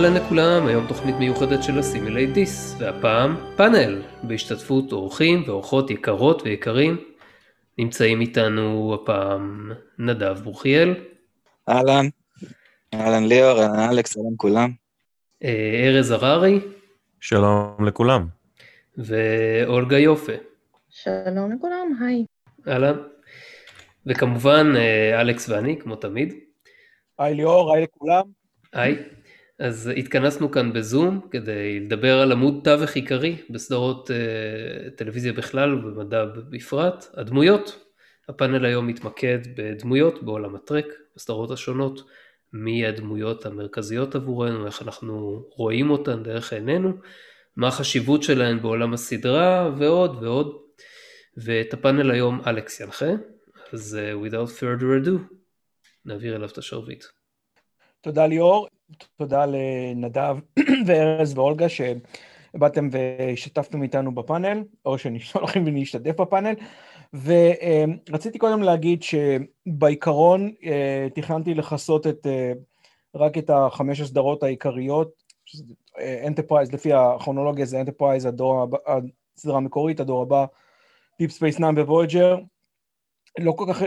אהלן לכולם, היום תוכנית מיוחדת של הסימילי דיס, והפעם פאנל, בהשתתפות אורחים ואורחות יקרות ויקרים. נמצאים איתנו הפעם נדב בוכיאל. אהלן, אהלן ליאור, אהלן אלכס, אהלן כולם. אה, ארז הררי. שלום לכולם. ואולגה יופה. שלום לכולם, היי. אהלן. וכמובן אה, אלכס ואני, כמו תמיד. היי ליאור, היי לכולם. היי. אז התכנסנו כאן בזום כדי לדבר על עמוד תווך עיקרי בסדרות uh, טלוויזיה בכלל ובמדע בפרט, הדמויות. הפאנל היום מתמקד בדמויות בעולם הטרק, בסדרות השונות, מי הדמויות המרכזיות עבורנו, איך אנחנו רואים אותן דרך עינינו, מה החשיבות שלהן בעולם הסדרה ועוד ועוד. ואת הפאנל היום אלכס ינחה, אז uh, without further ado, נעביר אליו את השרביט. תודה ליאור, תודה לנדב וארז ואולגה שבאתם והשתתפתם איתנו בפאנל, או שנשאר לכם ולהשתתף בפאנל. ורציתי קודם להגיד שבעיקרון אה, תכננתי לכסות את, אה, רק את החמש הסדרות העיקריות, אנטרפרייז, לפי הכרונולוגיה זה אנטרפרייז, הסדרה המקורית, הדור הבא, Deep Space 9 וויג'ר. לא כל כך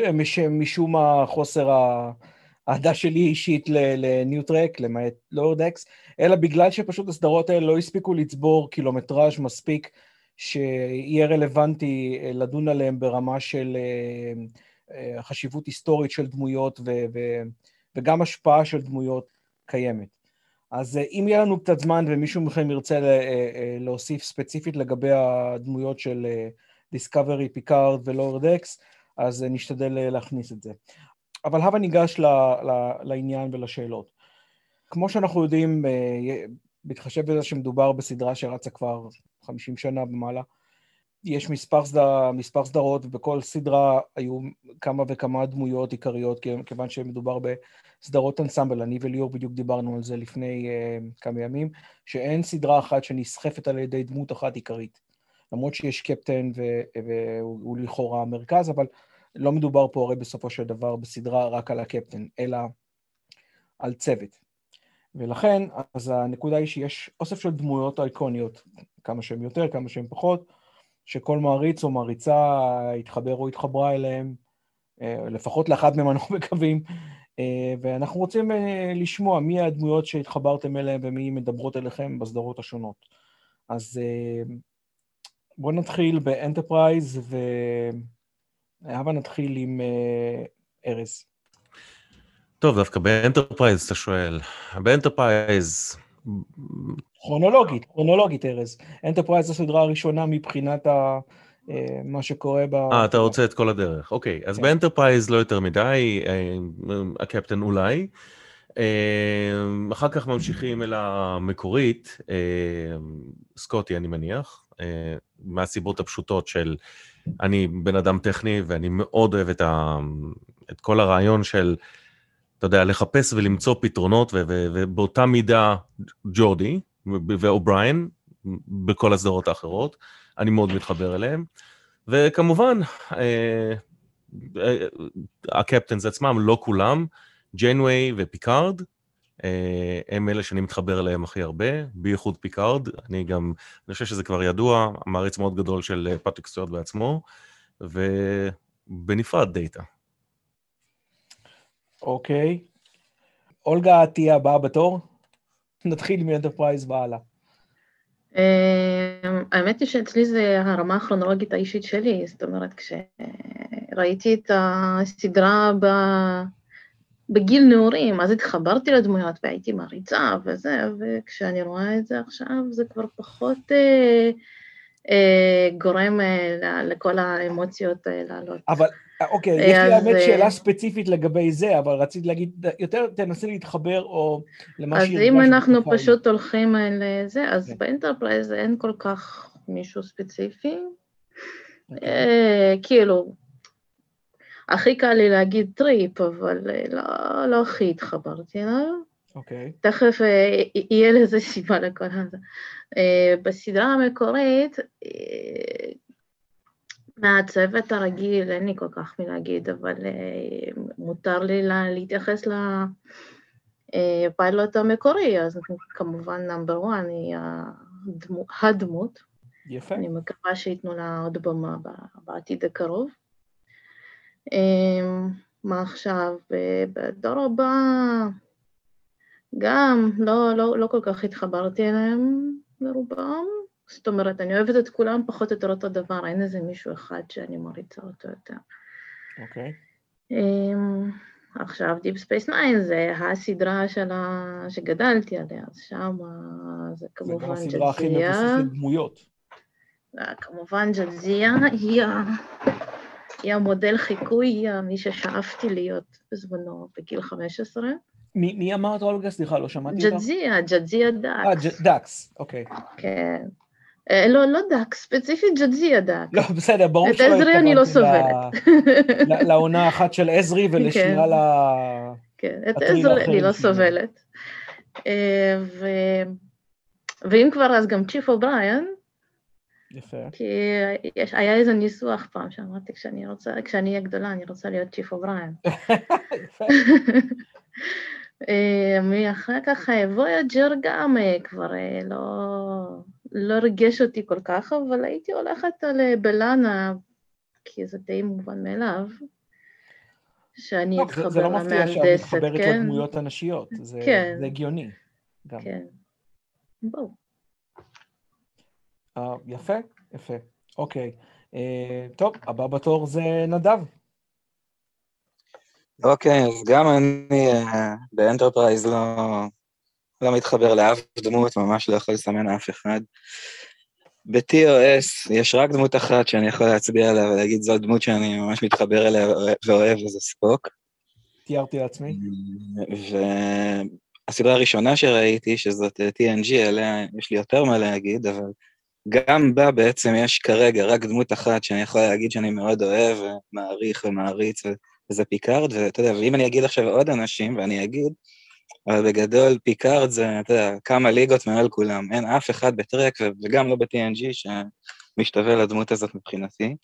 משום החוסר ה... האהדה שלי אישית לניוטרק, למעט לורדקס, אלא בגלל שפשוט הסדרות האלה לא הספיקו לצבור קילומטראז' מספיק שיהיה רלוונטי אה, לדון עליהם ברמה של אה, אה, חשיבות היסטורית של דמויות ו- ו- וגם השפעה של דמויות קיימת. אז אם יהיה לנו קצת זמן ומישהו מכם ירצה להוסיף ספציפית לגבי הדמויות של דיסקאברי, פיקארד ו Lower Decks, אז נשתדל להכניס את זה. אבל הבה ניגש ל, ל, לעניין ולשאלות. כמו שאנחנו יודעים, אה, בהתחשב בזה שמדובר בסדרה שרצה כבר 50 שנה ומעלה, יש מספר, סדר, מספר סדרות, ובכל סדרה היו כמה וכמה דמויות עיקריות, כיוון שמדובר בסדרות אנסמבל. אני וליאור בדיוק דיברנו על זה לפני uh, כמה ימים, שאין סדרה אחת שנסחפת על ידי דמות אחת עיקרית. למרות שיש קפטן והוא לכאורה המרכז, אבל לא מדובר פה הרי בסופו של דבר בסדרה רק על הקפטן, אלא על צוות. ולכן, אז הנקודה היא שיש אוסף של דמויות אייקוניות, כמה שהן יותר, כמה שהן פחות, שכל מעריץ או מעריצה התחבר או התחברה אליהם, אה, לפחות לאחת מהם אנחנו מקווים, אה, ואנחנו רוצים אה, לשמוע מי הדמויות שהתחברתם אליהם ומי מדברות אליכם בסדרות השונות. אז בואו נתחיל באנטרפרייז, ו... הבה נתחיל עם אה, ארז. טוב, דווקא באנטרפרייז אתה שואל. באנטרפרייז... כרונולוגית, כרונולוגית ארז. אנטרפרייז זו הסדרה הראשונה מבחינת ה... אה, מה שקורה ב... אה, אתה רוצה את כל הדרך. אוקיי, אז כן. באנטרפרייז לא יותר מדי, אה, הקפטן אולי. אחר כך ממשיכים אל המקורית, סקוטי אני מניח, מהסיבות הפשוטות של אני בן אדם טכני ואני מאוד אוהב את, ה, את כל הרעיון של, אתה יודע, לחפש ולמצוא פתרונות, ו, ו, ובאותה מידה ג'ורדי ואובריין, בכל הסדרות האחרות, אני מאוד מתחבר אליהם. וכמובן, אה, אה, ה captains עצמם, לא כולם, ג'יינווי ופיקארד, אה, הם אלה שאני מתחבר אליהם הכי הרבה, בייחוד פיקארד, אני גם, אני חושב שזה כבר ידוע, מעריץ מאוד גדול של אה, פטריק סטוארט בעצמו, ובנפרד דאטה. אוקיי. אולגה תהיה הבאה בתור? נתחיל מאנטרפרייז והלאה. אה, האמת היא שאצלי זה הרמה הכרונולוגית האישית שלי, זאת אומרת, כשראיתי את הסדרה ב... בגיל נעורים, אז התחברתי לדמויות והייתי מעריצה וזה, וכשאני רואה את זה עכשיו, זה כבר פחות אה, אה, גורם אה, לכל האמוציות אה, לעלות. אבל, אוקיי, יש לי האמת אה, שאלה ספציפית לגבי זה, אבל רציתי להגיד, יותר תנסי להתחבר או למה שהרגשת. אז אם אנחנו פשוט הולכים על זה, אז כן. באנטרפרייז אין כל כך מישהו ספציפי. אוקיי. אה, כאילו, הכי קל לי להגיד טריפ, אבל אה, לא, לא הכי התחברתי אליו. אוקיי. Okay. תכף אה, יהיה לזה סיבה לכל הזה. אה, בסדרה המקורית, מהצוות הרגיל אין לי כל כך מי להגיד, אבל מותר לי לה, להתייחס הפיילוט המקורי, אז כמובן נאמבר 1 היא הדמו, הדמות. יפה. אני מקווה שייתנו לה עוד במה בעתיד הקרוב. אמ, מה עכשיו? בדור הבא גם לא, לא, לא כל כך התחברתי אליהם ברובם. זאת אומרת, אני אוהבת את כולם פחות או יותר אותו דבר, אין איזה מישהו אחד שאני מריצה אותו יותר. אוקיי. Okay. אמ, עכשיו, Deep Space Nine זה הסדרה שלה, שגדלתי עליה, אז שם זה כמובן ג'לזיה. זה גם הסדרה הכי מבוססת דמויות. אה, כמובן ג'לזיה היא, היא המודל חיקוי, היא מי ששאפתי להיות בזמנו בגיל 15. מי, מי אמרת אולגה? סליחה, לא שמעתי אותך. ג'דזיה, ג'דזיה דאקס. אה, דאקס, אוקיי. כן. אה, לא, לא דאקס, ספציפית ג'דזיה דאקס. לא, בסדר, ברור שלא התכוונתי... את עזרי אני לא סובלת. לעונה אחת של עזרי ולשנייה ל... כן, את עזרי אני לא סובלת. אה, ואם כבר, אז גם chief אובריין. יפה. כי יש, היה איזה ניסוח פעם שאמרתי, כשאני רוצה, כשאני אהיה גדולה, אני רוצה להיות chief אובריין. יפה. אה, מי אחר כך, וויג'ר גם כבר לא... לא ריגש אותי כל כך, אבל הייתי הולכת על אה, בלאנה, כי זה די מובן מאליו, שאני לא, אתחבר למהנדסת, כן? זה לא מפתיע שאת מתחברת כן? לדמויות הנשיות, זה, כן. זה הגיוני. גם. כן, בואו. Uh, יפה, יפה. אוקיי. Uh, טוב, הבא בתור זה נדב. אוקיי, אז גם אני uh, באנטרפרייז לא, לא מתחבר לאף דמות, ממש לא יכול לסמן אף אחד. ב-TOS יש רק דמות אחת שאני יכול להצביע עליה ולהגיד זו דמות שאני ממש מתחבר אליה ואוהב, וזה ספוק. תיארתי לעצמי. והסדרה הראשונה שראיתי, שזאת TNG, עליה יש לי יותר מה להגיד, אבל גם בה בעצם יש כרגע רק דמות אחת שאני יכול להגיד שאני מאוד אוהב ומעריך ומעריץ, וזה פיקארד, ואתה יודע, ואם אני אגיד עכשיו עוד אנשים, ואני אגיד, אבל בגדול פיקארד זה, אתה יודע, כמה ליגות מעל כולם, אין אף אחד בטרק וגם לא ב-TNG שמשתווה לדמות הזאת מבחינתי.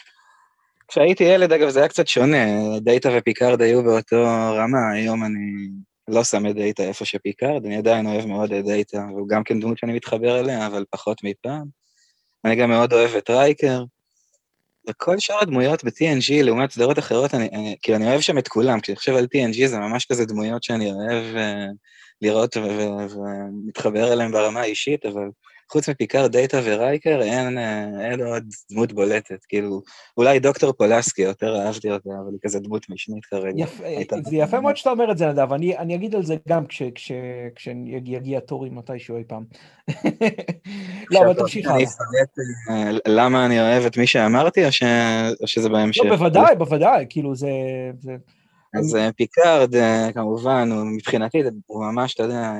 כשהייתי ילד, אגב, זה היה קצת שונה, דאטה ופיקארד היו באותו רמה, היום אני לא שם את דאטה איפה שפיקארד, אני עדיין אוהב מאוד את דאטה, והוא גם כן דמות שאני מתחבר אליה, אבל פחות מפעם. אני גם מאוד אוהב את רייקר. וכל שאר הדמויות ב-TNG, לעומת סדרות אחרות, אני, אני, כאילו, אני אוהב שם את כולם, כשאני חושב על TNG זה ממש כזה דמויות שאני אוהב uh, לראות ומתחבר אליהם ברמה האישית, אבל חוץ מפיקארד, דאטה ורייקר, אין, uh, אין עוד דמות בולטת, כאילו, אולי דוקטור פולסקי, יותר אהבתי אותה, אבל היא כזה דמות משנית כרגע. יפ, זה יפה מאוד שאתה אומר את זה, נדב, אני, אני אגיד על זה גם כשיגיע תורי מתישהו אי פעם. לא, אבל תמשיך הלאה. אני אפרט אה, למה אני אוהב את מי שאמרתי, או, ש... או שזה בהמשך? לא, בוודאי, בוודאי, כאילו זה... זה... אז אה, פיקארד, אה, כמובן, הוא מבחינתי, הוא ממש, אתה יודע,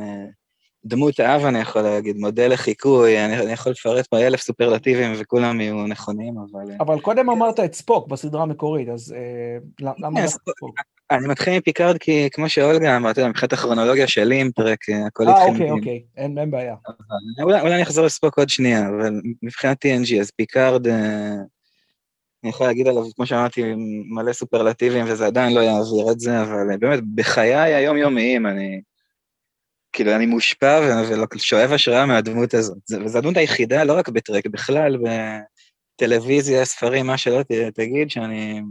דמות האב, אני יכול להגיד, מודל לחיקוי, אני, אני יכול לפרט פה אלף סופרלטיבים וכולם יהיו נכונים, אבל... אבל קודם אמרת את ספוק בסדרה המקורית, אז אה, למה ספוק? אני מתחיל מפיקארד כי כמו שאולגה אמרת, מבחינת הכרונולוגיה של אימפרק, הכל התחיל... אה, אוקיי, אוקיי, אין, אין בעיה. אולי, אולי אני אחזור לספוק עוד שנייה, אבל מבחינת TNG, אז פיקארד, אני יכול להגיד עליו, כמו שאמרתי, מלא סופרלטיבים, וזה עדיין לא יעביר את זה, אבל באמת, בחיי היומיומיים, אני... כאילו, אני מושפע ושואב השראה מהדמות הזאת. וזו הדמות היחידה, לא רק בטרק, בכלל, בטלוויזיה, ספרים, מה שלא תגיד, שאני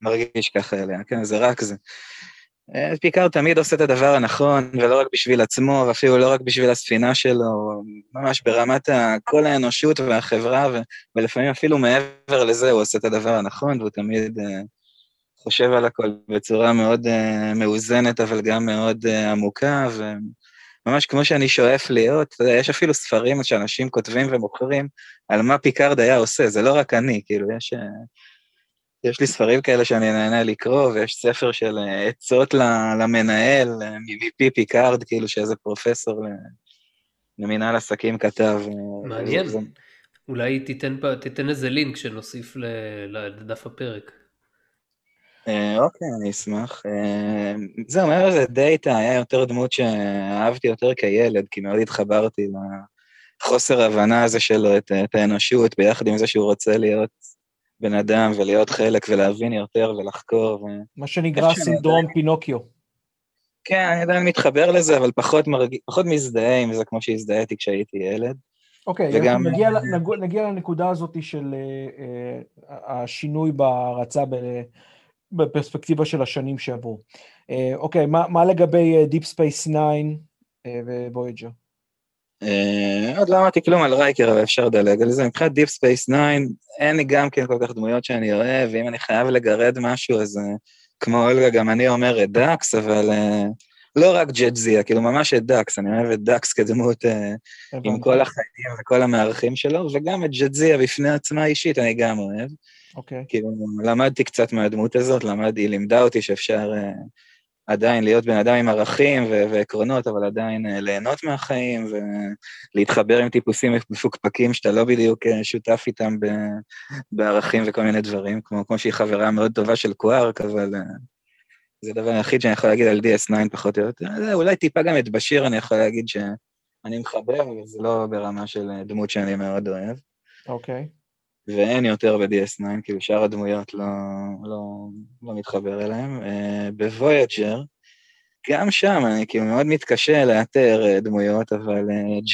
מרגיש ככה אליה, כן, זה רק זה. אה, פיקארד תמיד עושה את הדבר הנכון, ולא רק בשביל עצמו, ואפילו לא רק בשביל הספינה שלו, ממש ברמת כל האנושות והחברה, ולפעמים אפילו מעבר לזה הוא עושה את הדבר הנכון, והוא תמיד אה, חושב על הכל בצורה מאוד אה, מאוזנת, אבל גם מאוד אה, עמוקה, וממש כמו שאני שואף להיות, אתה יודע, יש אפילו ספרים שאנשים כותבים ומוכרים על מה פיקארד היה עושה, זה לא רק אני, כאילו, יש... אה, יש לי ספרים כאלה שאני נהנה לקרוא, ויש ספר של עצות למנהל, מפי פיקארד, כאילו שאיזה פרופסור למנהל עסקים כתב. מעניין. אולי תיתן, תיתן איזה לינק שנוסיף לדף הפרק. אה, אוקיי, אני אשמח. אה, זהו, מעבר לזה דאטה היה יותר דמות שאהבתי יותר כילד, כי מאוד התחברתי לחוסר ההבנה הזה שלו, את, את האנושות, ביחד עם זה שהוא רוצה להיות בן אדם ולהיות חלק ולהבין יותר ולחקור. ו... מה שנקרא סינדרום פינוקיו. כן, אני עדיין מתחבר לזה, אבל פחות, מרג... פחות מזדהה עם זה כמו שהזדהיתי כשהייתי ילד. אוקיי, וגם- וגם... נגיע, נגיע לנקודה הזאת של אה, אה, השינוי בהרצה ב- בפרספקטיבה של השנים שעברו. אה, אוקיי, מה, מה לגבי אה, Deep Space 9 אה, וויג'ר? אה, עוד לא אמרתי כלום על רייקר, אבל אפשר לדלג על זה. מבחינת Deep Space 9, אין לי גם כן כל כך דמויות שאני אוהב, ואם אני חייב לגרד משהו, אז כמו אולגה, גם אני אומר את דאקס, אבל לא רק ג'דזיה, כאילו ממש את דאקס, אני אוהב את דאקס כדמות עם כל החיים וכל המארחים שלו, וגם את ג'דזיה בפני עצמה אישית אני גם אוהב. אוקיי, כאילו, למדתי קצת מהדמות הזאת, למד, היא לימדה אותי שאפשר אה, עדיין להיות בן אדם עם ערכים ו- ועקרונות, אבל עדיין uh, ליהנות מהחיים ולהתחבר עם טיפוסים מפוקפקים שאתה לא בדיוק uh, שותף איתם ב- בערכים וכל מיני דברים, כמו, כמו שהיא חברה מאוד טובה של קווארק, אבל uh, זה הדבר היחיד שאני יכול להגיד על DS9 פחות או יותר. אולי טיפה גם את בשיר אני יכול להגיד שאני מחבר, אבל זה לא ברמה של דמות שאני מאוד אוהב. אוקיי. ואין יותר ב-DS9, כאילו שאר הדמויות לא, לא, לא מתחבר אליהם. Uh, בוויג'ר, גם שם אני כאילו מאוד מתקשה לאתר uh, דמויות, אבל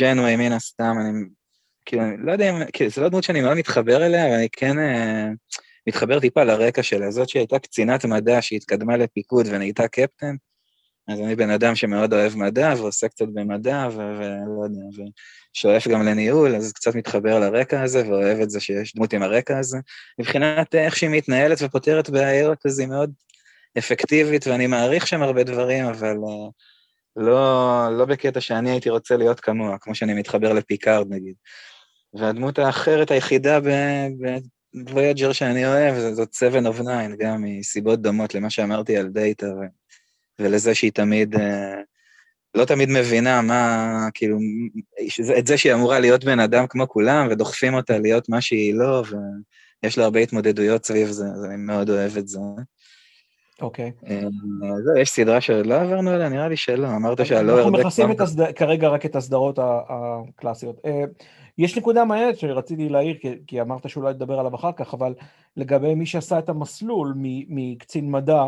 ג'נווי מן הסתם, אני כאילו, לא יודע אם, כאילו, זו לא דמות שאני מאוד מתחבר אליה, אבל אני כן מתחבר טיפה לרקע שלה. זאת שהייתה קצינת מדע שהתקדמה לפיקוד ונהייתה קפטן, אז אני בן אדם שמאוד אוהב מדע ועושה קצת במדע, ו- ולא יודע, ושואף גם לניהול, אז קצת מתחבר לרקע הזה, ואוהב את זה שיש דמות עם הרקע הזה. מבחינת איך שהיא מתנהלת ופותרת בעיות, אז היא מאוד אפקטיבית, ואני מעריך שם הרבה דברים, אבל אה, לא, לא בקטע שאני הייתי רוצה להיות כמוה, כמו שאני מתחבר לפיקארד נגיד. והדמות האחרת היחידה בוויג'ר שאני אוהב, זאת 7 of 9, גם מסיבות דומות למה שאמרתי על דאטה. ולזה שהיא תמיד, אה, לא תמיד מבינה מה, כאילו, את זה שהיא אמורה להיות בן אדם כמו כולם, ודוחפים אותה להיות מה שהיא לא, ויש לה הרבה התמודדויות סביב זה, אז אני מאוד אוהב את זה. אוקיי. אה, זהו, יש סדרה שלא עברנו עליה? נראה לי שלא, אמרת שהלא אנחנו מכסים הסד... כרגע רק את הסדרות הקלאסיות. אה, יש נקודה מעניינת שרציתי להעיר, כי, כי אמרת שאולי תדבר עליו אחר כך, אבל לגבי מי שעשה את המסלול מקצין מדע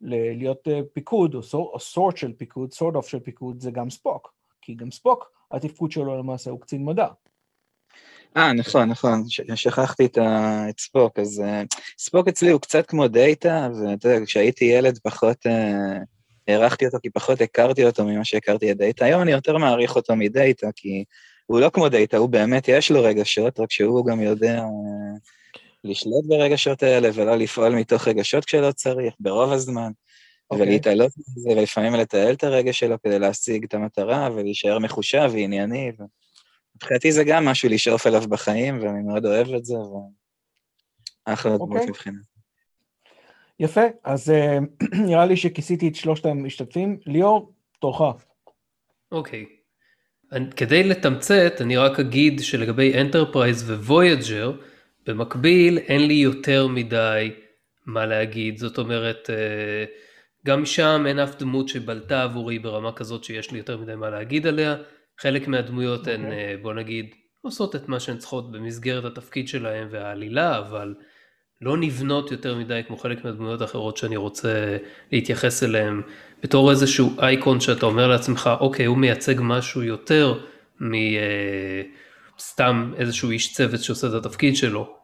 להיות אה, פיקוד, או, סור, או סורט של פיקוד, סורט אוף של פיקוד, זה גם ספוק. כי גם ספוק, התפקוד שלו למעשה הוא קצין מדע. אה, נכון, נכון, שכחתי את, ה... את ספוק, אז אה, ספוק אצלי הוא קצת כמו דאטה, ואתה יודע, כשהייתי ילד פחות אה, הערכתי אותו, כי פחות הכרתי אותו ממה שהכרתי את דאטה. היום אני יותר מעריך אותו מדאטה, כי הוא לא כמו דאטה, הוא באמת, יש לו רגשות, רק שהוא גם יודע אה, לשלוט ברגשות האלה, ולא לפעול מתוך רגשות כשלא צריך, ברוב הזמן. אוקיי. ולהתעלות מזה, ולפעמים לתעל את הרגש שלו כדי להשיג את המטרה, ולהישאר מחושב וענייני. ו... מבחינתי זה גם משהו לשאוף אליו בחיים, ואני מאוד אוהב את זה, ואחלה דמות אוקיי. מבחינת. יפה, אז אה, נראה לי שכיסיתי את שלושת המשתתפים. ליאור, תורך. אוקיי. אני- כדי לתמצת, אני רק אגיד שלגבי אנטרפרייז וויג'ר, במקביל אין לי יותר מדי מה להגיד. זאת אומרת, אה, גם שם אין אף דמות שבלטה עבורי ברמה כזאת שיש לי יותר מדי מה להגיד עליה. חלק מהדמויות הן, אוקיי. אה, בוא נגיד, עושות את מה שהן צריכות במסגרת התפקיד שלהן והעלילה, אבל לא נבנות יותר מדי כמו חלק מהדמויות האחרות שאני רוצה להתייחס אליהן בתור איזשהו אייקון שאתה אומר לעצמך, אוקיי, הוא מייצג משהו יותר מסתם איזשהו איש צוות שעושה את התפקיד שלו.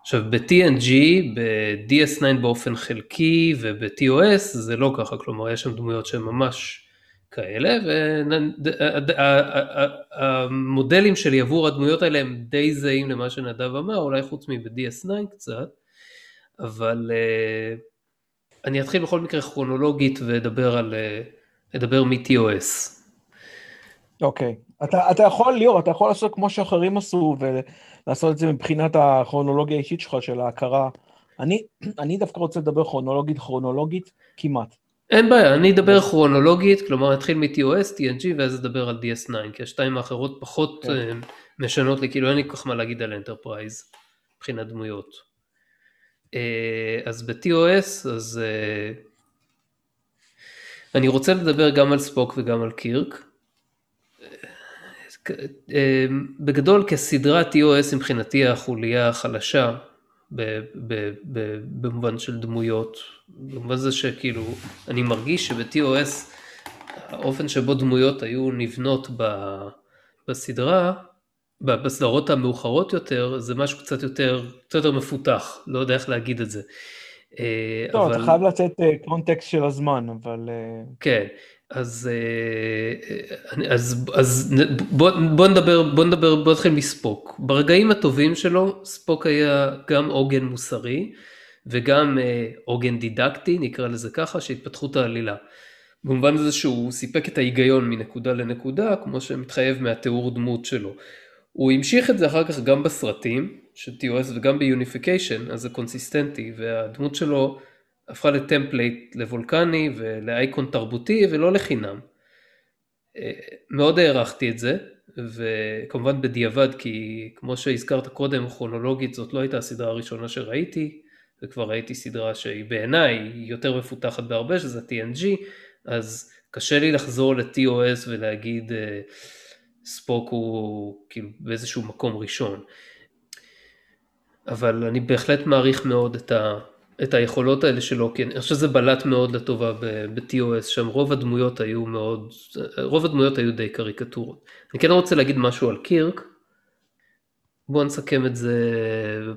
עכשיו ב-TNG, ב-DS9 באופן חלקי וב-TOS זה לא ככה, כלומר יש שם דמויות שהן ממש כאלה, והמודלים שלי עבור הדמויות האלה הם די זהים למה שנדב אמר, אולי חוץ מב-DS9 קצת, אבל אה, אני אתחיל בכל מקרה כרונולוגית ואדבר על, אה, אדבר מ-TOS. אוקיי. אתה, אתה יכול, ליאור, אתה יכול לעשות כמו שאחרים עשו, ולעשות את זה מבחינת הכרונולוגיה האישית שלך, של ההכרה. אני, אני דווקא רוצה לדבר כרונולוגית, כרונולוגית, כמעט. אין בעיה, אני אדבר כרונולוגית, כלומר אתחיל מ-TOS, TNG ואז אדבר על DS9, כי השתיים האחרות פחות כן. אה, משנות לי, כאילו אין לי כל כך מה להגיד על אנטרפרייז מבחינת דמויות. אה, אז ב-TOS, אז אה, אני רוצה לדבר גם על ספוק וגם על קירק. אה, בגדול כסדרת TOS מבחינתי החוליה החלשה במובן של דמויות, במובן זה שכאילו, אני מרגיש שב-TOS האופן שבו דמויות היו נבנות בסדרה, בסדרות המאוחרות יותר, זה משהו קצת יותר, קצת יותר מפותח, לא יודע איך להגיד את זה. אה, טוב, אבל... אתה חייב לצאת קונטקסט של הזמן, אבל... כן, אז, אה, אז, אז בוא, בוא נדבר, בוא נדבר, בוא נתחיל מספוק. ברגעים הטובים שלו, ספוק היה גם עוגן מוסרי וגם אה, עוגן דידקטי, נקרא לזה ככה, של התפתחות העלילה. במובן הזה שהוא סיפק את ההיגיון מנקודה לנקודה, כמו שמתחייב מהתיאור דמות שלו. הוא המשיך את זה אחר כך גם בסרטים של TOS וגם ב Unification, אז זה קונסיסטנטי, והדמות שלו הפכה ל template לוולקני ולאייקון תרבותי ולא לחינם. אה, מאוד הערכתי את זה, וכמובן בדיעבד, כי כמו שהזכרת קודם, כרונולוגית זאת לא הייתה הסדרה הראשונה שראיתי, וכבר ראיתי סדרה שהיא בעיניי יותר מפותחת בהרבה, שזה TNG, אז קשה לי לחזור ל-TOS ולהגיד אה, ספוק הוא כאילו באיזשהו מקום ראשון. אבל אני בהחלט מעריך מאוד את, ה, את היכולות האלה שלו, כי אני חושב שזה בלט מאוד לטובה ב-TOS, שם רוב הדמויות היו מאוד, רוב הדמויות היו די קריקטורות. אני כן רוצה להגיד משהו על קירק, בואו נסכם את זה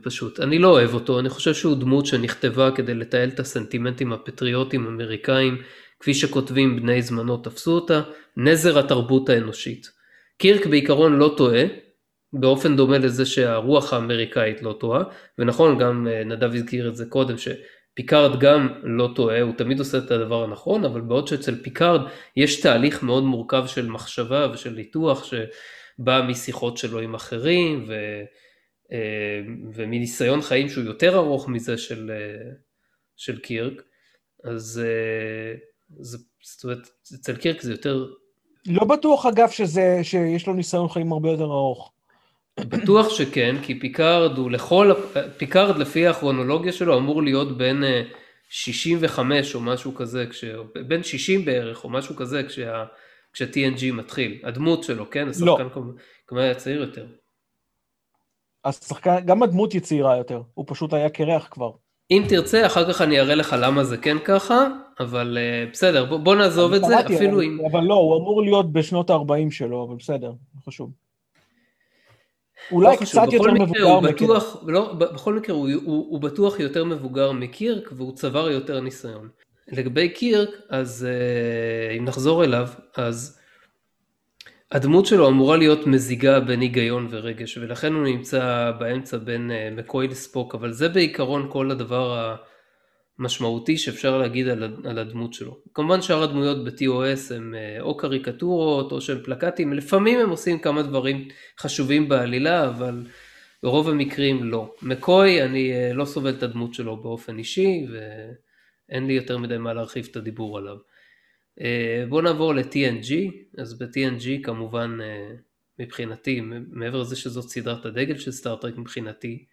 פשוט. אני לא אוהב אותו, אני חושב שהוא דמות שנכתבה כדי לתעל את הסנטימנטים הפטריוטיים האמריקאים, כפי שכותבים בני זמנו תפסו אותה, נזר התרבות האנושית. קירק בעיקרון לא טועה, באופן דומה לזה שהרוח האמריקאית לא טועה, ונכון, גם אה, נדב הזכיר את זה קודם, שפיקארד גם לא טועה, הוא תמיד עושה את הדבר הנכון, אבל בעוד שאצל פיקארד יש תהליך מאוד מורכב של מחשבה ושל ניתוח שבא משיחות שלו עם אחרים, ו... אה, ומניסיון חיים שהוא יותר ארוך מזה של, אה, של קירק, אז זה, זאת אומרת, אצל קירק זה יותר... לא בטוח אגב שזה, שיש לו ניסיון חיים הרבה יותר ארוך. בטוח שכן, כי פיקארד הוא לכל, פיקארד לפי הכרונולוגיה שלו אמור להיות בין 65 אה, או משהו כזה, כש, בין 60 בערך או משהו כזה כשה, כשה-TNG מתחיל, הדמות שלו, כן? השחקן לא. כמובן היה צעיר יותר. השחקן, גם הדמות היא צעירה יותר, הוא פשוט היה קרח כבר. אם תרצה, אחר כך אני אראה לך למה זה כן ככה, אבל uh, בסדר, בוא, בוא נעזוב את זה, אפילו אם... אבל לא, הוא אמור להיות בשנות ה-40 שלו, אבל בסדר, חשוב. אולי לא קצת יותר מבוגר בטוח, לא, בכל מקרה הוא, הוא, הוא בטוח יותר מבוגר מקירק והוא צבר יותר ניסיון. לגבי קירק, אז uh, אם נחזור אליו, אז הדמות שלו אמורה להיות מזיגה בין היגיון ורגש, ולכן הוא נמצא באמצע בין uh, מקוי לספוק, אבל זה בעיקרון כל הדבר המשמעותי שאפשר להגיד על, על הדמות שלו. כמובן שאר הדמויות ב-TOS הם uh, או קריקטורות או שהם פלקטים, לפעמים הם עושים כמה דברים חשובים בעלילה, אבל ברוב המקרים לא. מקוי, אני uh, לא סובל את הדמות שלו באופן אישי, ואין לי יותר מדי מה להרחיב את הדיבור עליו. אה, בואו נעבור ל-TNG, אז ב-TNG כמובן אה, מבחינתי, מעבר לזה שזאת סדרת הדגל של סטארט-טרק מבחינתי,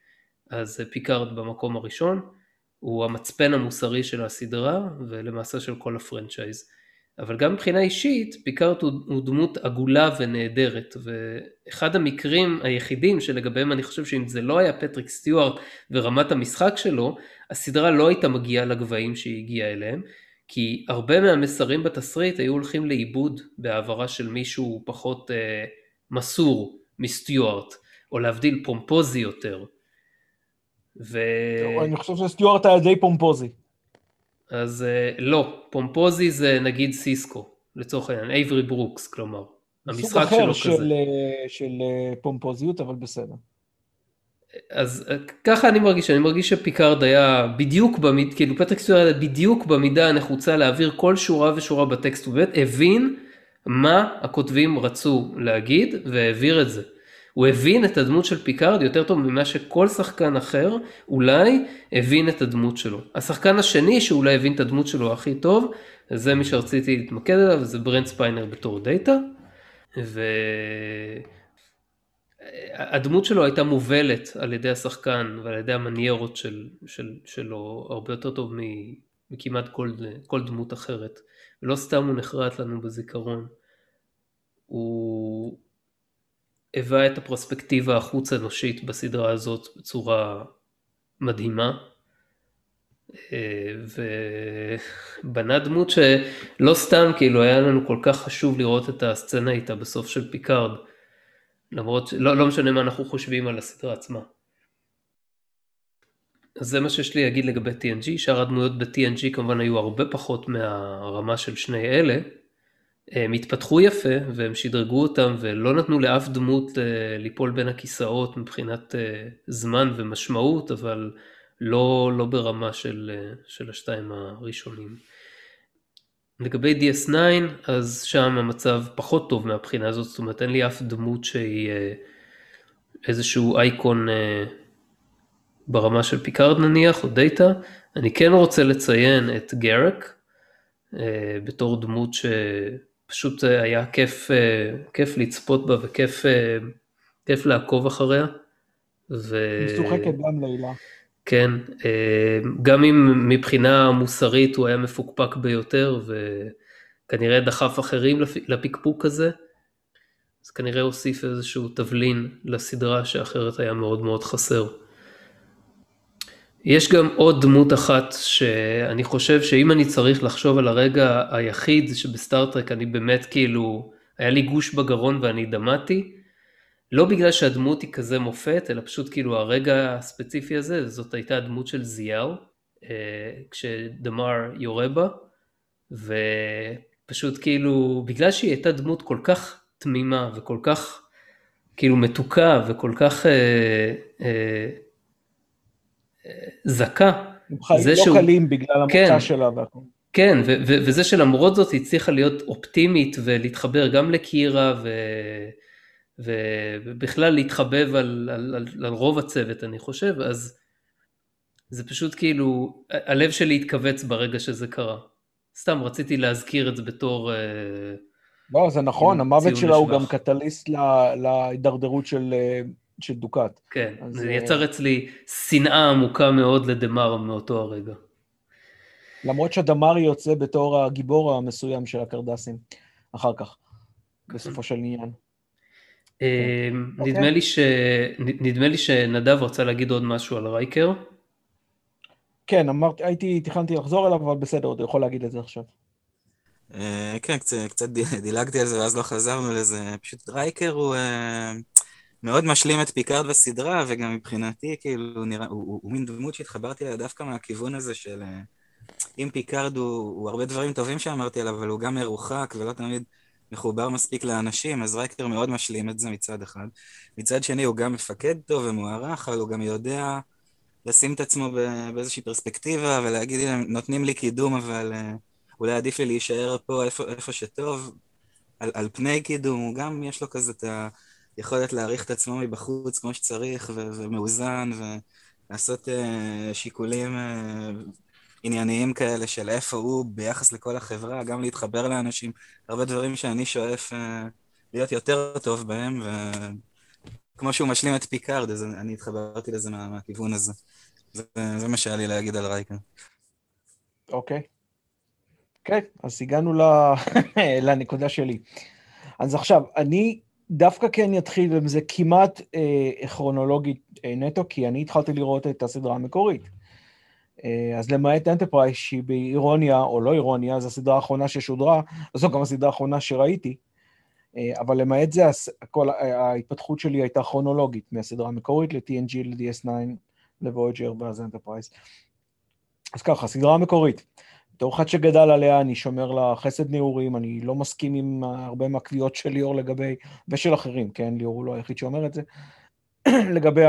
אז פיקארד במקום הראשון, הוא המצפן המוסרי של הסדרה ולמעשה של כל הפרנצ'ייז. אבל גם מבחינה אישית, פיקארד הוא, הוא דמות עגולה ונהדרת, ואחד המקרים היחידים שלגביהם אני חושב שאם זה לא היה פטריק סטיוארט ורמת המשחק שלו, הסדרה לא הייתה מגיעה לגבהים שהיא הגיעה אליהם, כי הרבה מהמסרים בתסריט היו הולכים לאיבוד בהעברה של מישהו פחות אה, מסור מסטיוארט, או להבדיל פומפוזי יותר. ו... אני חושב שסטיוארט היה די פומפוזי. אז אה, לא, פומפוזי זה נגיד סיסקו, לצורך העניין, אייברי ברוקס, כלומר. המשחק שלו של, כזה. אה, של אה, פומפוזיות, אבל בסדר. אז ככה אני מרגיש, אני מרגיש שפיקארד היה בדיוק, במד, כאילו פטריק סטיוארט היה בדיוק במידה הנחוצה להעביר כל שורה ושורה בטקסט, הוא באמת הבין מה הכותבים רצו להגיד והעביר את זה. הוא הבין את הדמות של פיקארד יותר טוב ממה שכל שחקן אחר אולי הבין את הדמות שלו. השחקן השני שאולי הבין את הדמות שלו הכי טוב, זה מי שרציתי להתמקד עליו, זה ברנט ספיינר בתור דאטה. ו... הדמות שלו הייתה מובלת על ידי השחקן ועל ידי המניירות של, של, שלו הרבה יותר טוב מכמעט כל, כל דמות אחרת. ולא סתם הוא נחרט לנו בזיכרון. הוא הביא את הפרספקטיבה החוץ אנושית בסדרה הזאת בצורה מדהימה. ובנה דמות שלא סתם כאילו היה לנו כל כך חשוב לראות את הסצנה איתה בסוף של פיקארד. למרות שלא לא משנה מה אנחנו חושבים על הסדרה עצמה. אז זה מה שיש לי להגיד לגבי TNG, שאר הדמויות ב-TNG כמובן היו הרבה פחות מהרמה של שני אלה. הם התפתחו יפה והם שדרגו אותם ולא נתנו לאף דמות אה, ליפול בין הכיסאות מבחינת אה, זמן ומשמעות, אבל לא, לא ברמה של, אה, של השתיים הראשונים. לגבי DS9, אז שם המצב פחות טוב מהבחינה הזאת, זאת אומרת אין לי אף דמות שהיא איזשהו אייקון ברמה של פיקארד נניח, או דאטה. אני כן רוצה לציין את גרק, בתור דמות ש... פשוט אה, היה כיף, אה, כיף לצפות בה וכיף אה, כיף לעקוב אחריה. ו... משוחקת גם לעילא. כן, גם אם מבחינה מוסרית הוא היה מפוקפק ביותר וכנראה דחף אחרים לפקפוק הזה, אז כנראה הוסיף איזשהו תבלין לסדרה שאחרת היה מאוד מאוד חסר. יש גם עוד דמות אחת שאני חושב שאם אני צריך לחשוב על הרגע היחיד שבסטארט-טרק אני באמת כאילו, היה לי גוש בגרון ואני דמעתי, לא בגלל שהדמות היא כזה מופת, אלא פשוט כאילו הרגע הספציפי הזה, זאת הייתה הדמות של זיאל, אה, כשדמר יורה בה, ופשוט כאילו, בגלל שהיא הייתה דמות כל כך תמימה וכל כך כאילו מתוקה וכל כך... אה, אה, זכה. הם חיים לא שהוא... קלים בגלל המוצא כן, שלה והכל. כן, ו- ו- וזה שלמרות זאת היא הצליחה להיות אופטימית ולהתחבר גם לקירה ו- ובכלל להתחבב על, על, על, על רוב הצוות אני חושב, אז זה פשוט כאילו, הלב שלי התכווץ ברגע שזה קרה. סתם רציתי להזכיר את זה בתור... אה, לא, זה נכון, המוות שלה הוא גם קטליסט להידרדרות של אה, של דוקאט. כן, זה uh... יצר אצלי שנאה עמוקה מאוד לדמר מאותו הרגע. למרות שדמר יוצא בתור הגיבור המסוים של הקרדסים, אחר כך, בסופו של עניין. אה, אוקיי. נדמה, לי ש... נדמה לי שנדב רצה להגיד עוד משהו על רייקר. כן, אמרתי, הייתי, תכננתי לחזור אליו, אבל בסדר, אתה יכול להגיד את זה עכשיו. אה, כן, קצת דילגתי על זה ואז לא חזרנו לזה. פשוט רייקר הוא... מאוד משלים את פיקארד בסדרה, וגם מבחינתי, כאילו, נראה, הוא, הוא, הוא מין דמות שהתחברתי אליה דווקא מהכיוון הזה של... אה, אם פיקארד הוא, הוא הרבה דברים טובים שאמרתי עליו, אבל הוא גם מרוחק ולא תמיד מחובר מספיק לאנשים, אז רייקר מאוד משלים את זה מצד אחד. מצד שני, הוא גם מפקד טוב ומוערך, אבל הוא גם יודע לשים את עצמו באיזושהי פרספקטיבה ולהגיד, נותנים לי קידום, אבל uh, אולי עדיף לי להישאר פה איפה, איפה שטוב, על, על פני קידום, גם יש לו כזה את ה... יכולת להעריך את עצמו מבחוץ כמו שצריך, ו- ומאוזן, ולעשות uh, שיקולים uh, ענייניים כאלה של איפה הוא ביחס לכל החברה, גם להתחבר לאנשים, הרבה דברים שאני שואף uh, להיות יותר טוב בהם, וכמו שהוא משלים את פיקארד, אז אני התחברתי לזה מה- מהכיוון הזה. זה, זה מה שהיה לי להגיד על רייקר. אוקיי. Okay. כן, okay, אז הגענו לנקודה שלי. אז עכשיו, אני דווקא כן יתחיל, וזה כמעט אה, כרונולוגית אה, נטו, כי אני התחלתי לראות את הסדרה המקורית. אה, אז למעט אנטרפרייז, שהיא באירוניה, או לא אירוניה, זו הסדרה האחרונה ששודרה, זו גם הסדרה האחרונה שראיתי, אה, אבל למעט זה, כל ההתפתחות שלי הייתה כרונולוגית, מהסדרה המקורית ל-TNG, ל-DS9, ל-וויאג'ר ואז אנטרפרייז. אז ככה, הסדרה המקורית. בתור אחד שגדל עליה, אני שומר לה חסד נעורים, אני לא מסכים עם הרבה מהקביעות של ליאור לגבי, ושל אחרים, כן, ליאור הוא לא היחיד שאומר את זה, לגבי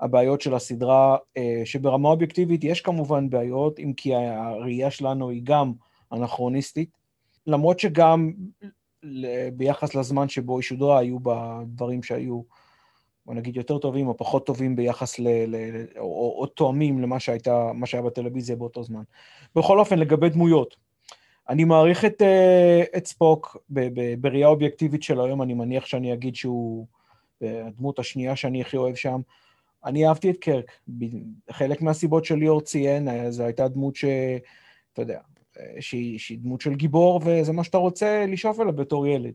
הבעיות של הסדרה, אה, שברמה אובייקטיבית יש כמובן בעיות, אם כי הראייה שלנו היא גם אנכרוניסטית, למרות שגם ביחס לזמן שבו היא שודרה, היו בה דברים שהיו בוא נגיד, יותר טובים או פחות טובים ביחס ל... ל או, או תואמים למה שהייתה, שהיה בטלוויזיה באותו זמן. בכל אופן, לגבי דמויות, אני מעריך את, אה, את ספוק בראייה אובייקטיבית של היום, אני מניח שאני אגיד שהוא הדמות השנייה שאני הכי אוהב שם. אני אהבתי את קרק. חלק מהסיבות שליאור ציין, אה, זו הייתה דמות ש... אתה יודע, אה, שהיא דמות של גיבור, וזה מה שאתה רוצה לשאוף אליו בתור ילד.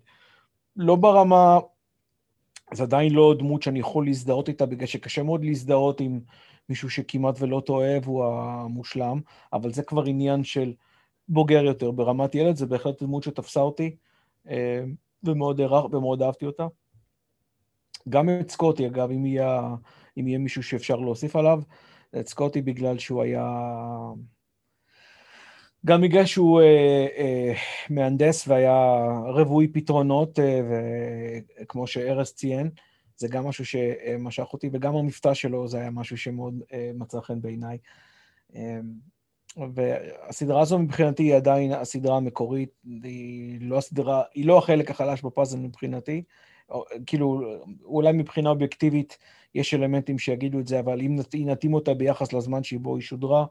לא ברמה זה עדיין לא דמות שאני יכול להזדהות איתה, בגלל שקשה מאוד להזדהות עם מישהו שכמעט ולא טועה והוא המושלם, אבל זה כבר עניין של בוגר יותר. ברמת ילד זה בהחלט דמות שתפסה אותי, אה, ומאוד, ומאוד אהבתי אותה. גם את סקוטי, אגב, אם יהיה, אם יהיה מישהו שאפשר להוסיף עליו, את סקוטי בגלל שהוא היה... גם בגלל שהוא אה, אה, מהנדס והיה רווי פתרונות, אה, וכמו שארז ציין, זה גם משהו שמשך אותי, וגם המבטא שלו זה היה משהו שמאוד אה, מצא חן בעיניי. אה, והסדרה הזו מבחינתי היא עדיין הסדרה המקורית, היא לא הסדרה, היא לא החלק החלש בפאזל מבחינתי, כאילו, אולי מבחינה אובייקטיבית יש אלמנטים שיגידו את זה, אבל אם נתאים אותה ביחס לזמן שבו היא שודרה,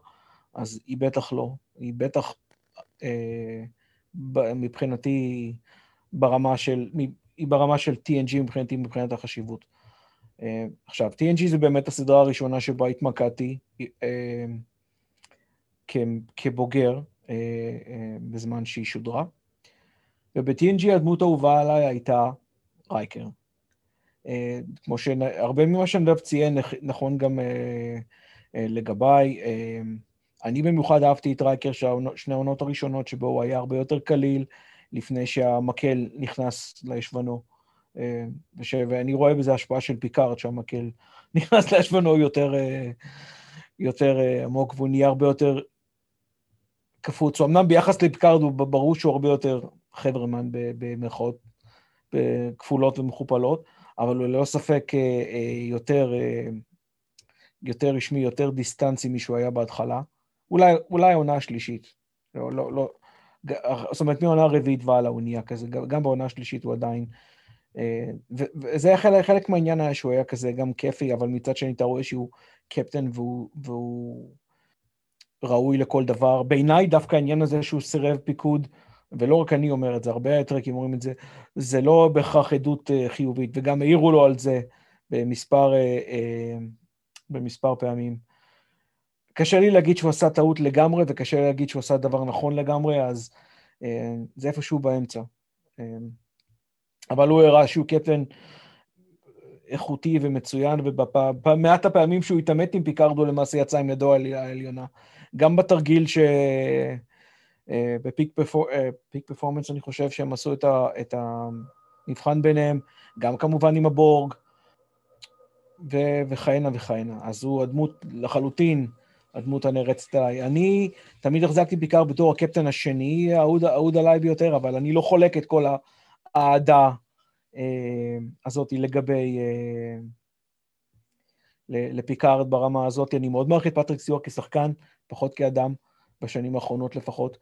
אז היא בטח לא. היא בטח, אה, מבחינתי, ברמה של, היא ברמה של TNG מבחינתי, מבחינת החשיבות. אה, עכשיו, TNG זה באמת הסדרה הראשונה שבה התמקדתי אה, כבוגר אה, אה, בזמן שהיא שודרה, וב-TNG הדמות האהובה עליי הייתה רייקר. אה, כמו שהרבה ממה שנדב ציין נכון גם אה, אה, לגביי. אני במיוחד אהבתי את רייקר שני העונות הראשונות, שבו הוא היה הרבה יותר קליל, לפני שהמקל נכנס לישבנו. וש... ואני רואה בזה השפעה של פיקארד, שהמקל נכנס לישבנו יותר, יותר עמוק, והוא נהיה הרבה יותר קפוץ. אמנם ביחס לפיקארד הוא ברור שהוא הרבה יותר חברמן במרכאות כפולות ומכופלות, אבל הוא ללא ספק אה, אה, יותר, אה, יותר רשמי, יותר דיסטנצי משהוא היה בהתחלה. אולי, אולי העונה השלישית. לא, לא, לא. זאת אומרת, מהעונה הרביעית והלאה הוא נהיה כזה, גם בעונה השלישית הוא עדיין... וזה חלק, חלק מהעניין היה שהוא היה כזה גם כיפי, אבל מצד שני אתה רואה שהוא קפטן והוא, והוא ראוי לכל דבר. בעיניי דווקא העניין הזה שהוא סירב פיקוד, ולא רק אני אומר את זה, הרבה טרקים אומרים את זה, זה לא בהכרח עדות אה, חיובית, וגם העירו לו על זה במספר, אה, אה, במספר פעמים. קשה לי להגיד שהוא עשה טעות לגמרי, וקשה לי להגיד שהוא עשה דבר נכון לגמרי, אז זה איפשהו באמצע. אבל הוא הראה שהוא קפטן איכותי ומצוין, ובמעט הפעמים שהוא התעמת עם פיקרדו למעשה יצא עם ידו העליונה. גם בתרגיל ש... בפיק פרפורמנס אני חושב שהם עשו את, ה, את המבחן ביניהם, גם כמובן עם הבורג, ו, וכהנה וכהנה. אז הוא הדמות לחלוטין, הדמות הנערצת עליי. אני תמיד החזקתי בעיקר בתור הקפטן השני, האהוד עליי ביותר, אבל אני לא חולק את כל האהדה אה, הזאת לגבי... אה, לפיקארד ברמה הזאת. אני מאוד מעריך את פטריק סיוע כשחקן, פחות כאדם, בשנים האחרונות לפחות.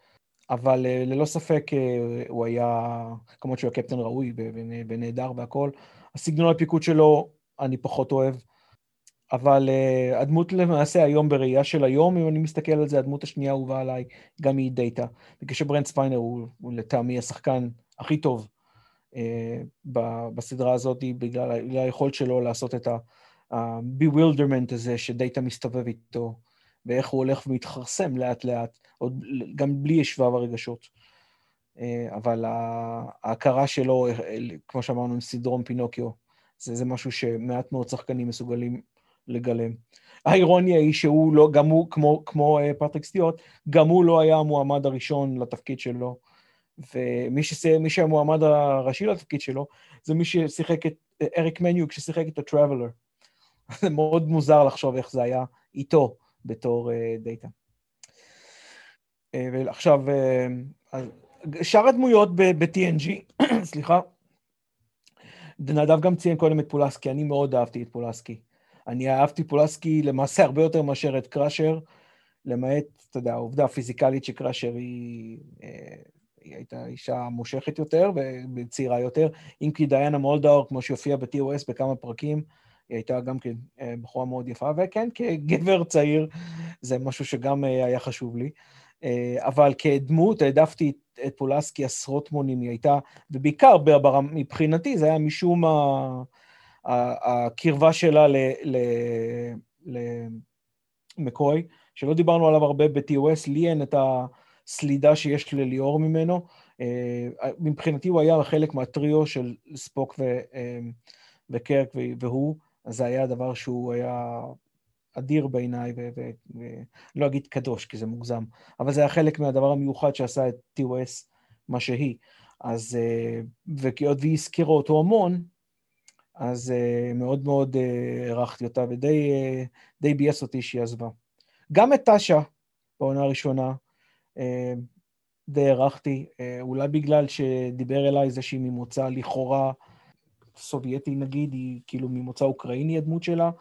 אבל אה, ללא ספק אה, הוא היה, כמובן שהוא היה קפטן ראוי ונהדר והכול. הסגנון הפיקוד שלו אני פחות אוהב, אבל uh, הדמות למעשה היום בראייה של היום, אם אני מסתכל על זה, הדמות השנייה האהובה עליי, גם היא דאטה. בגלל שברנט ספיינר הוא, הוא לטעמי השחקן הכי טוב uh, בסדרה הזאת, בגלל, בגלל היכולת שלו לעשות את ה-bewilderment הזה שדאטה מסתובב איתו. ואיך הוא הולך ומתקרסם לאט לאט, עוד גם בלי שבב הרגשות. אה, אבל ההכרה שלו, כמו שאמרנו, עם סינדרום פינוקיו, זה, זה משהו שמעט מאוד שחקנים מסוגלים לגלם. האירוניה היא שהוא לא, גם הוא, כמו, כמו אה, פטריק סטיוארט, גם הוא לא היה המועמד הראשון לתפקיד שלו. ומי שהיה המועמד הראשי לתפקיד שלו, זה מי ששיחק את, אריק מניוק, ששיחק את ה-Traveler. זה מאוד מוזר לחשוב איך זה היה איתו. בתור אה, דאטה. אה, ועכשיו, אה, שאר הדמויות ב-TNG, סליחה, נדב גם ציין קודם את פולסקי, אני מאוד אהבתי את פולסקי. אני אהבתי פולסקי למעשה הרבה יותר מאשר את קראשר, למעט, אתה יודע, העובדה הפיזיקלית שקראשר היא, היא הייתה אישה מושכת יותר וצעירה יותר, אם כי דיאנה מולדאור, כמו שהופיעה ב-TOS בכמה פרקים, היא הייתה גם כן אה, בחורה מאוד יפה, וכן, כגבר צעיר, זה משהו שגם אה, היה חשוב לי. אה, אבל כדמות העדפתי את פולסקי עשרות מונים, היא הייתה, ובעיקר מבחינתי זה היה משום הקרבה שלה למקוי, שלא דיברנו עליו הרבה ב-TOS, לי אין את הסלידה שיש לליאור ממנו. מבחינתי הוא היה חלק מהטריו של ספוק ו... וקרק והוא, אז זה היה דבר שהוא היה אדיר בעיניי, ולא אגיד קדוש, כי זה מוגזם, אבל זה היה חלק מהדבר המיוחד שעשה את TOS מה שהיא. אז, וכיות והיא הזכירה אותו המון, אז מאוד מאוד הערכתי אותה, ודי ביאס אותי שהיא עזבה. גם את טאשה, בעונה הראשונה, די הערכתי, אולי בגלל שדיבר אליי זה שהיא ממוצא לכאורה סובייטי נגיד, היא כאילו ממוצא אוקראיני הדמות שלה.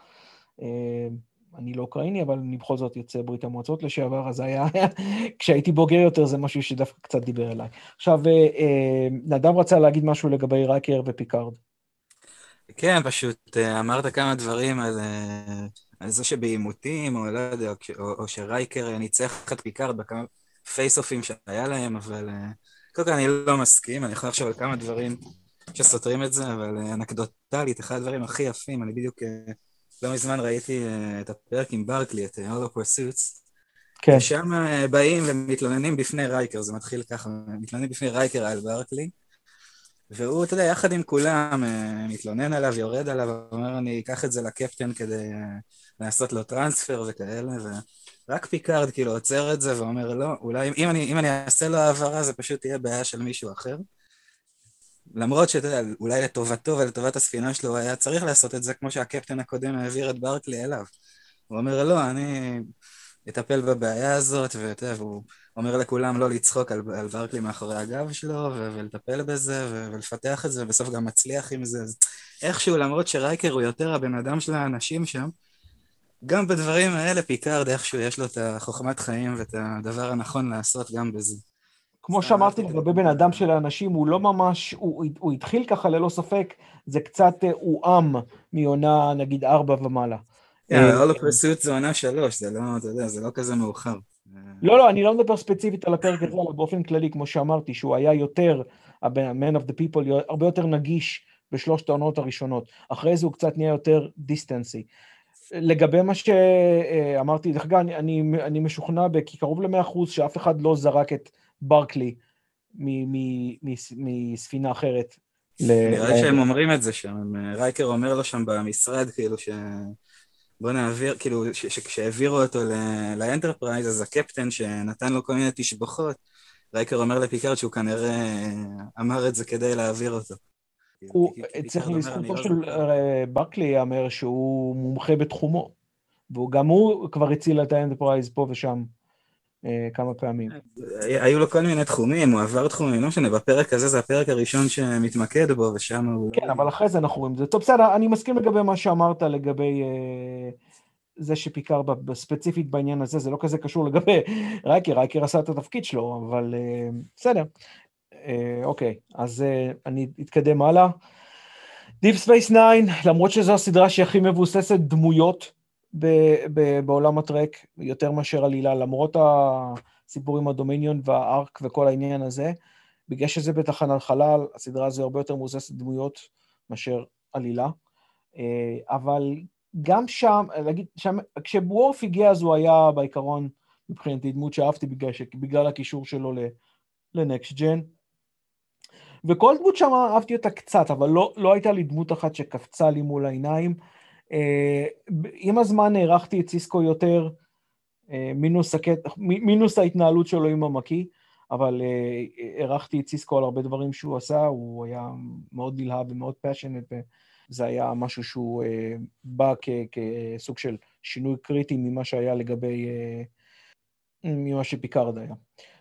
אני לא אוקראיני, אבל אני בכל זאת יוצא ברית המועצות לשעבר, אז היה, כשהייתי בוגר יותר זה משהו שדווקא קצת דיבר אליי. עכשיו, נדב רצה להגיד משהו לגבי רייקר ופיקארד. כן, פשוט אמרת כמה דברים על, על זה שבעימותים, או לא יודע, או, או שרייקר ניצח את פיקארד בכמה face-off ים שהיה להם, אבל קודם כל אני לא מסכים, אני יכול לחשוב על כמה דברים שסותרים את זה, אבל אנקדוטלית, אחד הדברים הכי יפים, אני בדיוק לא מזמן ראיתי את הפרק עם ברקלי, את Hollow Pursuits, כן. ושם באים ומתלוננים בפני רייקר, זה מתחיל ככה, מתלוננים בפני רייקר על ברקלי, והוא, אתה יודע, יחד עם כולם, מתלונן עליו, יורד עליו, אומר, אני אקח את זה לקפטן כדי לעשות לו transfer וכאלה, ורק פיקארד כאילו עוצר את זה ואומר, לא, אולי אם אני, אם אני אעשה לו העברה זה פשוט יהיה בעיה של מישהו אחר. למרות שאתה יודע, אולי לטובתו ולטובת הספינה שלו הוא היה צריך לעשות את זה כמו שהקפטן הקודם העביר את ברקלי אליו. הוא אומר, לא, אני אטפל בבעיה הזאת, ואתה יודע, והוא אומר לכולם לא לצחוק על, על ברקלי מאחורי הגב שלו, ו- ולטפל בזה, ו- ולפתח את זה, ובסוף גם מצליח עם זה. אז איכשהו, למרות שרייקר הוא יותר הבן אדם של האנשים שם, גם בדברים האלה פיקארד איכשהו יש לו את החוכמת חיים ואת הדבר הנכון לעשות גם בזה. כמו שאמרתי לגבי בן אדם של האנשים, הוא לא ממש, הוא, הוא התחיל ככה ללא ספק, זה קצת הועם מעונה נגיד ארבע ומעלה. כן, all of pursuit עונה שלוש, זה לא, אתה יודע, זה לא כזה מאוחר. לא, לא, אני לא מדבר ספציפית על הפרק הזה, אלא באופן כללי, כמו שאמרתי, שהוא היה יותר, ה-man of the people, הרבה יותר נגיש בשלושת העונות הראשונות. אחרי זה הוא קצת נהיה יותר דיסטנסי. לגבי מה שאמרתי, דרך אגב, אני, אני משוכנע כי קרוב למאה אחוז שאף אחד לא זרק את ברקלי מספינה אחרת. נראה שהם אומרים את זה שם, רייקר אומר לו שם במשרד, כאילו ש... בוא נעביר, כאילו, כשהעבירו אותו לאנטרפרייז, אז הקפטן שנתן לו כל מיני תשבחות, רייקר אומר לפיקארד שהוא כנראה אמר את זה כדי להעביר אותו. הוא צריך לזכותו לא של ברקלי ייאמר שהוא מומחה בתחומו, וגם הוא כבר הציל את האנטרפרייז פה ושם. אה, כמה פעמים. היו לו כל מיני תחומים, הוא עבר תחומים, לא משנה, בפרק הזה זה הפרק הראשון שמתמקד בו, ושם הוא... כן, אבל אחרי זה אנחנו רואים את זה. טוב, בסדר, אני מסכים לגבי מה שאמרת לגבי אה, זה שפיקר ספציפית בעניין הזה, זה לא כזה קשור לגבי רייקר, רייקר עשה את התפקיד שלו, אבל אה, בסדר. אוקיי, אז אני אתקדם הלאה. Deep Space 9, למרות שזו הסדרה שהיא הכי מבוססת דמויות, בעולם הטרק, יותר מאשר עלילה, למרות הסיפורים הדומיניון והארק וכל העניין הזה. בגלל שזה בתחנת חלל, הסדרה הזו הרבה יותר מבוססת דמויות מאשר עלילה. אה, אבל גם שם, להגיד, שם, כשבוורף הגיע אז הוא היה בעיקרון, מבחינתי, דמות שאהבתי בגלל, בגלל הקישור שלו לנקסט ג'ן. וכל דמות שם אהבתי אותה קצת, אבל לא, לא הייתה לי דמות אחת שקפצה לי מול העיניים. אה, עם הזמן הערכתי את סיסקו יותר, אה, מינוס, הקט... מינוס ההתנהלות שלו עם המאקי, אבל אה, הערכתי את סיסקו על הרבה דברים שהוא עשה, הוא היה מאוד נלהב ומאוד passionate, וזה היה משהו שהוא בא כ... כסוג של שינוי קריטי ממה שהיה לגבי, ממה שפיקארד היה.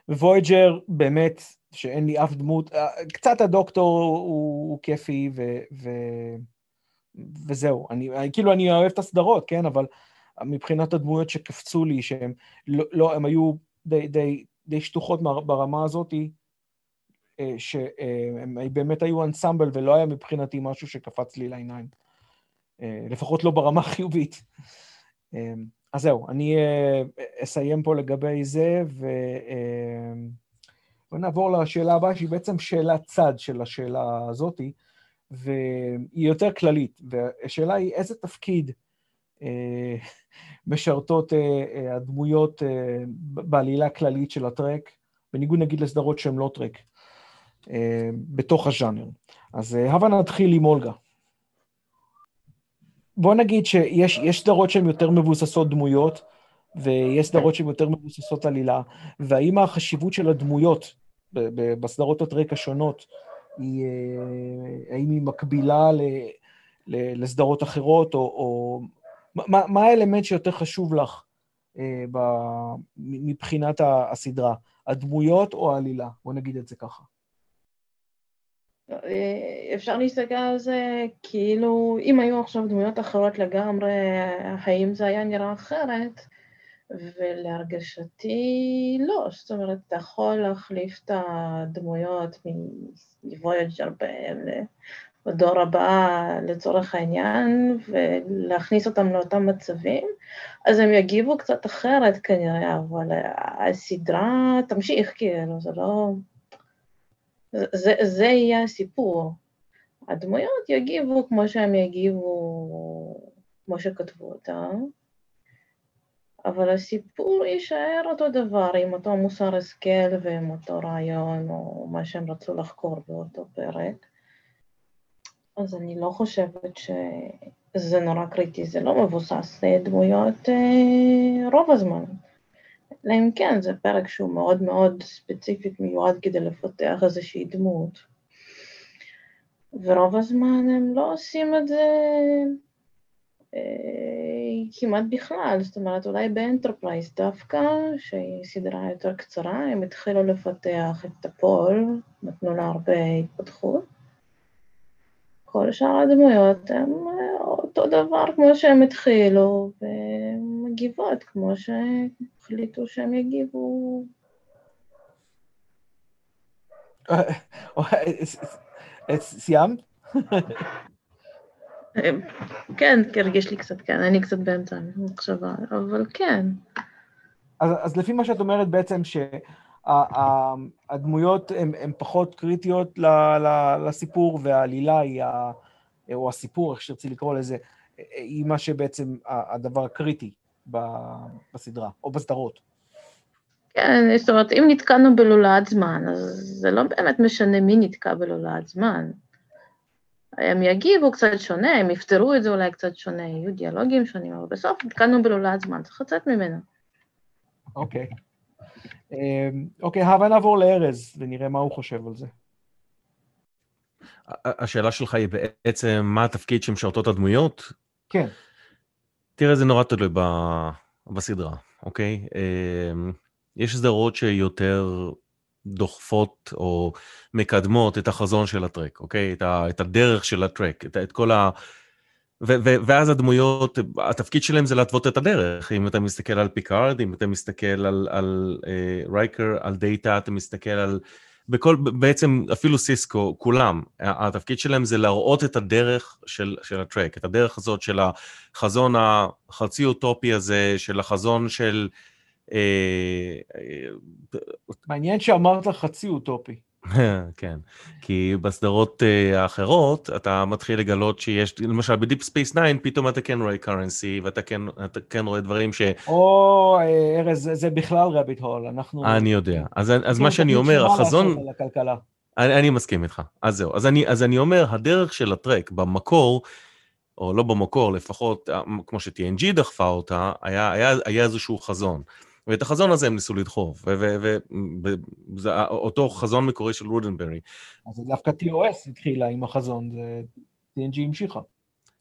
וויג'ר, באמת, שאין לי אף דמות, קצת הדוקטור הוא, הוא כיפי, ו... ו... וזהו. אני, כאילו, אני אוהב את הסדרות, כן? אבל מבחינת הדמויות שקפצו לי, שהן לא, לא, היו די, די, די שטוחות ברמה הזאת, אה, שהם באמת היו אנסמבל ולא היה מבחינתי משהו שקפץ לי לעיניים. אה, לפחות לא ברמה חיובית. אה, אז זהו, אני אסיים פה לגבי זה, ונעבור לשאלה הבאה, שהיא בעצם שאלת צד של השאלה הזאתי. והיא יותר כללית, והשאלה היא איזה תפקיד אה, משרתות אה, אה, הדמויות בעלילה הכללית של הטרק, בניגוד נגיד לסדרות שהן לא טרק, בתוך הז'אנר. אז הבה נתחיל עם אולגה. בוא נגיד שיש סדרות שהן יותר מבוססות דמויות, ויש סדרות שהן יותר מבוססות עלילה, והאם החשיבות של הדמויות בסדרות הטרק השונות, היא, אה, האם היא מקבילה ל, ל, לסדרות אחרות, או, או מה, מה האלמנט שיותר חשוב לך אה, ב, מבחינת הסדרה, הדמויות או העלילה? בוא נגיד את זה ככה. אה, אפשר להסתכל על זה כאילו, אם היו עכשיו דמויות אחרות לגמרי, האם זה היה נראה אחרת? ולהרגשתי לא, זאת אומרת, אתה יכול להחליף את הדמויות מוויג'ר בדור הבא לצורך העניין, ולהכניס אותם לאותם מצבים, אז הם יגיבו קצת אחרת כנראה, אבל הסדרה תמשיך, כאילו, זה לא... זה, זה יהיה הסיפור. הדמויות יגיבו כמו שהם יגיבו, כמו שכתבו אותם, אבל הסיפור יישאר אותו דבר, עם אותו מוסר השכל ועם אותו רעיון, או מה שהם רצו לחקור באותו פרק. אז אני לא חושבת שזה נורא קריטי, זה לא מבוסס דמויות אה, רוב הזמן. אלא אם כן, זה פרק שהוא מאוד מאוד ספציפית מיועד כדי לפתח איזושהי דמות. ורוב הזמן הם לא עושים את זה כמעט בכלל, זאת אומרת, אולי באנטרפרייז דווקא, שהיא סדרה יותר קצרה, הם התחילו לפתח את טי'פול, נתנו לה הרבה התפתחות. כל שאר הדמויות הן אה, אותו דבר כמו שהם התחילו, ומגיבות כמו שהחליטו שהם יגיבו. סיימת? כן, כי הרגיש לי קצת, כן, אני קצת באמצע המחשבה, אבל כן. אז, אז לפי מה שאת אומרת בעצם, שהדמויות הן פחות קריטיות ל, ל, לסיפור, והעלילה היא, ה, או הסיפור, איך שתרצי לקרוא לזה, היא מה שבעצם הדבר הקריטי בסדרה, או בסדרות. כן, זאת אומרת, אם נתקענו בלולאת זמן, אז זה לא באמת משנה מי נתקע בלולאת זמן. הם יגיבו קצת שונה, הם יפתרו את זה אולי קצת שונה, יהיו דיאלוגים שונים, אבל בסוף נתקלנו בלולאת זמן, צריך לצאת ממנו. אוקיי. אמ, אוקיי, הבה נעבור לארז ונראה מה הוא חושב על זה. השאלה שלך היא בעצם מה התפקיד שמשרתות הדמויות? כן. תראה, זה נורא תלוי בסדרה, אוקיי? אמ, יש סדרות שיותר דוחפות או מקדמות את החזון של הטרק, אוקיי? את, ה, את הדרך של הטרק, את, את כל ה... ו, ו, ואז הדמויות, התפקיד שלהם זה להתוות את הדרך. אם אתה מסתכל על פיקארד, אם אתה מסתכל על, על אה, רייקר, על דאטה, אתה מסתכל על... בכל, בעצם אפילו סיסקו, כולם, התפקיד שלהם זה להראות את הדרך של, של הטרק, את הדרך הזאת של החזון החצי אוטופי הזה, של החזון של... אה, אה, מעניין שאמרת חצי אוטופי. כן, כי בסדרות אה, האחרות אתה מתחיל לגלות שיש, למשל בדיפ ספייס 9 פתאום אתה כן רואה currency ואתה כן, כן רואה דברים ש... או, ארז, זה, זה בכלל rabbit hole, אנחנו... אני יודע, אז, אז מה שאני אומר, החזון... אני, אני מסכים איתך, אז זהו, אז אני, אז אני אומר, הדרך של הטרק במקור, או לא במקור, לפחות כמו ש-TNG דחפה אותה, היה, היה, היה איזשהו חזון. ואת החזון הזה הם ניסו לדחוף, וזה אותו חזון מקורי של רודנברי. אז דווקא TOS התחילה עם החזון, זה TNG המשיכה.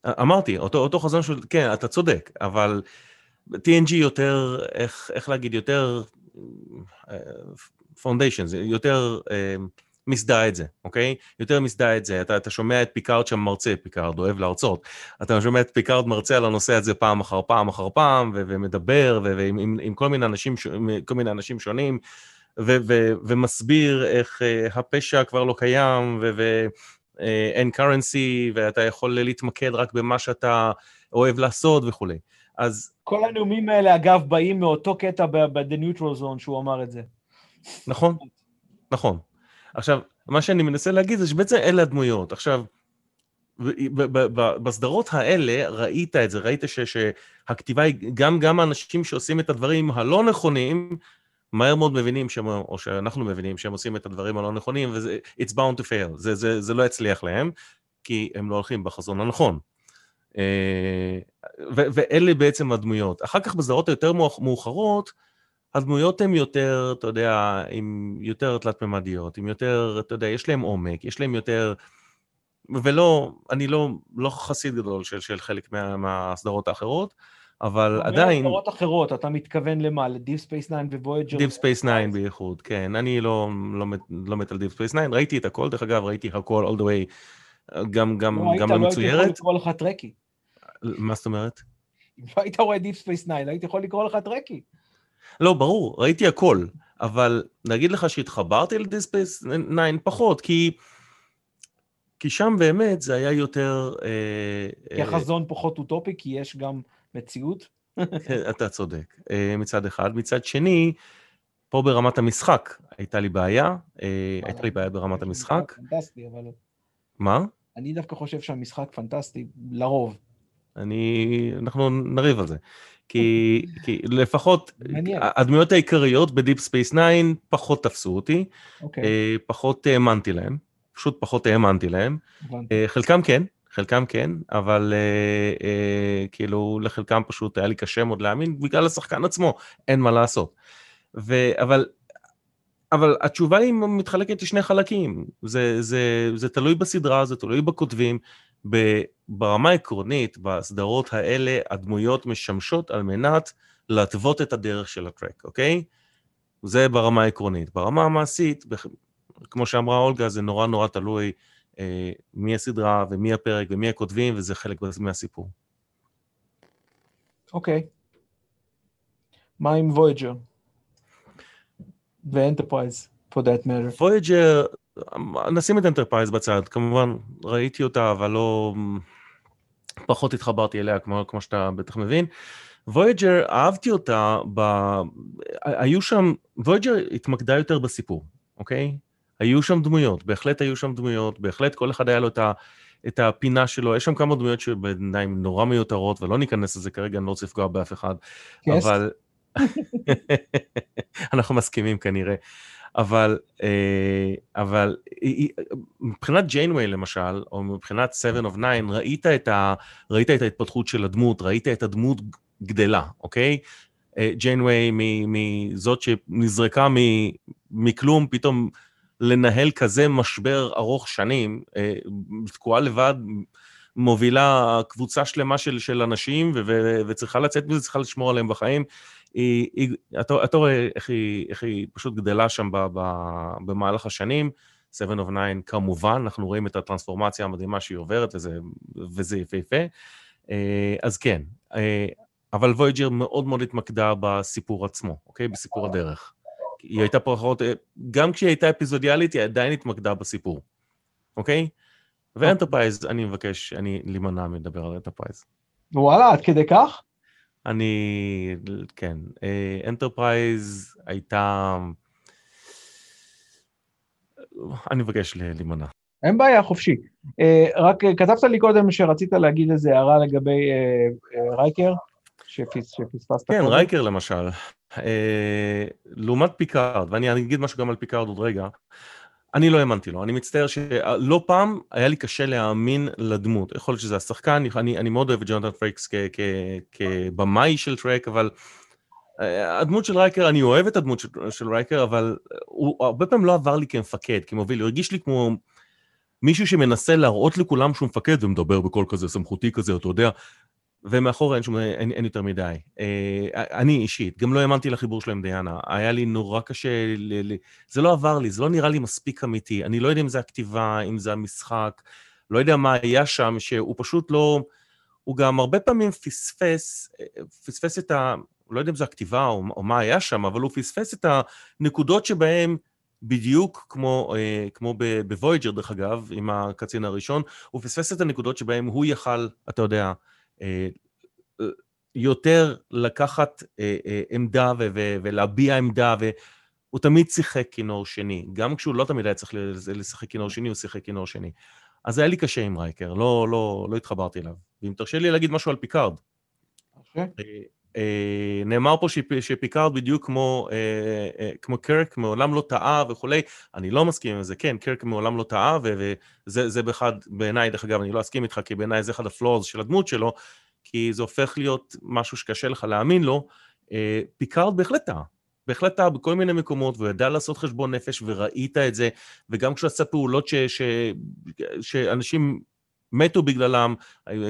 אמרתי, אותו, אותו חזון של, כן, אתה צודק, אבל TNG יותר, איך, איך להגיד, יותר foundation, אה, זה יותר... אה, מסדה את זה, אוקיי? יותר מסדה את זה. אתה, אתה שומע את פיקארד שם מרצה, פיקארד אוהב להרצות. אתה שומע את פיקארד מרצה על הנושא הזה פעם אחר פעם אחר פעם, ו- ומדבר, ו- ועם עם, עם כל, מיני אנשים, כל מיני אנשים שונים, ו- ו- ומסביר איך uh, הפשע כבר לא קיים, ואין uh, currency, ואתה יכול להתמקד רק במה שאתה אוהב לעשות וכולי. אז... כל הנאומים האלה, אגב, באים מאותו קטע ב-The Neutral Zone שהוא אמר את זה. נכון, נכון. עכשיו, מה שאני מנסה להגיד זה שבעצם אלה הדמויות. עכשיו, בסדרות האלה ראית את זה, ראית ש, שהכתיבה היא, גם, גם האנשים שעושים את הדברים הלא נכונים, מהר מאוד מבינים שהם, או שאנחנו מבינים שהם עושים את הדברים הלא נכונים, וזה, it's bound to fail, זה, זה, זה לא יצליח להם, כי הם לא הולכים בחזון הנכון. אה, ואלה בעצם הדמויות. אחר כך בסדרות היותר מאוחרות, הדמויות הן יותר, אתה יודע, עם יותר תלת-ממדיות, עם יותר, אתה יודע, יש להם עומק, יש להם יותר... ולא, אני לא, לא חסיד גדול של, של חלק מה, מהסדרות האחרות, אבל עדיין... סדרות אחרות, אתה מתכוון למה? לדיפ ספייס 9 וויג'ר? דיפ ספייס 9 בייחוד, כן. אני לא, לא, לא מת על דיפ ספייס 9, ראיתי את הכל, דרך אגב, ראיתי הכל all the way, גם, גם, לא, גם לא למצוירת. לא הייתי יכול לקרוא לך Trekkie. מה זאת אומרת? אם לא היית רואה דיפ ספייס 9, הייתי יכול לקרוא לך Trekkie. לא, ברור, ראיתי הכל, אבל להגיד לך שהתחברתי לדיפ ספייס 9 פחות, כי... כי שם באמת זה היה יותר... אה, כי החזון אה, פחות אוטופי, כי יש גם מציאות. כן, אתה צודק, אה, מצד אחד. מצד שני, פה ברמת המשחק הייתה לי בעיה, הייתה לי בעיה ברמת המשחק. פנטסטי, אבל... מה? אני דווקא חושב שהמשחק פנטסטי, לרוב. אני... אנחנו נריב על זה. כי, כי לפחות הדמויות העיקריות בדיפ ספייס 9 פחות תפסו אותי, אוקיי. אוקיי. פחות האמנתי להם. פשוט פחות האמנתי להם. אה, חלקם כן, חלקם כן, אבל אה, אה, כאילו לחלקם פשוט היה לי קשה מאוד להאמין בגלל השחקן עצמו, אין מה לעשות. ו, אבל, אבל התשובה היא מתחלקת לשני חלקים, זה, זה, זה תלוי בסדרה, זה תלוי בכותבים. ברמה העקרונית, בסדרות האלה, הדמויות משמשות על מנת להתוות את הדרך של הטרק, אוקיי? זה ברמה העקרונית. ברמה המעשית, כמו שאמרה אולגה, זה נורא נורא תלוי אה, מי הסדרה ומי הפרק ומי הכותבים, וזה חלק מהסיפור. אוקיי. אוקיי. מה עם וויג'ר? ואנטרפרייז, for that matter. וויג'ר, נשים את אנטרפרייז בצד, כמובן ראיתי אותה, אבל לא... פחות התחברתי אליה, כמו, כמו שאתה בטח מבין. וויג'ר, אהבתי אותה, ב... היו שם, וויג'ר התמקדה יותר בסיפור, אוקיי? היו שם דמויות, בהחלט היו שם דמויות, בהחלט כל אחד היה לו את, ה, את הפינה שלו, יש שם כמה דמויות שבעיניים נורא מיותרות, ולא ניכנס לזה כרגע, אני לא רוצה לפגוע באף אחד, yes. אבל... אנחנו מסכימים כנראה. אבל, אה, אבל מבחינת ג'יינווי למשל, או מבחינת 7 of 9, ראית את, ה, ראית את ההתפתחות של הדמות, ראית את הדמות גדלה, אוקיי? ג'יינווי מזאת שנזרקה מכלום, פתאום לנהל כזה משבר ארוך שנים, אה, תקועה לבד, מובילה קבוצה שלמה של, של אנשים ו, ו, וצריכה לצאת מזה, צריכה לשמור עליהם בחיים. היא, היא, אתה, אתה רואה איך היא, איך היא פשוט גדלה שם ב, ב, במהלך השנים. 7 of 9 כמובן, אנחנו רואים את הטרנספורמציה המדהימה שהיא עוברת, וזה, וזה יפהפה. אה, אז כן, אה, אבל וויג'ר מאוד מאוד התמקדה בסיפור עצמו, אוקיי? בסיפור הדרך. היא הייתה פחות, גם כשהיא הייתה אפיזודיאלית, היא עדיין התמקדה בסיפור, אוקיי? ואנטרפרייז, אני מבקש, אני להימנע מלדבר על אנטרפרייז. וואלה, עד כדי כך? אני, כן. אנטרפרייז הייתה... אני מבקש להימנע. אין בעיה, חופשי. רק כתבת לי קודם שרצית להגיד איזה הערה לגבי רייקר, שפספסת כן, רייקר למשל. אה, לעומת פיקארד, ואני אגיד משהו גם על פיקארד עוד רגע, אני לא האמנתי לו, אני מצטער שלא פעם היה לי קשה להאמין לדמות, יכול להיות שזה השחקן, אני, אני מאוד אוהב את ג'ונתן פרייקס כבמאי של טרק, אבל אה, הדמות של רייקר, אני אוהב את הדמות של, של רייקר, אבל הוא הרבה פעמים לא עבר לי כמפקד, כמוביל, הוא הרגיש לי כמו מישהו שמנסה להראות לכולם שהוא מפקד ומדבר בקול כזה סמכותי כזה, אתה יודע, ומאחורה אין, שום, אין, אין יותר מדי. אה, אני אישית, גם לא האמנתי לחיבור שלו עם דיאנה. היה לי נורא קשה, ל, ל, זה לא עבר לי, זה לא נראה לי מספיק אמיתי. אני לא יודע אם זה הכתיבה, אם זה המשחק, לא יודע מה היה שם, שהוא פשוט לא... הוא גם הרבה פעמים פספס, פספס את ה... לא יודע אם זה הכתיבה או, או מה היה שם, אבל הוא פספס את הנקודות שבהן... בדיוק כמו, אה, כמו בוויג'ר, דרך אגב, עם הקצין הראשון, הוא פספס את הנקודות שבהן הוא יכל, אתה יודע, יותר לקחת אה, אה, עמדה ולהביע עמדה, והוא תמיד שיחק כינור שני. גם כשהוא לא תמיד היה צריך לשחק כינור שני, הוא שיחק כינור שני. אז היה לי קשה עם רייקר, לא, לא, לא התחברתי אליו. ואם תרשה לי להגיד משהו על פיקארד. Okay. אה, נאמר פה שפ, שפיקארד בדיוק כמו, אה, אה, כמו קרק מעולם לא טעה וכולי, אני לא מסכים עם זה, כן, קרק מעולם לא טעה, וזה באחד, בעיניי, דרך אגב, אני לא אסכים איתך, כי בעיניי זה אחד ה flaws של הדמות שלו, כי זה הופך להיות משהו שקשה לך להאמין לו, אה, פיקארד בהחלט טעה. בהחלט טעה בכל מיני מקומות, והוא ידע לעשות חשבון נפש, וראית את זה, וגם כשהוא עשה פעולות ש, ש, שאנשים מתו בגללם,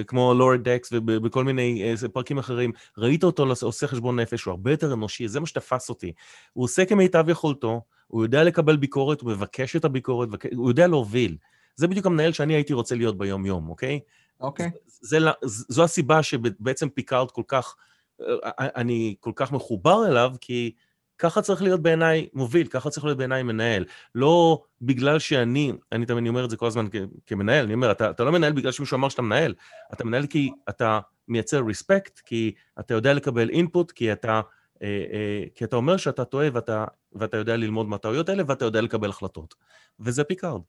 כמו Lower Decks ובכל מיני אה, פרקים אחרים, ראית אותו עושה חשבון נפש, הוא הרבה יותר אנושי, זה מה שתפס אותי. הוא עושה כמיטב יכולתו, הוא יודע לקבל ביקורת, הוא מבקש את הביקורת, הוא יודע להוביל. זה בדיוק המנהל שאני הייתי רוצה להיות ביום-יום, אוקיי? אוקיי. זה, זו הסיבה שבעצם פיקארד כל כך, אה, אני כל כך מחובר אליו, כי ככה צריך להיות בעיניי מוביל, ככה צריך להיות בעיניי מנהל. לא בגלל שאני, אני תמיד אומר את זה כל הזמן כמנהל, אני אומר, אתה, אתה לא מנהל בגלל שמישהו אמר שאתה מנהל, אתה מנהל כי אתה מייצר respect, כי אתה יודע לקבל input, כי אתה, אה, אה, כי אתה אומר שאתה טועה ואתה, ואתה יודע ללמוד מהטעויות האלה ואתה יודע לקבל החלטות. וזה פיקארד.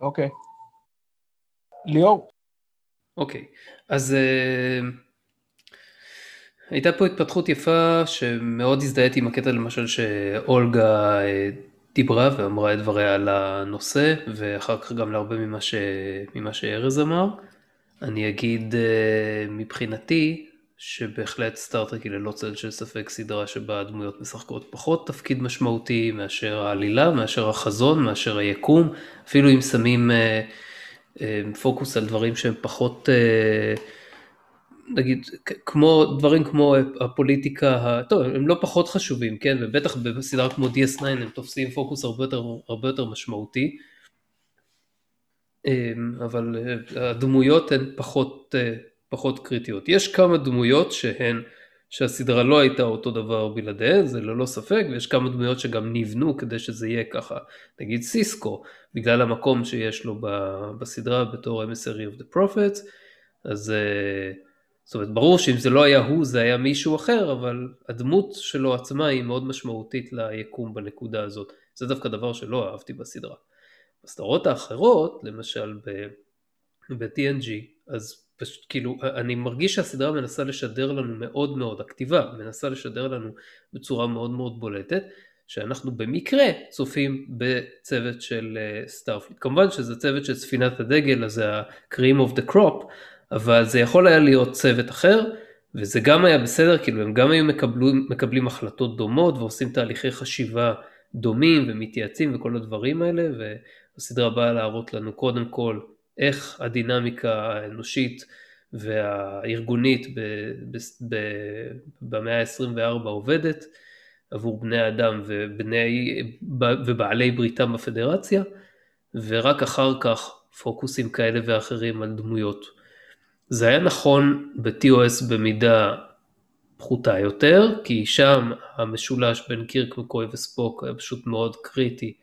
אוקיי. ליאור. אוקיי, אז... Uh... הייתה פה התפתחות יפה שמאוד הזדהיתי עם הקטע למשל שאולגה אה, דיברה ואמרה את דבריה על הנושא ואחר כך גם להרבה ממה, ש... ממה שארז אמר. אני אגיד אה, מבחינתי שבהחלט סטארטרק היא ללא צל של ספק סדרה שבה הדמויות משחקות פחות תפקיד משמעותי מאשר העלילה, מאשר החזון, מאשר היקום, אפילו אם שמים אה, פוקוס על דברים שהם פחות נגיד, כמו, דברים כמו הפוליטיקה, טוב, הם לא פחות חשובים, כן, ובטח בסדרה כמו DS9 הם תופסים פוקוס הרבה יותר, הרבה יותר משמעותי, אמ, אבל אה, הדמויות הן פחות, אה, פחות קריטיות. יש כמה דמויות שהן, שהסדרה לא הייתה אותו דבר בלעדיהן, זה ללא ספק, ויש כמה דמויות שגם נבנו כדי שזה יהיה ככה, נגיד סיסקו, בגלל המקום שיש לו בסדרה בתור emissary of the prophets, אז uh, זאת אומרת, ברור שאם זה לא היה הוא, זה היה מישהו אחר, אבל הדמות שלו עצמה היא מאוד משמעותית ליקום בנקודה הזאת. זה דווקא דבר שלא אהבתי בסדרה. בסדרות האחרות, למשל ב-TNG, אז פשוט כאילו, אני מרגיש שהסדרה מנסה לשדר לנו מאוד מאוד, הכתיבה מנסה לשדר לנו בצורה מאוד מאוד בולטת, שאנחנו במקרה צופים בצוות של סטארפליט. Uh, כמובן שזה צוות של ספינת הדגל, אז ה-cream of the crop, אבל זה יכול היה להיות צוות אחר, וזה גם היה בסדר, כאילו הם גם היו מקבלים, מקבלים החלטות דומות ועושים תהליכי חשיבה דומים ומתייעצים וכל הדברים האלה, והסדרה באה להראות לנו קודם כל איך הדינמיקה האנושית והארגונית במאה ה-24 עובדת עבור בני אדם ובני, ובעלי בריתם בפדרציה, ורק אחר כך פוקוסים כאלה ואחרים על דמויות. זה היה נכון ב-TOS במידה פחותה יותר, כי שם המשולש בין קירק מקוי וספוק היה פשוט מאוד קריטי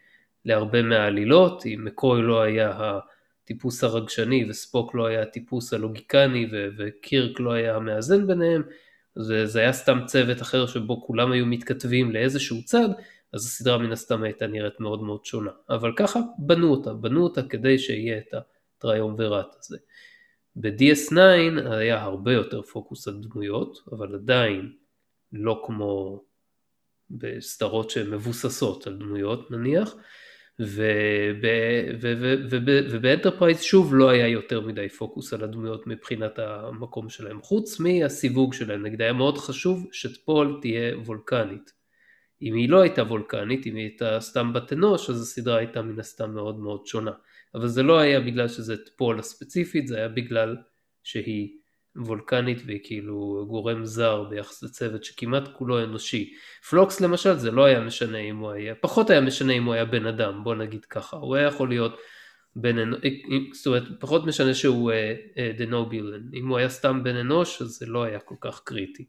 להרבה מהעלילות, אם מקוי לא היה הטיפוס הרגשני וספוק לא היה הטיפוס הלוגיקני ו- וקירק לא היה המאזן ביניהם, זה, זה היה סתם צוות אחר שבו כולם היו מתכתבים לאיזשהו צד, אז הסדרה מן הסתם הייתה נראית מאוד מאוד שונה. אבל ככה בנו אותה, בנו אותה כדי שיהיה את הטריומווירט הזה. ב-DS9 היה הרבה יותר פוקוס על דמויות, אבל עדיין לא כמו בסדרות שהן מבוססות על דמויות נניח, ובאנטרפרייז שוב לא היה יותר מדי פוקוס על הדמויות מבחינת המקום שלהם, חוץ מהסיווג שלהם, נגיד היה מאוד חשוב שטפול תהיה וולקנית. אם היא לא הייתה וולקנית, אם היא הייתה סתם בת אנוש, אז הסדרה הייתה מן הסתם מאוד מאוד שונה. אבל זה לא היה בגלל שזה פולה ספציפית, זה היה בגלל שהיא וולקנית והיא כאילו גורם זר ביחס לצוות שכמעט כולו אנושי. פלוקס למשל זה לא היה משנה אם הוא היה, פחות היה משנה אם הוא היה בן אדם, בוא נגיד ככה, הוא היה יכול להיות בן אנוש, זאת אומרת פחות משנה שהוא דנובילן, uh, uh, אם הוא היה סתם בן אנוש אז זה לא היה כל כך קריטי.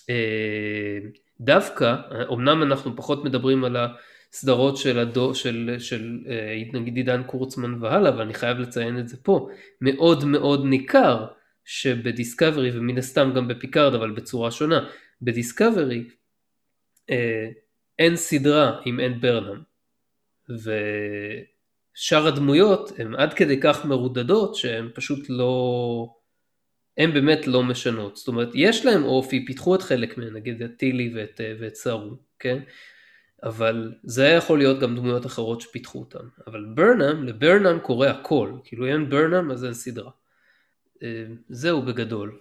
Uh, דווקא, אמנם אנחנו פחות מדברים על ה... סדרות של, הדו, של, של אה, נגיד עידן קורצמן והלאה, אבל אני חייב לציין את זה פה, מאוד מאוד ניכר שבדיסקאברי ומן הסתם גם בפיקארד אבל בצורה שונה, בדיסקאברי אה, אין סדרה אם אין ברנם ושאר הדמויות הן עד כדי כך מרודדות שהן פשוט לא, הן באמת לא משנות. זאת אומרת, יש להם אופי, פיתחו את חלק מהן, נגיד את טילי ואת, ואת סארו, כן? אבל זה יכול להיות גם דמויות אחרות שפיתחו אותן. אבל ברנאם, לברנאם קורה הכל, כאילו אין ברנאם אז אין סדרה. אה, זהו בגדול.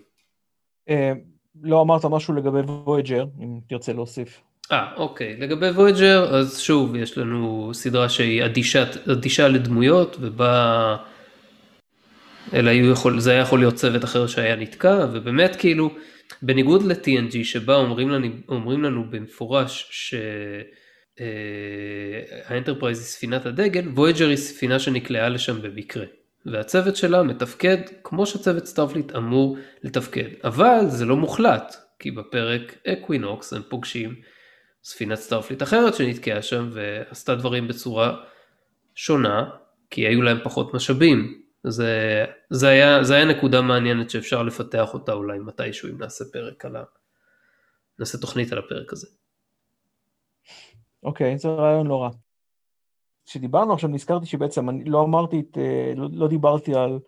אה, לא אמרת משהו לגבי וויג'ר, אם תרצה להוסיף. אה, אוקיי. לגבי וויג'ר, אז שוב, יש לנו סדרה שהיא אדישת, אדישה לדמויות, ובה... אלא יכול, זה היה יכול להיות צוות אחר שהיה נתקע, ובאמת כאילו, בניגוד ל-TNG שבה אומרים לנו, אומרים לנו במפורש שהאנטרפרייז אה, היא ספינת הדגל, וויג'ר היא ספינה שנקלעה לשם במקרה. והצוות שלה מתפקד כמו שצוות סטארפליט אמור לתפקד. אבל זה לא מוחלט, כי בפרק אקווינוקס הם פוגשים ספינת סטארפליט אחרת שנתקעה שם ועשתה דברים בצורה שונה, כי היו להם פחות משאבים. זה, זה, היה, זה היה נקודה מעניינת שאפשר לפתח אותה אולי מתישהו אם נעשה פרק על ה... נעשה תוכנית על הפרק הזה. אוקיי, זה רעיון לא רע. כשדיברנו עכשיו נזכרתי שבעצם אני לא אמרתי, את, אה, לא, לא דיברתי על,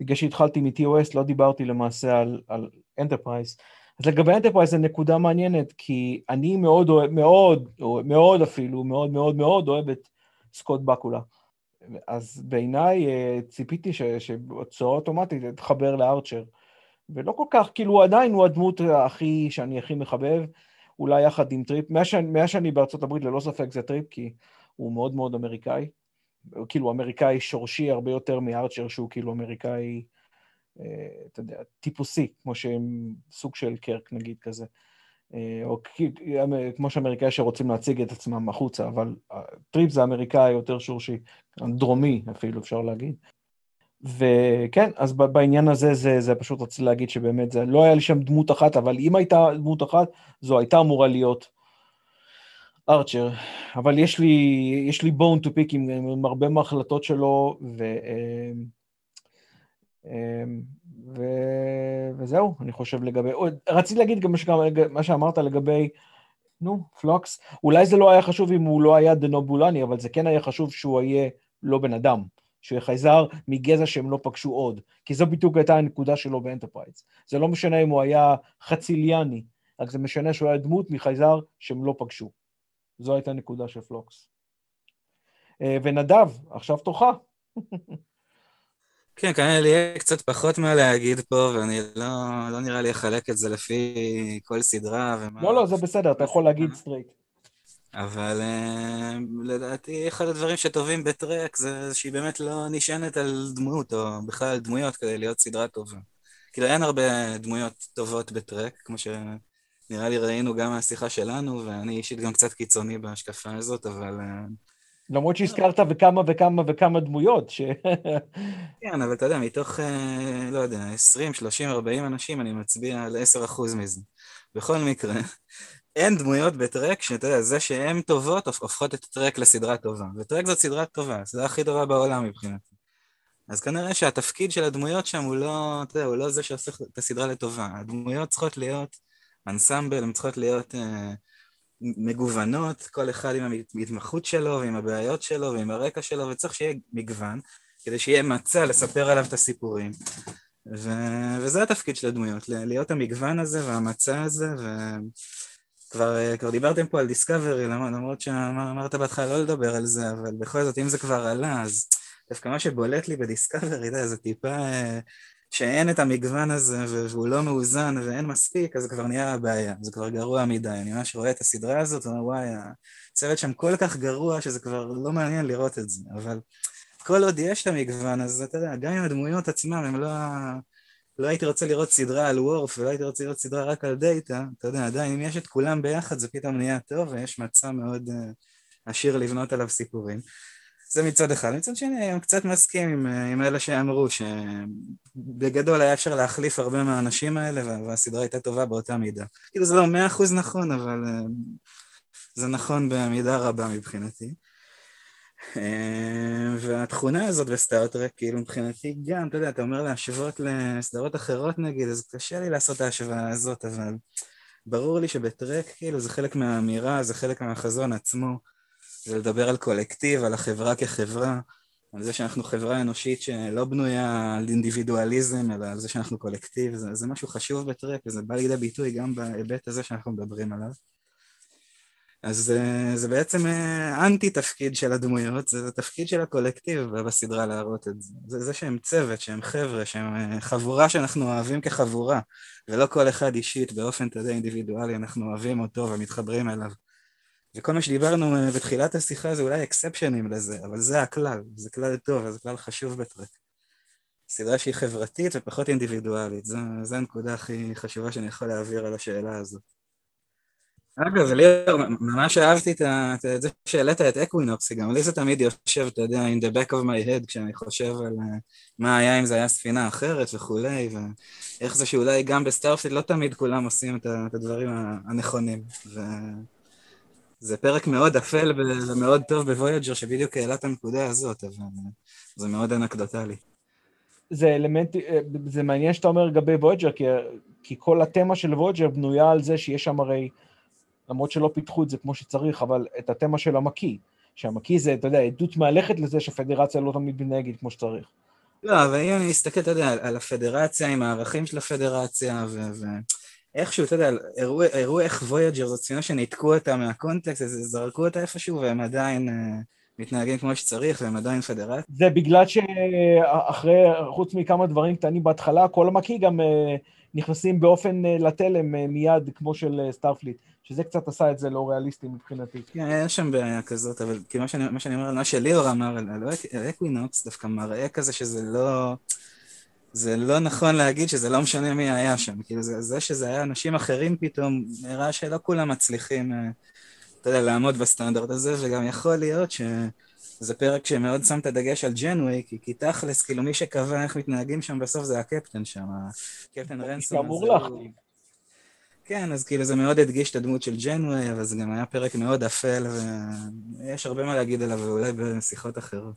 בגלל שהתחלתי מ-TOS לא דיברתי למעשה על, על Enterprise. אז לגבי Enterprise זו נקודה מעניינת, כי אני מאוד אוהב, מאוד, מאוד אפילו, מאוד מאוד מאוד אוהב את סקוט בקולה. אז בעיניי אה, ציפיתי שבצורה אוטומטית תתחבר לארצ'ר. ולא כל כך, כאילו עדיין הוא הדמות הכי, שאני הכי מחבב, אולי יחד עם טריפ. מאז שאני בארצות הברית ללא ספק זה טריפ, כי הוא מאוד מאוד אמריקאי, כאילו אמריקאי שורשי הרבה יותר מארצ'ר שהוא כאילו אמריקאי, אה, אתה יודע, טיפוסי, כמו שהם סוג של קרק נגיד כזה. אה, או כמו שאמריקאי שרוצים להציג את עצמם החוצה, אבל טריפ זה אמריקאי יותר שורשי, דרומי אפילו אפשר להגיד. וכן, אז בעניין הזה זה, זה פשוט רציתי להגיד שבאמת זה לא היה לי שם דמות אחת, אבל אם הייתה דמות אחת, זו הייתה אמורה להיות ארצ'ר, אבל יש לי, יש לי בון טו פיק עם, עם הרבה מההחלטות שלו, ו, אמ, אמ, ו, וזהו, אני חושב לגבי, רציתי להגיד גם מה שאמרת לגבי, נו, פלוקס, אולי זה לא היה חשוב אם הוא לא היה דנובולני, אבל זה כן היה חשוב שהוא יהיה לא בן אדם, שהוא יהיה חייזר מגזע שהם לא פגשו עוד, כי זו בדיוק הייתה הנקודה שלו באנטרפרייז. זה לא משנה אם הוא היה חציליאני, רק זה משנה שהוא היה דמות מחייזר שהם לא פגשו. זו הייתה נקודה של פלוקס. אה, ונדב, עכשיו תורך. כן, כנראה לי יהיה קצת פחות מה להגיד פה, ואני לא, לא נראה לי אחלק את זה לפי כל סדרה ומה... לא, לא, זה בסדר, אתה יכול להגיד straight. אבל uh, לדעתי אחד הדברים שטובים בטרק זה שהיא באמת לא נשענת על דמות, או בכלל על דמויות כדי להיות סדרה טובה. כאילו אין הרבה דמויות טובות בטרק, כמו ש... נראה לי ראינו גם מהשיחה שלנו, ואני אישית גם קצת קיצוני בהשקפה הזאת, אבל... אה, למרות שהזכרת וכמה וכמה וכמה דמויות, ש... כן, אבל אתה יודע, מתוך, אה, לא יודע, 20, 30, 40 אנשים, אני מצביע על 10% מזה. בכל מקרה, אין דמויות בטרק שאתה יודע, זה שהן טובות הופכות את טרק לסדרה טובה. וטרק זאת סדרה טובה, הסדרה הכי טובה בעולם מבחינתי. אז כנראה שהתפקיד של הדמויות שם הוא לא, אתה יודע, הוא לא זה שעושה את הסדרה לטובה. הדמויות צריכות להיות אנסמבל, הן צריכות להיות uh, מגוונות, כל אחד עם ההתמחות שלו ועם הבעיות שלו ועם הרקע שלו, וצריך שיהיה מגוון, כדי שיהיה מצע לספר עליו את הסיפורים. ו... וזה התפקיד של הדמויות, להיות המגוון הזה והמצע הזה, וכבר דיברתם פה על דיסקאברי, למרות שאמרת בהתחלה לא לדבר על זה, אבל בכל זאת, אם זה כבר עלה, אז דווקא מה שבולט לי בדיסקאברי, זה טיפה אה, שאין את המגוון הזה והוא לא מאוזן ואין מספיק, אז זה כבר נהיה הבעיה, זה כבר גרוע מדי. אני ממש רואה את הסדרה הזאת ואומר, וואי, הצוות שם כל כך גרוע שזה כבר לא מעניין לראות את זה, אבל כל עוד יש את המגוון, אז אתה יודע, גם אם הדמויות עצמם הם לא... לא הייתי רוצה לראות סדרה על וורף ולא הייתי רוצה לראות סדרה רק על דאטה, אתה יודע, עדיין אם יש את כולם ביחד זה פתאום נהיה טוב ויש מצע מאוד uh, עשיר לבנות עליו סיפורים. זה מצד אחד. מצד שני, אני קצת מסכים עם, עם אלה שאמרו שבגדול היה אפשר להחליף הרבה מהאנשים האלה והסדרה הייתה טובה באותה מידה. כאילו זה לא מאה אחוז נכון, אבל אה, זה נכון במידה רבה מבחינתי. אה, והתכונה הזאת בסטארט-טרק, כאילו מבחינתי גם, אתה יודע, אתה אומר להשוות לסדרות אחרות נגיד, אז קשה לי לעשות את ההשוואה הזאת, אבל ברור לי שבטרק, כאילו, זה חלק מהאמירה, זה חלק מהחזון עצמו. זה לדבר על קולקטיב, על החברה כחברה, על זה שאנחנו חברה אנושית שלא בנויה על אינדיבידואליזם, אלא על זה שאנחנו קולקטיב, זה, זה משהו חשוב בטרק, וזה בא לידי ביטוי גם בהיבט הזה שאנחנו מדברים עליו. אז אה, זה בעצם אה, אנטי תפקיד של הדמויות, זה תפקיד של הקולקטיב בסדרה להראות את זה. זה זה שהם צוות, שהם חבר'ה, שהם אה, חבורה שאנחנו אוהבים כחבורה, ולא כל אחד אישית באופן, אתה אינדיבידואלי, אנחנו אוהבים אותו ומתחברים אליו. וכל מה שדיברנו בתחילת השיחה זה אולי אקספשנים לזה, אבל זה הכלל, זה כלל טוב, זה כלל חשוב בטרק. סדרה שהיא חברתית ופחות אינדיבידואלית, זו הנקודה הכי חשובה שאני יכול להעביר על השאלה הזאת. אגב, ליאור, ממש אהבתי את זה שהעלית את אקווינוקס, גם לי זה תמיד יושב, אתה יודע, in the back of my head, כשאני חושב על אה, מה היה אם זה היה ספינה אחרת וכולי, ואיך זה שאולי גם בסטארפליט לא תמיד כולם עושים את הדברים הנכונים. וזה פרק מאוד אפל ומאוד טוב בוויג'ר, שבדיוק העלה את הנקודה הזאת, אבל זה מאוד אנקדוטלי. זה אלמנט, אה, זה מעניין שאתה אומר לגבי וויג'ר, כי, כי כל התמה של וויג'ר בנויה על זה שיש שם הרי... למרות שלא פיתחו את זה כמו שצריך, אבל את התמה של המקיא, שהמקיא זה, אתה יודע, עדות מהלכת לזה שהפדרציה לא תמיד מתנהגת כמו שצריך. לא, אבל אם אני מסתכל, אתה יודע, על הפדרציה, עם הערכים של הפדרציה, ו... ו... אתה יודע, הראו, הראו איך וויג'ר זאת ספינה שניתקו אותה מהקונטקסט, אז זרקו אותה איפשהו, והם עדיין אה, מתנהגים כמו שצריך, והם עדיין פדרציה. זה בגלל שאחרי, חוץ מכמה דברים קטנים בהתחלה, כל המקיא גם אה, נכנסים באופן אה, לתלם אה, מיד, כמו של סטארפליט. שזה קצת עשה את זה לא ריאליסטי מבחינתי. כן, היה שם בעיה כזאת, אבל כי מה שאני, מה שאני אומר, מה שליאור אמר על, אקווינוקס, דווקא מראה כזה שזה לא... זה לא נכון להגיד שזה לא משנה מי היה שם. כאילו זה, זה שזה היה אנשים אחרים פתאום, נראה שלא כולם מצליחים, אה, אתה יודע, לעמוד בסטנדרט הזה, וגם יכול להיות שזה פרק שמאוד שם את הדגש על ג'יינוויי, כי, כי תכלס, כאילו מי שקבע איך מתנהגים שם בסוף זה הקפטן שם, הקפטן רנסום. שאמור להחליט. כן, אז כאילו זה מאוד הדגיש את הדמות של ג'יינוויי, אבל זה גם היה פרק מאוד אפל, ויש הרבה מה להגיד עליו, ואולי בשיחות אחרות.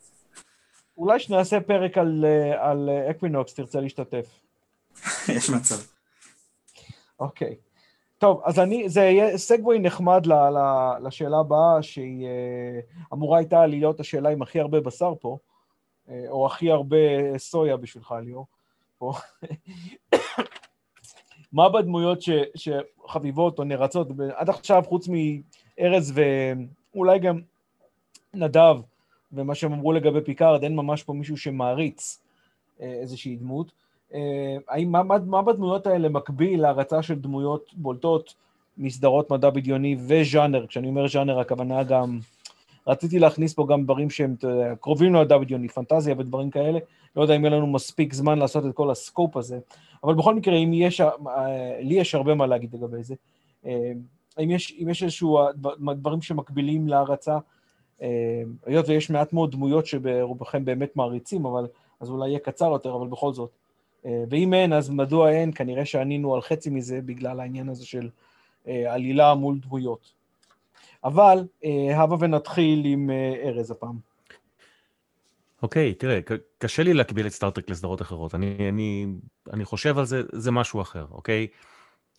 אולי שנעשה פרק על, על אקווינוקס, תרצה להשתתף. יש מצב. אוקיי. טוב, אז אני, זה יהיה segue נחמד ל, ל, לשאלה הבאה, שהיא אה, אמורה הייתה להיות השאלה עם הכי הרבה בשר פה, אה, או הכי הרבה סויה בשבילך, ליאור. פה. מה בדמויות ש, שחביבות או נערצות, עד עכשיו חוץ מארז ואולי גם נדב ומה שהם אמרו לגבי פיקארד, אין ממש פה מישהו שמעריץ אה, איזושהי דמות. אה, האם, מה, מה, מה בדמויות האלה מקביל להערצה של דמויות בולטות מסדרות מדע בדיוני וז'אנר, כשאני אומר ז'אנר הכוונה גם, רציתי להכניס פה גם דברים שהם קרובים למדע בדיוני, פנטזיה ודברים כאלה, לא יודע אם יהיה לנו מספיק זמן לעשות את כל הסקופ הזה, אבל בכל מקרה, אם יש, אה, לי יש הרבה מה להגיד לגבי זה. אה, אם יש, אם יש איזשהו דברים שמקבילים להערצה, היות ויש מעט מאוד דמויות שברובכם באמת מעריצים, אבל אז אולי יהיה קצר יותר, אבל בכל זאת. ואם אין, אז מדוע אין? כנראה שענינו על חצי מזה בגלל העניין הזה של עלילה מול דמויות. אבל הבה ונתחיל עם ארז הפעם. אוקיי, תראה, קשה לי להקביל את סטארטרק לסדרות אחרות. אני, אני, אני חושב על זה, זה משהו אחר, אוקיי?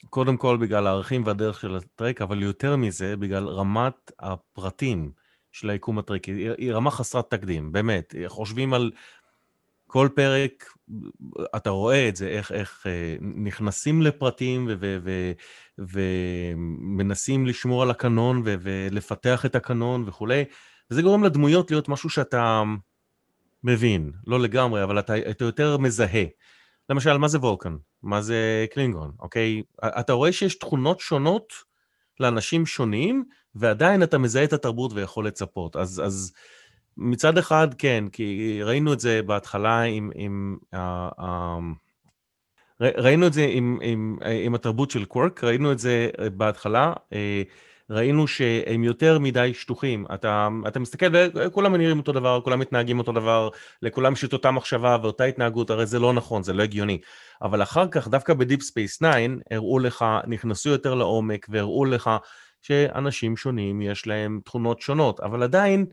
קודם כל בגלל הערכים והדרך של הטרק, אבל יותר מזה, בגלל רמת הפרטים של היקום הטרקי. היא, היא רמה חסרת תקדים, באמת. חושבים על כל פרק, אתה רואה את זה, איך, איך אה, נכנסים לפרטים ומנסים לשמור על הקנון ולפתח את הקנון וכולי, וזה גורם לדמויות להיות משהו שאתה... מבין, לא לגמרי, אבל אתה, אתה יותר מזהה. למשל, מה זה וולקן? מה זה קלינגון, אוקיי? אתה רואה שיש תכונות שונות לאנשים שונים, ועדיין אתה מזהה את התרבות ויכול לצפות. אז, אז מצד אחד, כן, כי ראינו את זה בהתחלה עם... עם אה, אה, ראינו את זה עם, עם, עם התרבות של קוורק, ראינו את זה בהתחלה. ראינו שהם יותר מדי שטוחים. אתה, אתה מסתכל וכולם נראים אותו דבר, כולם מתנהגים אותו דבר, לכולם יש את אותה מחשבה ואותה התנהגות, הרי זה לא נכון, זה לא הגיוני. אבל אחר כך, דווקא ב Deep Space 9, הראו לך, נכנסו יותר לעומק והראו לך שאנשים שונים יש להם תכונות שונות, אבל עדיין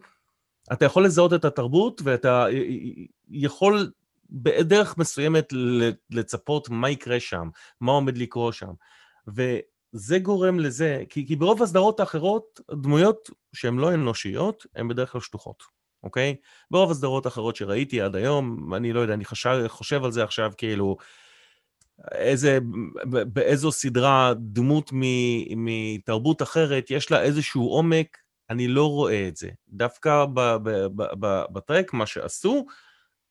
אתה יכול לזהות את התרבות ואתה יכול בדרך מסוימת לצפות מה יקרה שם, מה עומד לקרות שם. זה גורם לזה, כי, כי ברוב הסדרות האחרות, דמויות שהן לא אנושיות, הן בדרך כלל שטוחות. אוקיי? ברוב הסדרות האחרות שראיתי עד היום, אני לא יודע, אני חשב, חושב על זה עכשיו כאילו, איזה, באיזו סדרה דמות מתרבות אחרת, יש לה איזשהו עומק, אני לא רואה את זה. דווקא בטרק, מה שעשו,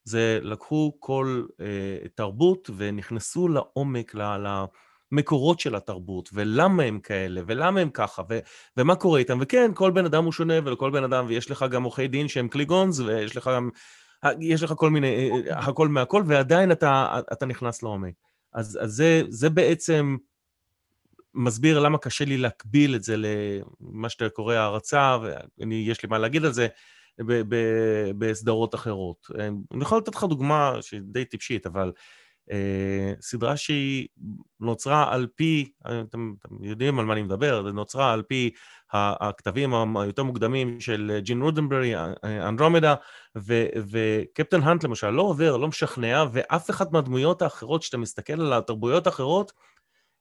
זה לקחו כל אה, תרבות ונכנסו לעומק, ל, למקורות של התרבות, ולמה הם כאלה, ולמה הם ככה, ו, ומה קורה איתם. וכן, כל בן אדם הוא שונה, ולכל בן אדם, ויש לך גם עורכי דין שהם קליגונס, ויש לך גם, יש לך כל מיני, אה, אה, הכל מהכל, ועדיין אתה, אתה נכנס לעומק. אז, אז זה, זה בעצם מסביר למה קשה לי להקביל את זה למה שאתה קורא הערצה, ויש לי מה להגיד על זה, בסדרות אחרות. אני יכול לתת לך דוגמה שהיא די טיפשית, אבל אה, סדרה שהיא נוצרה על פי, אתם, אתם יודעים על מה אני מדבר, זה נוצרה על פי הכתבים היותר מוקדמים של ג'ין רודנברי, אנדרומדה, וקפטן האנט למשל לא עובר, לא משכנע, ואף אחת מהדמויות האחרות, שאתה מסתכל על התרבויות האחרות,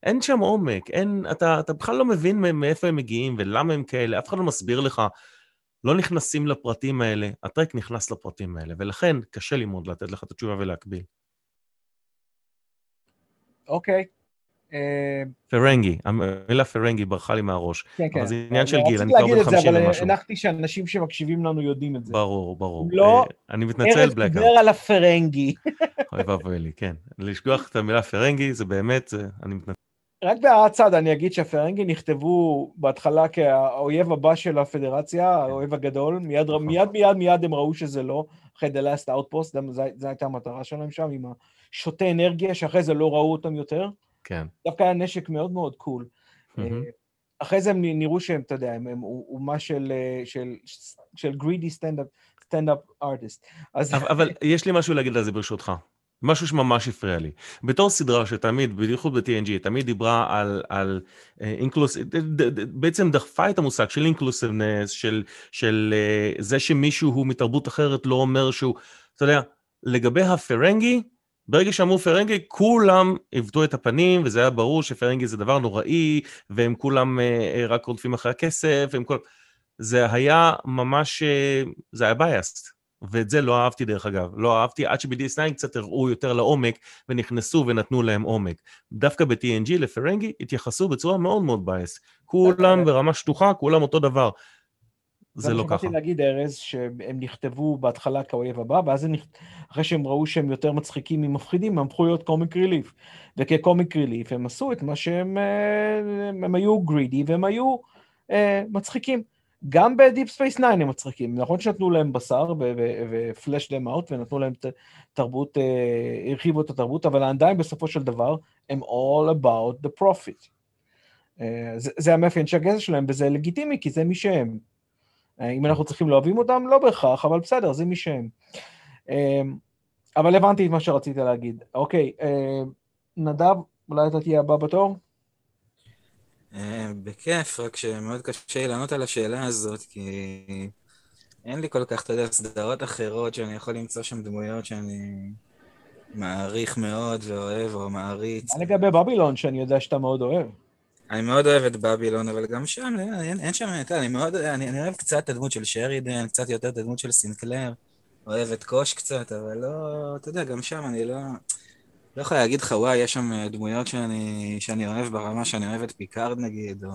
אין שם עומק, אין, אתה, אתה בכלל לא מבין מאיפה הם מגיעים ולמה הם כאלה, אף אחד לא מסביר לך. לא נכנסים לפרטים האלה, הטרק נכנס לפרטים האלה, ולכן קשה לי מאוד לתת לך את התשובה ולהקביל. אוקיי. אה, פרנגי, המילה פרנגי ברחה לי מהראש. כן, כן. אבל זה עניין של גיל, אני כבר בן 50 ומשהו. אבל הנחתי שאנשים שמקשיבים לנו יודעים את זה. ברור, ברור. לא, אה, אני מתנצל, בלקארט. ארז דיבר על הפרנגי. אוי ואבוי לי, כן. לשכוח את המילה פרנגי, זה באמת, אני מתנצל. רק בהערת צד אני אגיד שהפרנגי נכתבו בהתחלה כאויב הבא של הפדרציה, האויב הגדול, מיד נכון. מיד מיד מיד הם ראו שזה לא, אחרי The Last Outpost, זו הייתה המטרה שלהם שם, עם השוטי אנרגיה, שאחרי זה לא ראו אותם יותר. כן. דווקא היה נשק מאוד מאוד קול. אחרי זה הם נראו שהם, אתה יודע, הם אומה של, של, של greedy stand-up artist. אבל יש לי משהו להגיד על זה ברשותך. משהו שממש הפריע לי. בתור סדרה שתמיד, בייחוד ב-TNG, תמיד דיברה על, על אינקלוס... בעצם דחפה את המושג של אינקלוסיבנס, של, של uh, זה שמישהו הוא מתרבות אחרת לא אומר שהוא... אתה יודע, לגבי הפרנגי, ברגע שאמרו פרנגי, כולם עיוותו את הפנים, וזה היה ברור שפרנגי זה דבר נוראי, והם כולם uh, רק רודפים אחרי הכסף, והם כל... זה היה ממש... זה היה biased. ואת זה לא אהבתי דרך אגב, לא אהבתי עד שב-DS9 קצת הראו יותר לעומק ונכנסו ונתנו להם עומק. דווקא ב-TNG לפרנגי התייחסו בצורה מאוד מאוד בייס. כולם ברמה שטוחה, כולם אותו דבר. זה לא ככה. באתי להגיד, ארז, שהם נכתבו בהתחלה כאויב הבא, ואז הם, אחרי שהם ראו שהם יותר מצחיקים ממפחידים, הם הפכו להיות קומיק ריליף. וכ comic relief הם עשו את מה שהם אה, הם היו greedy והם היו אה, מצחיקים. גם ב Deep Space 9 הם מצחיקים, נכון שנתנו להם בשר ו fleshed them out ונתנו להם תרבות, אה, הרחיבו את התרבות, אבל עדיין בסופו של דבר הם all about the profit. אה, זה, המאפיין של הגזע שלהם וזה לגיטימי כי זה מי שהם. אה, אם אנחנו צריכים לאהוב אותם, לא בהכרח, אבל בסדר, זה מי שהם. אבל הבנתי את מה שרצית להגיד. אוקיי, נדב, אולי אתה תהיה הבא בתור? אה, בכיף, רק שמאוד קשה לי לענות על השאלה הזאת, כי אין לי כל כך, אתה יודע, סדרות אחרות שאני יכול למצוא שם דמויות שאני מעריך מאוד ואוהב או מעריץ. מה לגבי בבילון, שאני יודע שאתה מאוד אוהב? אני מאוד אוהב את בבילון, אבל גם שם, אין, אין שם, אתה אני מאוד, אני, אני אוהב קצת את הדמות של שרידן, קצת יותר את הדמות של סינקלר, אוהב את קוש קצת, אבל לא, אתה יודע, גם שם אני לא... לא יכול להגיד לך, וואי, יש שם אה, דמויות שאני, שאני אוהב ברמה שאני אוהב את פיקארד נגיד, או...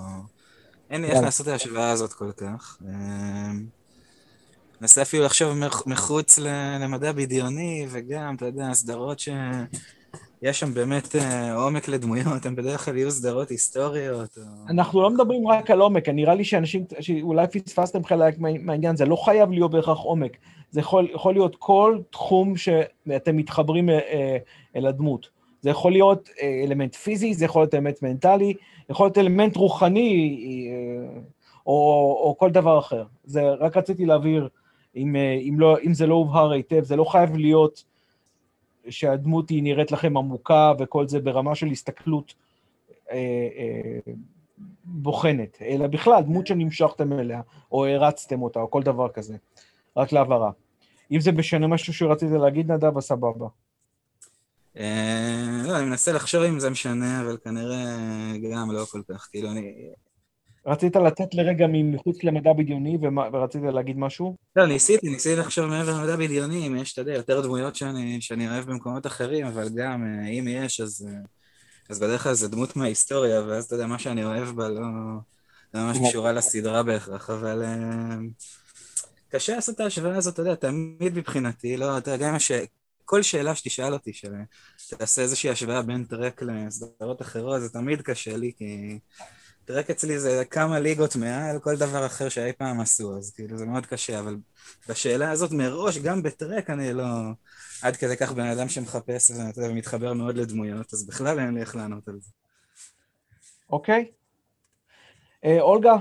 אין לי איך לעשות את ההשוואה הזאת כל כך. ננסה אה, אפילו לחשוב מחוץ למדע בדיוני, וגם, אתה יודע, סדרות ש... יש שם באמת אה, עומק לדמויות, הן בדרך כלל יהיו סדרות היסטוריות. או... אנחנו לא מדברים רק על עומק, נראה לי שאנשים, שאולי פספסתם חלק מהעניין, זה לא חייב להיות בהכרח עומק. זה יכול, יכול להיות כל תחום שאתם מתחברים אה, אל הדמות. זה יכול להיות אה, אלמנט פיזי, זה יכול להיות אלמנט מנטלי, יכול להיות אלמנט רוחני, או, או כל דבר אחר. זה רק רציתי להבהיר, אם, אם, לא, אם זה לא הובהר היטב, זה לא חייב להיות... שהדמות היא נראית לכם עמוקה וכל זה ברמה של הסתכלות אה, אה, בוחנת, אלא בכלל דמות שנמשכתם אליה, או הרצתם אותה, או כל דבר כזה. רק להבהרה. אם זה משנה משהו שרצית להגיד, נדב, אז סבבה. אה, לא, אני מנסה לחשוב אם זה משנה, אבל כנראה גם לא כל כך. כאילו, אני... רצית לצאת לרגע מחוץ למדע בדיוני ורצית להגיד משהו? לא, ניסיתי, ניסיתי לחשוב מעבר למדע בדיוני, אם יש, אתה יודע, יותר דמויות שאני, שאני אוהב במקומות אחרים, אבל גם אה, אם יש, אז, אה, אז בדרך כלל זה דמות מההיסטוריה, ואז אתה יודע, מה שאני אוהב בה לא, לא ממש קשורה לסדרה בהכרח, אבל קשה לעשות את ההשוואה הזאת, אתה יודע, תמיד מבחינתי, לא, אתה יודע, גם ש... כל שאלה שתשאל אותי, שתעשה איזושהי השוואה בין טרק לסדרות אחרות, זה תמיד קשה לי, כי טרק אצלי זה כמה ליגות מעל כל דבר אחר שאי פעם עשו, אז כאילו זה מאוד קשה, אבל בשאלה הזאת מראש, גם בטרק אני לא עד כדי כך בן אדם שמחפש ומתחבר מאוד לדמויות, אז בכלל אין לי איך לענות על זה. אוקיי. אה, אולגה,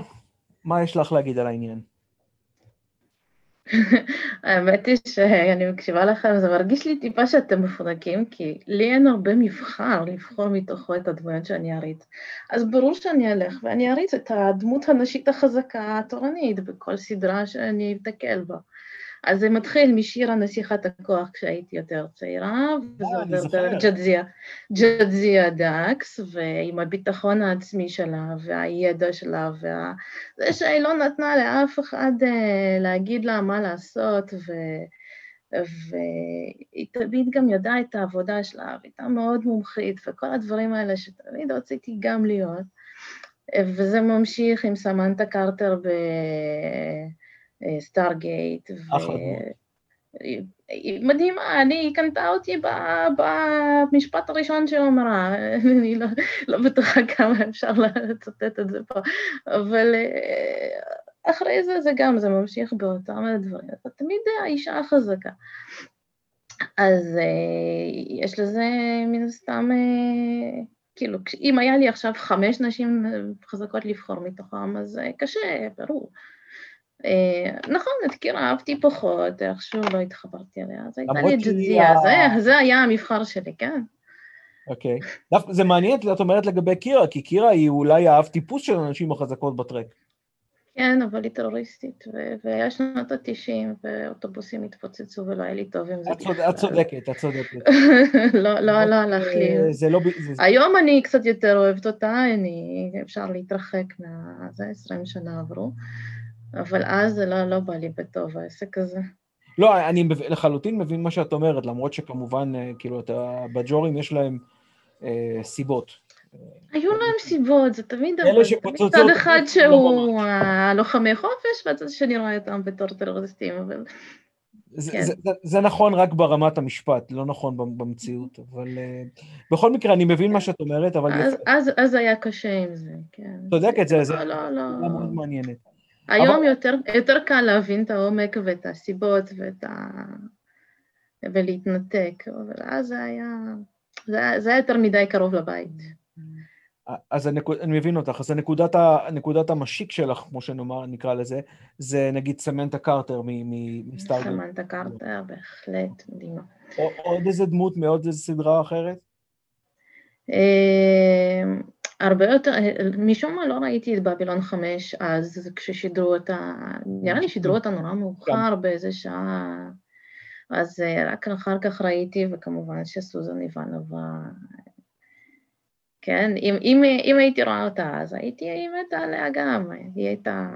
מה יש לך להגיד על העניין? האמת היא שאני מקשיבה לכם, זה מרגיש לי טיפה שאתם מפונקים, כי לי אין הרבה מבחר לבחור מתוכו את הדמויות שאני אריץ. אז ברור שאני אלך ואני אריץ את הדמות הנשית החזקה התורנית בכל סדרה שאני אתקל בה. אז זה מתחיל משיר הנסיכת הכוח כשהייתי יותר צעירה, וזה אה, עובר דרך ג'דזיה, ג'דזיה דאקס, ועם הביטחון העצמי שלה, והידע שלה, וה... זה שהיא לא נתנה לאף אחד אה, להגיד לה מה לעשות, ו... והיא תמיד גם ידעה את העבודה שלה, והייתה מאוד מומחית, וכל הדברים האלה שתמיד רציתי גם להיות. וזה ממשיך עם סמנטה קרטר ב... סטארגייט. היא מדהימה, אני, קנתה אותי במשפט הראשון שהיא אמרה, אני לא, לא בטוחה כמה אפשר לצטט את זה פה, אבל אה, אחרי זה זה גם, זה ממשיך באותם הדברים, אתה תמיד האישה החזקה. אז אה, יש לזה מן הסתם, אה, כאילו, אם היה לי עכשיו חמש נשים חזקות לבחור מתוכם, אז קשה, ברור. אה, נכון, את קירה אהבתי פחות, איכשהו לא התחברתי אליה, אז הייתה לי ג'דזיה, זה היה המבחר שלי, כן. אוקיי. דווקא זה מעניין, את אומרת לגבי קירה, כי קירה היא אולי האב טיפוס של הנשים החזקות בטרק. כן, אבל היא טרוריסטית, והיה שנות ה-90, ואוטובוסים התפוצצו ולא היה לי טוב עם זה. את צודקת, את צודקת. לא, לא הלך לי. לא היום אני קצת יותר אוהבת אותה, אפשר להתרחק מה... זה 20 שנה עברו. אבל אז זה לא, לא בא לי בטוב, העסק הזה. לא, אני לחלוטין מבין מה שאת אומרת, למרות שכמובן, אה, כאילו, את הבג'ורים יש להם אה, סיבות. היו להם סיבות, זה תמיד אבל, תמיד צד אחד שהוא הלוחמי חופש, והצד השני רואה אותם בתור טרוריסטים, אבל... זה, כן. זה, זה, זה נכון רק ברמת המשפט, לא נכון במציאות, אבל uh, בכל מקרה, אני מבין מה שאת אומרת, אבל... אז, אז, אז היה קשה עם זה, כן. צודקת, זה, זה, לא, לא, לא. מאוד מעניינת. היום אבל... יותר, יותר קל להבין את העומק ואת הסיבות ואת ה... ולהתנתק, אבל אז זה היה, זה זה היה יותר מדי קרוב לבית. אז הנקוד, אני מבין אותך, אז הנקודת, ה, נקודת המשיק שלך, כמו שנאמר, נקרא לזה, זה נגיד סמנטה קרטר מסטארטר. סמנטה קרטר, בהחלט, מדהימה. עוד איזה דמות מעוד איזה סדרה אחרת? אה, הרבה יותר, משום מה לא ראיתי את בבילון חמש אז, כששידרו אותה, נראה לי שידרו אותה נורא מאוחר באיזה שעה, אז אה, רק אחר כך ראיתי, וכמובן שסוזן איוונובה, כן, אם, אם, אם הייתי רואה אותה אז הייתי מתה עליה גם, היא הייתה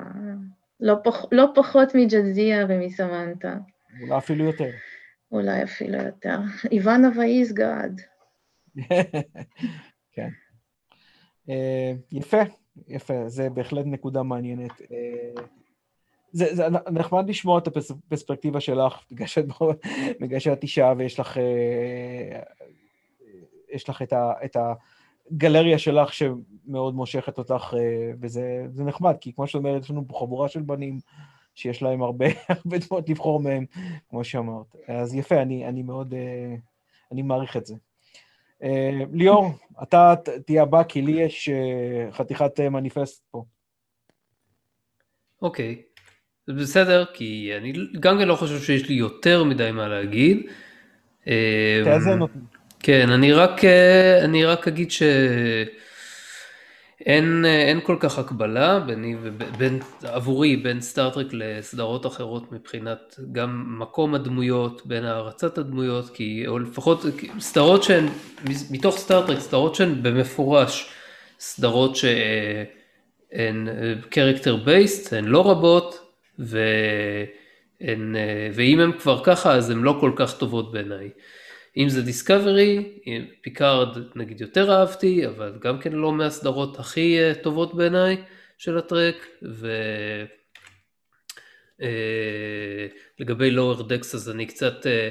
לא, פח, לא פחות מג'זיה ומסמנטה. אולי אפילו יותר. אולי אפילו יותר. איוונובה is God. כן. אה, יפה, יפה, זה בהחלט נקודה מעניינת. אה, זה, זה נחמד לשמוע את הפרספקטיבה שלך, בגלל שאת, בגלל שאת אישה ויש לך, אה, יש לך את, ה, את הגלריה שלך שמאוד מושכת אותך, וזה נחמד, כי כמו שאת אומרת, יש לנו פה חבורה של בנים שיש להם הרבה, הרבה דמות לבחור מהם, כמו שאמרת. אז יפה, אני, אני מאוד, אני מעריך את זה. אה, ליאור, אתה תהיה הבא, כי לי יש אה, חתיכת אה, מניפסט פה. אוקיי, זה בסדר, כי אני גם כן לא חושב שיש לי יותר מדי מה להגיד. תאזן אותי. כן, אני רק, אני רק אגיד ש... אין, אין כל כך הקבלה ביני ובין, עבורי בין סטארטרק לסדרות אחרות מבחינת גם מקום הדמויות, בין הערצת הדמויות, כי, או לפחות סדרות שהן, מתוך סטארטרק, סדרות שהן במפורש סדרות שהן הן קרקטר בייסט, הן לא רבות, והן, ואם הן כבר ככה אז הן לא כל כך טובות בעיניי. אם זה דיסקאברי, פיקארד נגיד יותר אהבתי, אבל גם כן לא מהסדרות הכי טובות בעיניי של הטרק, ו... אה, לגבי Lower Decks אז אני קצת, אה,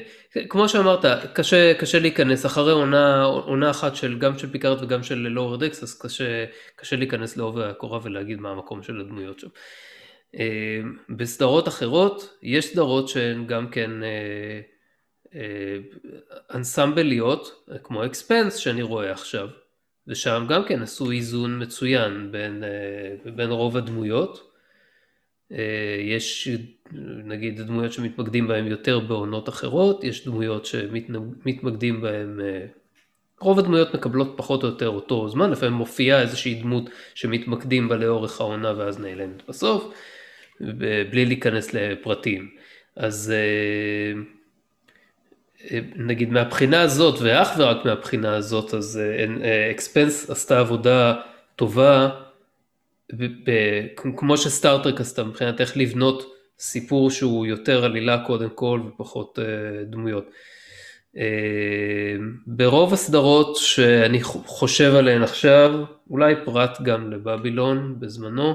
כמו שאמרת, קשה, קשה להיכנס, אחרי עונה, עונה אחת של גם של פיקארד וגם של Lower Decks, אז קשה, קשה להיכנס לעובי הקורה ולהגיד מה המקום של הדמויות שם. אה, בסדרות אחרות, יש סדרות שהן גם כן אנסמבליות, כמו אקספנס שאני רואה עכשיו, ושם גם כן עשו איזון מצוין בין, בין רוב הדמויות. אה, יש נגיד דמויות שמתמקדים בהן יותר בעונות אחרות, יש דמויות שמתמקדים בהן, אה, רוב הדמויות מקבלות פחות או יותר אותו זמן, לפעמים מופיעה איזושהי דמות שמתמקדים בה לאורך העונה ואז נעלמת בסוף, בלי להיכנס לפרטים. אז אה, נגיד מהבחינה הזאת ואך ורק מהבחינה הזאת, אז אקספנס עשתה עבודה טובה כמו שסטארטרק עשתה מבחינת איך לבנות סיפור שהוא יותר עלילה קודם כל ופחות uh, דמויות. Uh, ברוב הסדרות שאני חושב עליהן עכשיו, אולי פרט גם לבבילון בזמנו,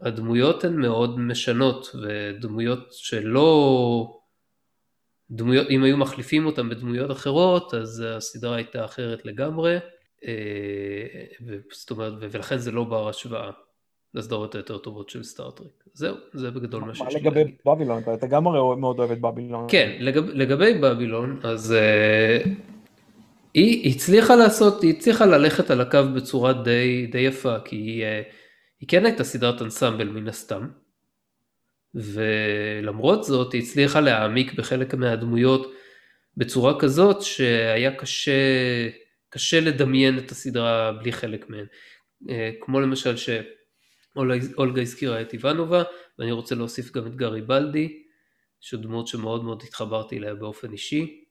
הדמויות הן מאוד משנות ודמויות שלא, דמויות, אם היו מחליפים אותן בדמויות אחרות אז הסדרה הייתה אחרת לגמרי. אה, זאת אומרת, ולכן זה לא בר השוואה לסדרות היותר טובות של סטארטריק. זהו, זה בגדול מה שיש לי להגיד. לגבי בבילון? אתה גם הרי מאוד אוהב את בבילון. כן, לגב, לגבי בבילון, אז uh, היא הצליחה לעשות, היא הצליחה ללכת על הקו בצורה די, די יפה, כי היא, uh, היא כן הייתה סדרת אנסמבל מן הסתם, ולמרות זאת היא הצליחה להעמיק בחלק מהדמויות בצורה כזאת שהיה קשה קשה לדמיין את הסדרה בלי חלק מהן. אה, כמו למשל שאולגה הזכירה את איוונובה, ואני רוצה להוסיף גם את גארי בלדי, שהוא דמות שמאוד מאוד התחברתי אליה באופן אישי.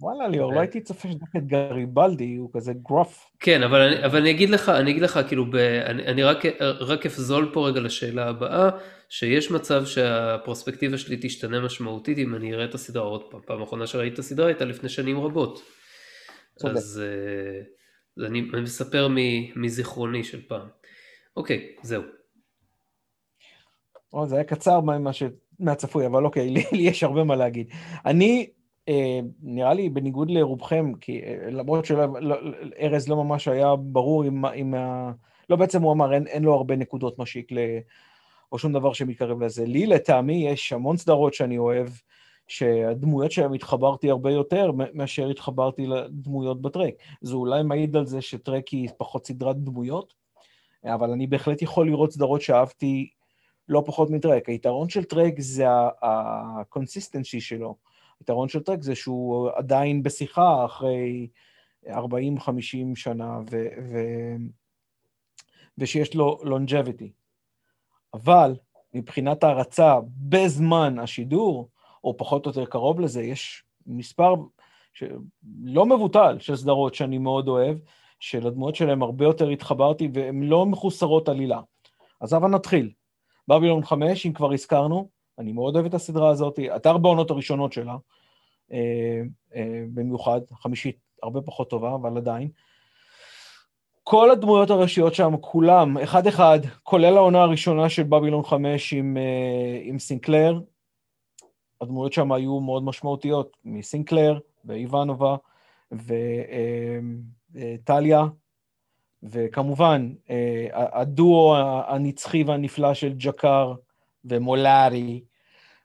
וואלה ליאור, לא הייתי צופה שדווקא את גארי בלדי, הוא כזה גרוף. כן, אבל אני, אבל אני אגיד לך, אני אגיד לך, כאילו, ב, אני, אני רק, רק אפזול פה רגע לשאלה הבאה, שיש מצב שהפרוספקטיבה שלי תשתנה משמעותית אם אני אראה את הסדרה עוד פעם. פעם אחרונה שראיתי את הסדרה הייתה לפני שנים רבות. אז uh, אני מספר מזיכרוני של פעם. אוקיי, זהו. או, זה היה קצר מה ש... מהצפוי, אבל אוקיי, לי, לי יש הרבה מה להגיד. אני, אה, נראה לי, בניגוד לרובכם, כי אה, למרות שארז לא, לא ממש היה ברור עם, עם ה... לא, בעצם הוא אמר, אין, אין לו הרבה נקודות משיק ל... או שום דבר שמתקרב לזה. לי, לטעמי, יש המון סדרות שאני אוהב, שהדמויות שלהם התחברתי הרבה יותר מאשר התחברתי לדמויות בטרק. זה אולי מעיד על זה שטרק היא פחות סדרת דמויות, אבל אני בהחלט יכול לראות סדרות שאהבתי לא פחות מטרק. היתרון של טרק זה ה consistency שלו. היתרון של טרק זה שהוא עדיין בשיחה אחרי 40-50 שנה, ו- ו- ושיש לו longevity. אבל מבחינת ההערצה בזמן השידור, או פחות או יותר קרוב לזה, יש מספר לא מבוטל של סדרות שאני מאוד אוהב, שלדמויות שלהם הרבה יותר התחברתי, והן לא מחוסרות עלילה. אז הבה נתחיל. בבילון 5, אם כבר הזכרנו, אני מאוד אוהב את הסדרה הזאת, את ארבע העונות הראשונות שלה, אה, אה, במיוחד, חמישית הרבה פחות טובה, אבל עדיין. כל הדמויות הראשיות שם, כולם, אחד-אחד, כולל העונה הראשונה של בבילון 5 עם, אה, עם סינקלר, הדמויות שם היו מאוד משמעותיות, מסינקלר ואיוונובה וטליה, וכמובן הדואו הנצחי והנפלא של ג'קר ומולארי,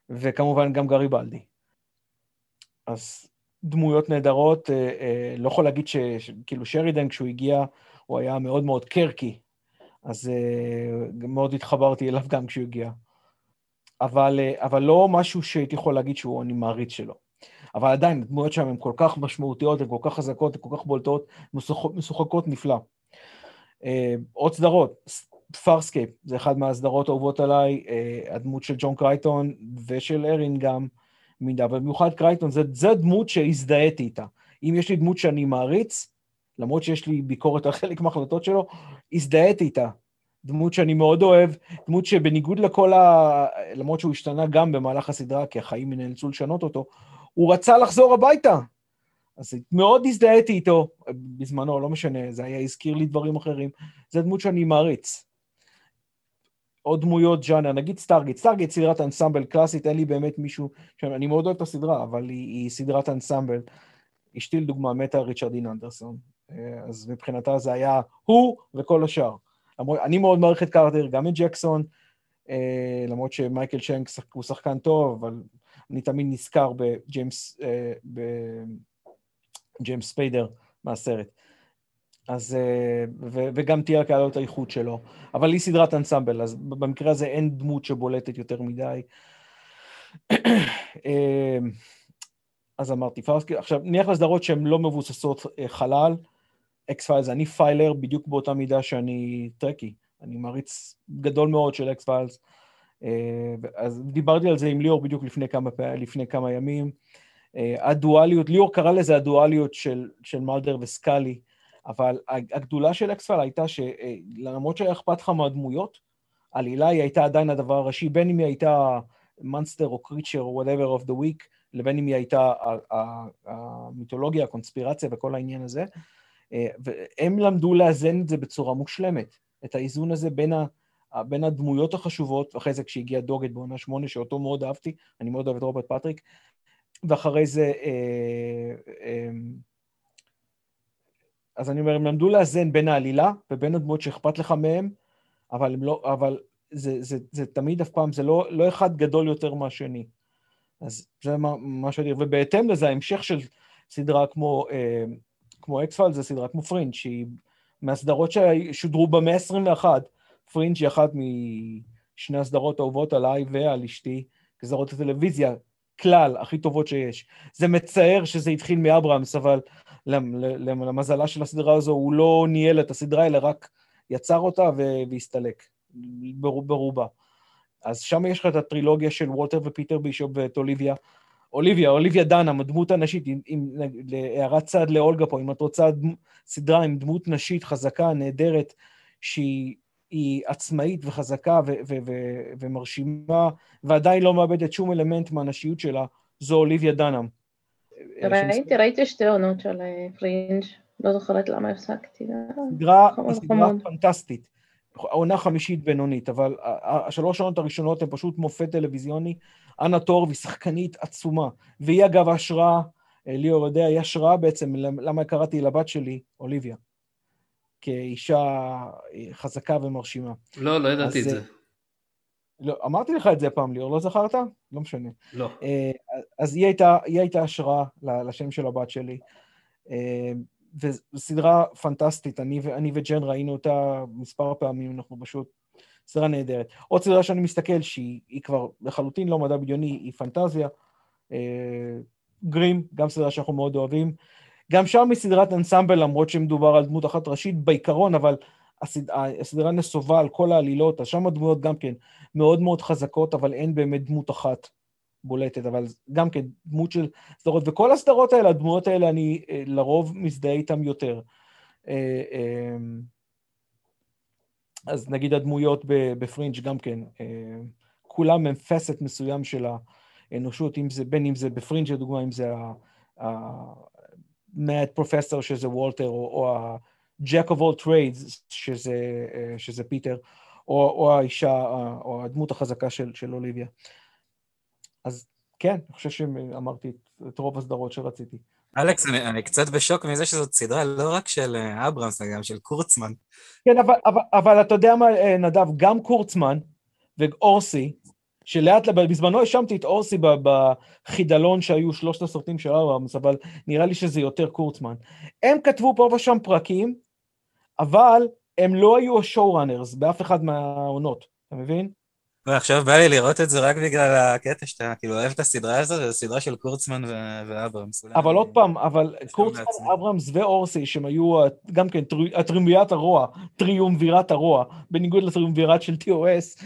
וכמובן גם גריבלדי. אז דמויות נהדרות, אה, אה, לא יכול להגיד שכאילו שרידן כשהוא הגיע, הוא היה מאוד מאוד קרקי, אז מאוד התחברתי אליו גם כשהוא הגיע. אבל, אה, אבל לא משהו שהייתי יכול להגיד שהוא אני מעריץ שלו. אבל עדיין, הדמויות שם הן כל כך משמעותיות, הן כל כך חזקות, הן כל כך בולטות, משוחקות נפלא. Uh, עוד סדרות, פארסקייפ, זה אחד מהסדרות האהובות עליי, uh, הדמות של ג'ון קרייטון ושל ארין גם, מידה, ובמיוחד קרייטון, זה דמות שהזדהיתי איתה. אם יש לי דמות שאני מעריץ, למרות שיש לי ביקורת על חלק מההחלטות שלו, הזדהיתי איתה. דמות שאני מאוד אוהב, דמות שבניגוד לכל ה... למרות שהוא השתנה גם במהלך הסדרה, כי החיים נאלצו לשנות אותו, הוא רצה לחזור הביתה. אז מאוד הזדהיתי איתו בזמנו, לא משנה, זה היה, הזכיר לי דברים אחרים. זו דמות שאני מעריץ. עוד דמויות ג'אנר, נגיד סטארגייט, סטארגייט סדרת אנסמבל קלאסית, אין לי באמת מישהו, אני מאוד אוהב את הסדרה, אבל היא, היא סדרת אנסמבל. אשתי לדוגמה מתה על ריצ'רד דין אנדרסון, אה, אז מבחינתה זה היה הוא וכל השאר. אני מאוד מעריך את קארטר, גם את ג'קסון, אה, למרות שמייקל שנקס הוא שחקן טוב, אבל אני תמיד נזכר בג'יימס, אה, ספיידר מהסרט. אז, ו, וגם תהיה רק לו את האיכות שלו. אבל היא סדרת אנסמבל, אז במקרה הזה אין דמות שבולטת יותר מדי. אז אמרתי, פארסקייפ, עכשיו, נניח לסדרות שהן לא מבוססות חלל, אקס פיילס, אני פיילר בדיוק באותה מידה שאני טרקי. אני מעריץ גדול מאוד של אקס פיילס. אה, אז דיברתי על זה עם ליאור בדיוק לפני כמה, לפני כמה ימים. אה, הדואליות, ליאור קרא לזה הדואליות של, של מאלדר וסקאלי, אבל הגדולה של אקס פייל הייתה שלמרות שהיה אכפת לך מהדמויות, עלילה היא הייתה עדיין הדבר הראשי, בין אם היא הייתה monster או creature או whatever of the week, לבין אם היא הייתה המיתולוגיה, הקונספירציה וכל העניין הזה. אה, והם למדו לאזן את זה בצורה מושלמת, את האיזון הזה בין, ה, בין הדמויות החשובות, אחרי זה כשהגיע דוגת בעונה שמונה, שאותו מאוד אהבתי, אני מאוד אוהב את רוברט פטריק, ואחרי זה, אה, אה, אז אני אומר, הם למדו לאזן בין העלילה ובין הדמויות שאכפת לך מהם, אבל, הם לא, אבל זה, זה, זה, זה תמיד אף פעם, זה לא, לא אחד גדול יותר מהשני. אז זה מה, מה שאני... ובהתאם לזה, ההמשך של סדרה כמו כמו אקספייל זה סדרה כמו פרינג' שהיא מהסדרות ששודרו במאה ה-21. פרינג' היא אחת משני הסדרות האהובות עליי ועל אשתי, כסדרות הטלוויזיה, כלל, הכי טובות שיש. זה מצער שזה התחיל מאברמס, אבל למזלה של הסדרה הזו, הוא לא ניהל את הסדרה, אלא רק יצר אותה והסתלק, ברובה. אז שם יש לך את הטרילוגיה של וולטר ופיטר בישופ ואת אוליביה, אוליביה, אוליביה דנהאם, דמות הנשית, הערת צד לאולגה פה, אם את רוצה סדרה עם דמות נשית חזקה, נהדרת, שהיא עצמאית וחזקה ו- ו- ו- ומרשימה, ועדיין לא מאבדת שום אלמנט מהנשיות שלה, זו אוליביה דנהאם. ראיתי, ראיתי שתי עונות של אה, פרינג', לא זוכרת למה הפסקתי. סדרה, סדרה פנטסטית. עונה חמישית בינונית, אבל השלוש העונות הראשונות הן פשוט מופת טלוויזיוני. אנה טור היא שחקנית עצומה, והיא אגב השראה, אה, ליאור יודע, היא השראה בעצם, למה קראתי לבת שלי, אוליביה, כאישה אה, חזקה ומרשימה. לא, לא ידעתי את אה, זה. לא, אמרתי לך את זה פעם, ליאור, לא זכרת? לא משנה. לא. אז היא הייתה, היא הייתה השראה לשם של הבת שלי. וסדרה פנטסטית, אני, אני וג'ן ראינו אותה מספר פעמים, אנחנו פשוט... סדרה נהדרת. עוד סדרה שאני מסתכל, שהיא כבר לחלוטין לא מדע בדיוני, היא פנטזיה. אה, גרים, גם סדרה שאנחנו מאוד אוהבים. גם שם היא סדרת אנסמבל, למרות שמדובר על דמות אחת ראשית בעיקרון, אבל הסד... הסדרה נסובה על כל העלילות, אז שם הדמויות גם כן מאוד מאוד חזקות, אבל אין באמת דמות אחת בולטת, אבל גם כן דמות של סדרות, וכל הסדרות האלה, הדמויות האלה, אני אה, לרוב מזדהה איתן יותר. אה, אה, אז נגיד הדמויות בפרינג' גם כן, כולם הם facet מסוים של האנושות, אם זה, בין אם זה בפרינג' לדוגמה, אם זה ה-mad professor שזה וולטר, או, או ה-jack of all trades שזה, שזה פיטר, או, או האישה, או הדמות החזקה של, של אוליביה. אז כן, אני חושב שאמרתי את רוב הסדרות שרציתי. אלכס, אני, אני קצת בשוק מזה שזאת סדרה לא רק של אה, אברמס, אלא גם של קורצמן. כן, אבל, אבל, אבל אתה יודע מה, אה, נדב, גם קורצמן ואורסי, שלאט לאט, בזמנו האשמתי את אורסי בחידלון שהיו שלושת הסרטים של אברמס, אבל נראה לי שזה יותר קורצמן. הם כתבו פה ושם פרקים, אבל הם לא היו השואו-ראנרס באף אחד מהעונות, אתה מבין? ועכשיו בא לי לראות את זה רק בגלל הקטע שאתה כאילו אוהב את הסדרה הזאת, זו סדרה של קורצמן ואברמס. אבל עוד פעם, אבל קורצמן, אברמס ואורסי, שהם היו גם כן הטריומבירת הרוע, טריומבירת הרוע, בניגוד לטריומבירת של TOS,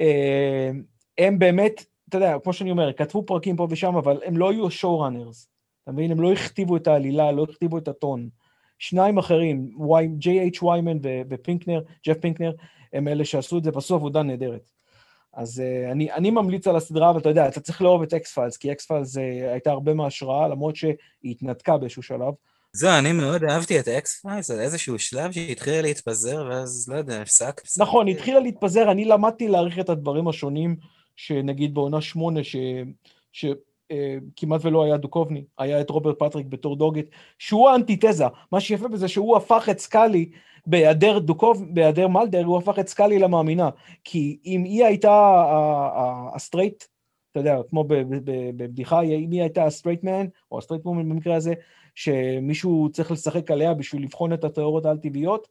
אה, הם באמת, אתה יודע, כמו שאני אומר, כתבו פרקים פה ושם, אבל הם לא היו השואו-ראנרס. אתה מבין? הם לא הכתיבו את העלילה, לא הכתיבו את הטון שניים אחרים, J.H. ויימן ופינקנר, ג'ף פינקנר, הם אלה שעשו את זה, ועשו עבודה נהדרת. אז uh, אני, אני ממליץ על הסדרה, אבל אתה יודע, אתה צריך לאהוב את אקס פיילס, כי אקס פיילס uh, הייתה הרבה מההשראה, למרות שהיא התנתקה באיזשהו שלב. זהו, אני מאוד אהבתי את אקס פיילס על איזשהו שלב שהיא התחילה להתפזר, ואז, לא יודע, הפסק. נכון, היא התחילה להתפזר, אני למדתי להעריך את הדברים השונים, שנגיד בעונה שמונה, שכמעט uh, ולא היה דוכובני, היה את רוברט פטריק בתור דוגט, שהוא האנטיתזה. מה שיפה בזה שהוא הפך את סקאלי, בהיעדר דוכובני, בהיעדר מאלדר, הוא הפך את סקאלי למאמינה. כי אם היא הייתה ה straight, אתה יודע, כמו בבדיחה, אם היא הייתה ה straight man, או ה straight man במקרה הזה, שמישהו צריך לשחק עליה בשביל לבחון את התיאוריות העל-טבעיות,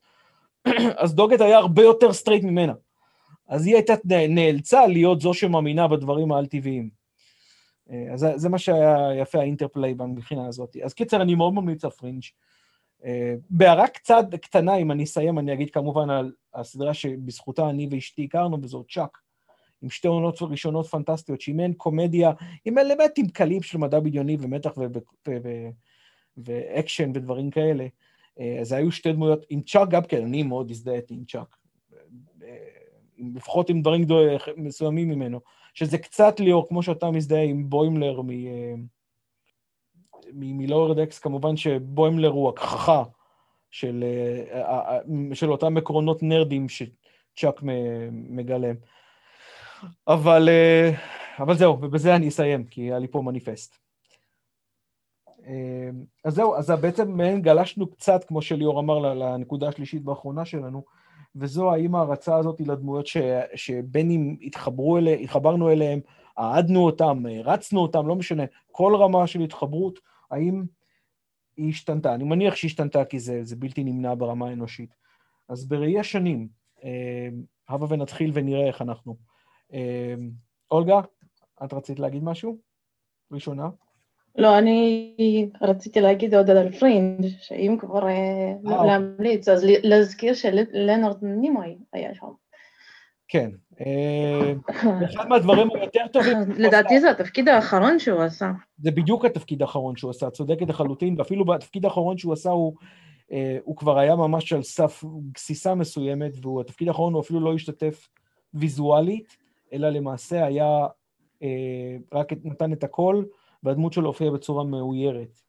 אז דוגט היה הרבה יותר straight ממנה. אז היא הייתה נאלצה להיות זו שמאמינה בדברים העל-טבעיים. אז זה, מה שהיה יפה, ה interplay מבחינה הזאת. אז קיצר, אני מאוד ממליץ על פרינג'. בהערה קצת קטנה, אם אני אסיים, אני אגיד כמובן על הסדרה שבזכותה אני ואשתי הכרנו, וזאת צ'אק, עם שתי עונות ראשונות פנטסטיות, שהיא מעין קומדיה, עם אלמנטים קלים של מדע בדיוני ומתח ואקשן ודברים כאלה. אז היו שתי דמויות, עם צ'אק גם כן, אני מאוד הזדהיתי עם צ'אק, לפחות עם דברים מסוימים ממנו, שזה קצת ליאור, כמו שאתה מזדהה עם בוימלר מ... מלואורד אקס, כמובן שבוימלר הוא הכחכה של, אה, אה, אה, של אותם עקרונות נרדים שצ'אק מגלם. אבל, אבל זהו, ובזה אני אסיים, כי היה לי פה מניפסט. אז זהו, אז בעצם גלשנו קצת, כמו שליאור אמר, לנקודה השלישית והאחרונה שלנו, וזו האם ההרצה הזאת לדמויות ש, שבין אם התחברו אליה, התחברנו אליהם, אהדנו אותם, רצנו אותם, לא משנה, כל רמה של התחברות, האם היא השתנתה? אני מניח שהיא השתנתה כי זה, זה בלתי נמנע ברמה האנושית. אז בראי השנים, אה, הבה ונתחיל ונראה איך אנחנו. אה, אולגה, את רצית להגיד משהו? ראשונה? לא, אני רציתי להגיד עוד על פרינג', שאם כבר אה, אוקיי. להמליץ, אז להזכיר שלנרד נימוי היה שם. כן. אחד מהדברים היותר טובים... לדעתי זה התפקיד האחרון שהוא עשה. זה בדיוק התפקיד האחרון שהוא עשה, צודקת לחלוטין, ואפילו בתפקיד האחרון שהוא עשה הוא, הוא כבר היה ממש על סף גסיסה מסוימת, והתפקיד האחרון הוא אפילו לא השתתף ויזואלית, אלא למעשה היה, רק נתן את הכל, והדמות שלו הופיעה בצורה מאוירת.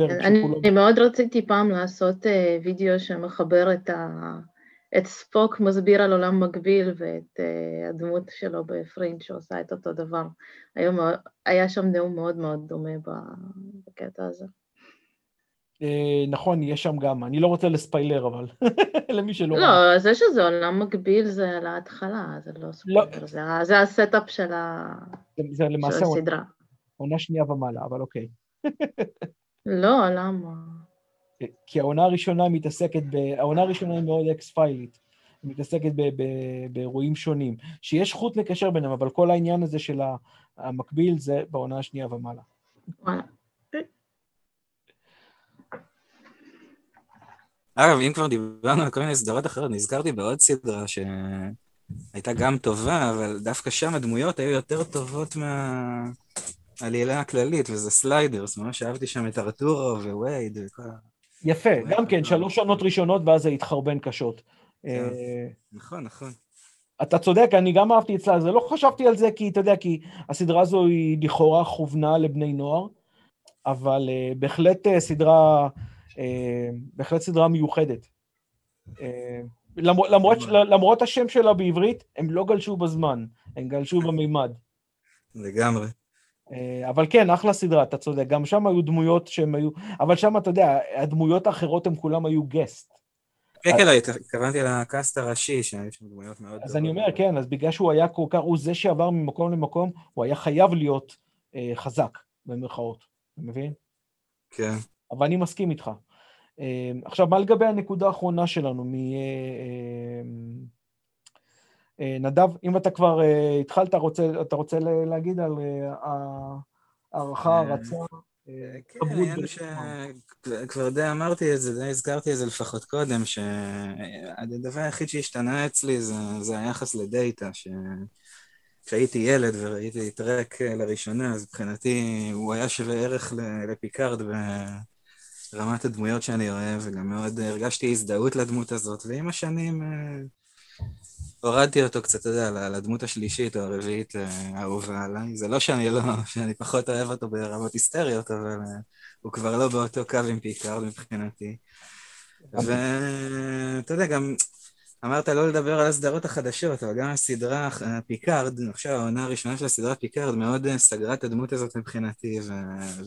אני מאוד רציתי פעם לעשות וידאו שמחבר את ה... את ספוק מסביר על עולם מקביל ואת uh, הדמות שלו בפרינג' שעושה את אותו דבר. היום היה שם נאום מאוד מאוד דומה בקטע הזה. Uh, נכון, יש שם גם, אני לא רוצה לספיילר אבל, למי שלא... לא, זה שזה עולם מקביל זה על ההתחלה, זה לא, לא. ספיילר, לא. זה, זה ה setup של, ה... זה, זה למעשה של הסדרה. עונה שנייה ומעלה, אבל אוקיי. לא, למה? כי העונה הראשונה מתעסקת, ב... העונה הראשונה היא מאוד אקס פיילית, היא מתעסקת ב... ב... באירועים שונים, שיש חוט לקשר ביניהם, אבל כל העניין הזה של המקביל זה בעונה השנייה ומעלה. אגב, אם כבר דיברנו על כל מיני סדרות אחרות, נזכרתי בעוד סדרה שהייתה גם טובה, אבל דווקא שם הדמויות היו יותר טובות מהעלילה הכללית, וזה סליידרס, ממש אהבתי שם את ארתורו ווייד וכל ה... יפה, גם כן, שלוש עונות ראשונות ואז זה התחרבן קשות. כן. אה, נכון, נכון. אתה צודק, אני גם אהבתי אצלה, זה לא חשבתי על זה כי, אתה יודע, כי הסדרה הזו היא לכאורה כוונה לבני נוער, אבל uh, בהחלט uh, סדרה, uh, בהחלט סדרה מיוחדת. Uh, למרות, למרות, למרות השם שלה בעברית, הם לא גלשו בזמן, הם גלשו במימד. לגמרי. אה, אבל כן, אחלה סדרה, אתה צודק. גם שם היו דמויות שהן היו... אבל שם, אתה יודע, הדמויות האחרות הן כולם היו גסט. כן, כן, התכוונתי לקאסט הראשי, שהיו שם דמויות מאוד... אז אני אומר, כן, אז בגלל שהוא היה כל כך, הוא זה שעבר ממקום למקום, הוא היה חייב להיות אה, חזק, במרכאות. אתה מבין? כן. אבל אני מסכים איתך. אה, עכשיו, מה לגבי הנקודה האחרונה שלנו? מ... אה, אה, אה, נדב, אם אתה כבר uh, התחלת, רוצה, אתה רוצה להגיד על uh, הערכה, הרצה? כן, שכבר די אמרתי את זה, די הזכרתי את זה לפחות קודם, שהדבר היחיד שהשתנה אצלי זה, זה היחס לדאטה, כשהייתי ילד וראיתי טרק לראשונה, אז מבחינתי הוא היה שווה ערך לפיקארד רמת הדמויות שאני אוהב, וגם מאוד הרגשתי הזדהות לדמות הזאת, ועם השנים הורדתי אותו קצת, אתה יודע, לדמות השלישית או הרביעית האהובה עליי. זה לא שאני לא, שאני פחות אוהב אותו ברמות היסטריות, אבל הוא כבר לא באותו קו עם פיקארד מבחינתי. ואתה יודע, גם אמרת לא לדבר על הסדרות החדשות, אבל גם הסדרה פיקארד, עכשיו העונה הראשונה של הסדרה פיקארד מאוד סגרה את הדמות הזאת מבחינתי,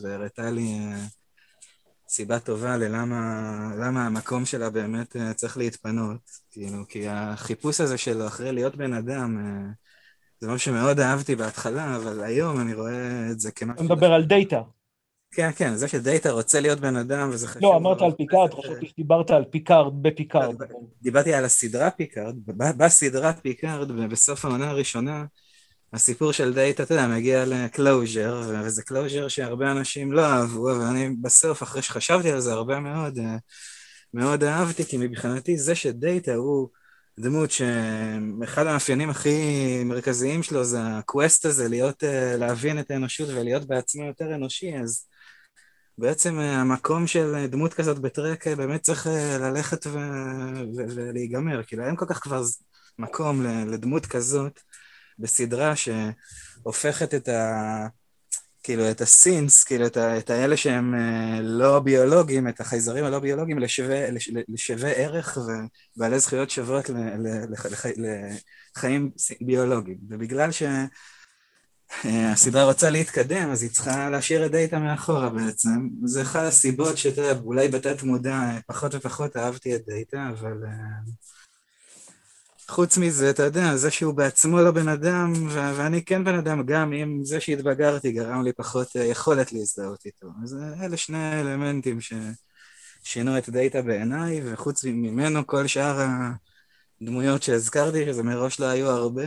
והראתה לי סיבה טובה ללמה המקום שלה באמת צריך להתפנות. כאילו, כי החיפוש הזה שלו אחרי להיות בן אדם, זה משהו שמאוד אהבתי בהתחלה, אבל היום אני רואה את זה כמשהו... אתה מדבר על דאטה. כן, כן, זה שדאטה רוצה להיות בן אדם, וזה חשוב. לא, אמרת על פיקארד, חשבתי שדיברת על פיקארד בפיקארד. דיברתי על הסדרה פיקארד, בסדרה פיקארד, בסוף העונה הראשונה, הסיפור של דאטה, אתה יודע, מגיע ל closure, וזה closure שהרבה אנשים לא אהבו, ואני בסוף, אחרי שחשבתי על זה הרבה מאוד, מאוד אהבתי, כי מבחינתי זה שדאטה הוא דמות שאחד המאפיינים הכי מרכזיים שלו זה הקווסט הזה, להיות, להבין את האנושות ולהיות בעצמו יותר אנושי, אז בעצם המקום של דמות כזאת בטרק באמת צריך ללכת ו... ולהיגמר, כאילו אין כל כך כבר מקום לדמות כזאת בסדרה שהופכת את ה... כאילו את הסינס, כאילו את, ה... את האלה שהם לא ביולוגיים, את החייזרים הלא ביולוגיים לשווה, לש... לשווה ערך ובעלי זכויות שוות ל... לח... לח... לחיים ביולוגיים, ובגלל ש... הסדרה רוצה להתקדם, אז היא צריכה להשאיר את דאטה מאחורה בעצם. זה אחת הסיבות שאתה יודע, אולי בתת מודע פחות ופחות אהבתי את דאטה, אבל חוץ מזה, אתה יודע, זה שהוא בעצמו לא בן אדם, ו- ואני כן בן אדם, גם אם זה שהתבגרתי גרם לי פחות יכולת להזדהות איתו. אז אלה שני אלמנטים ששינו את דאטה בעיניי, וחוץ ממנו כל שאר הדמויות שהזכרתי, שזה מראש לא היו הרבה,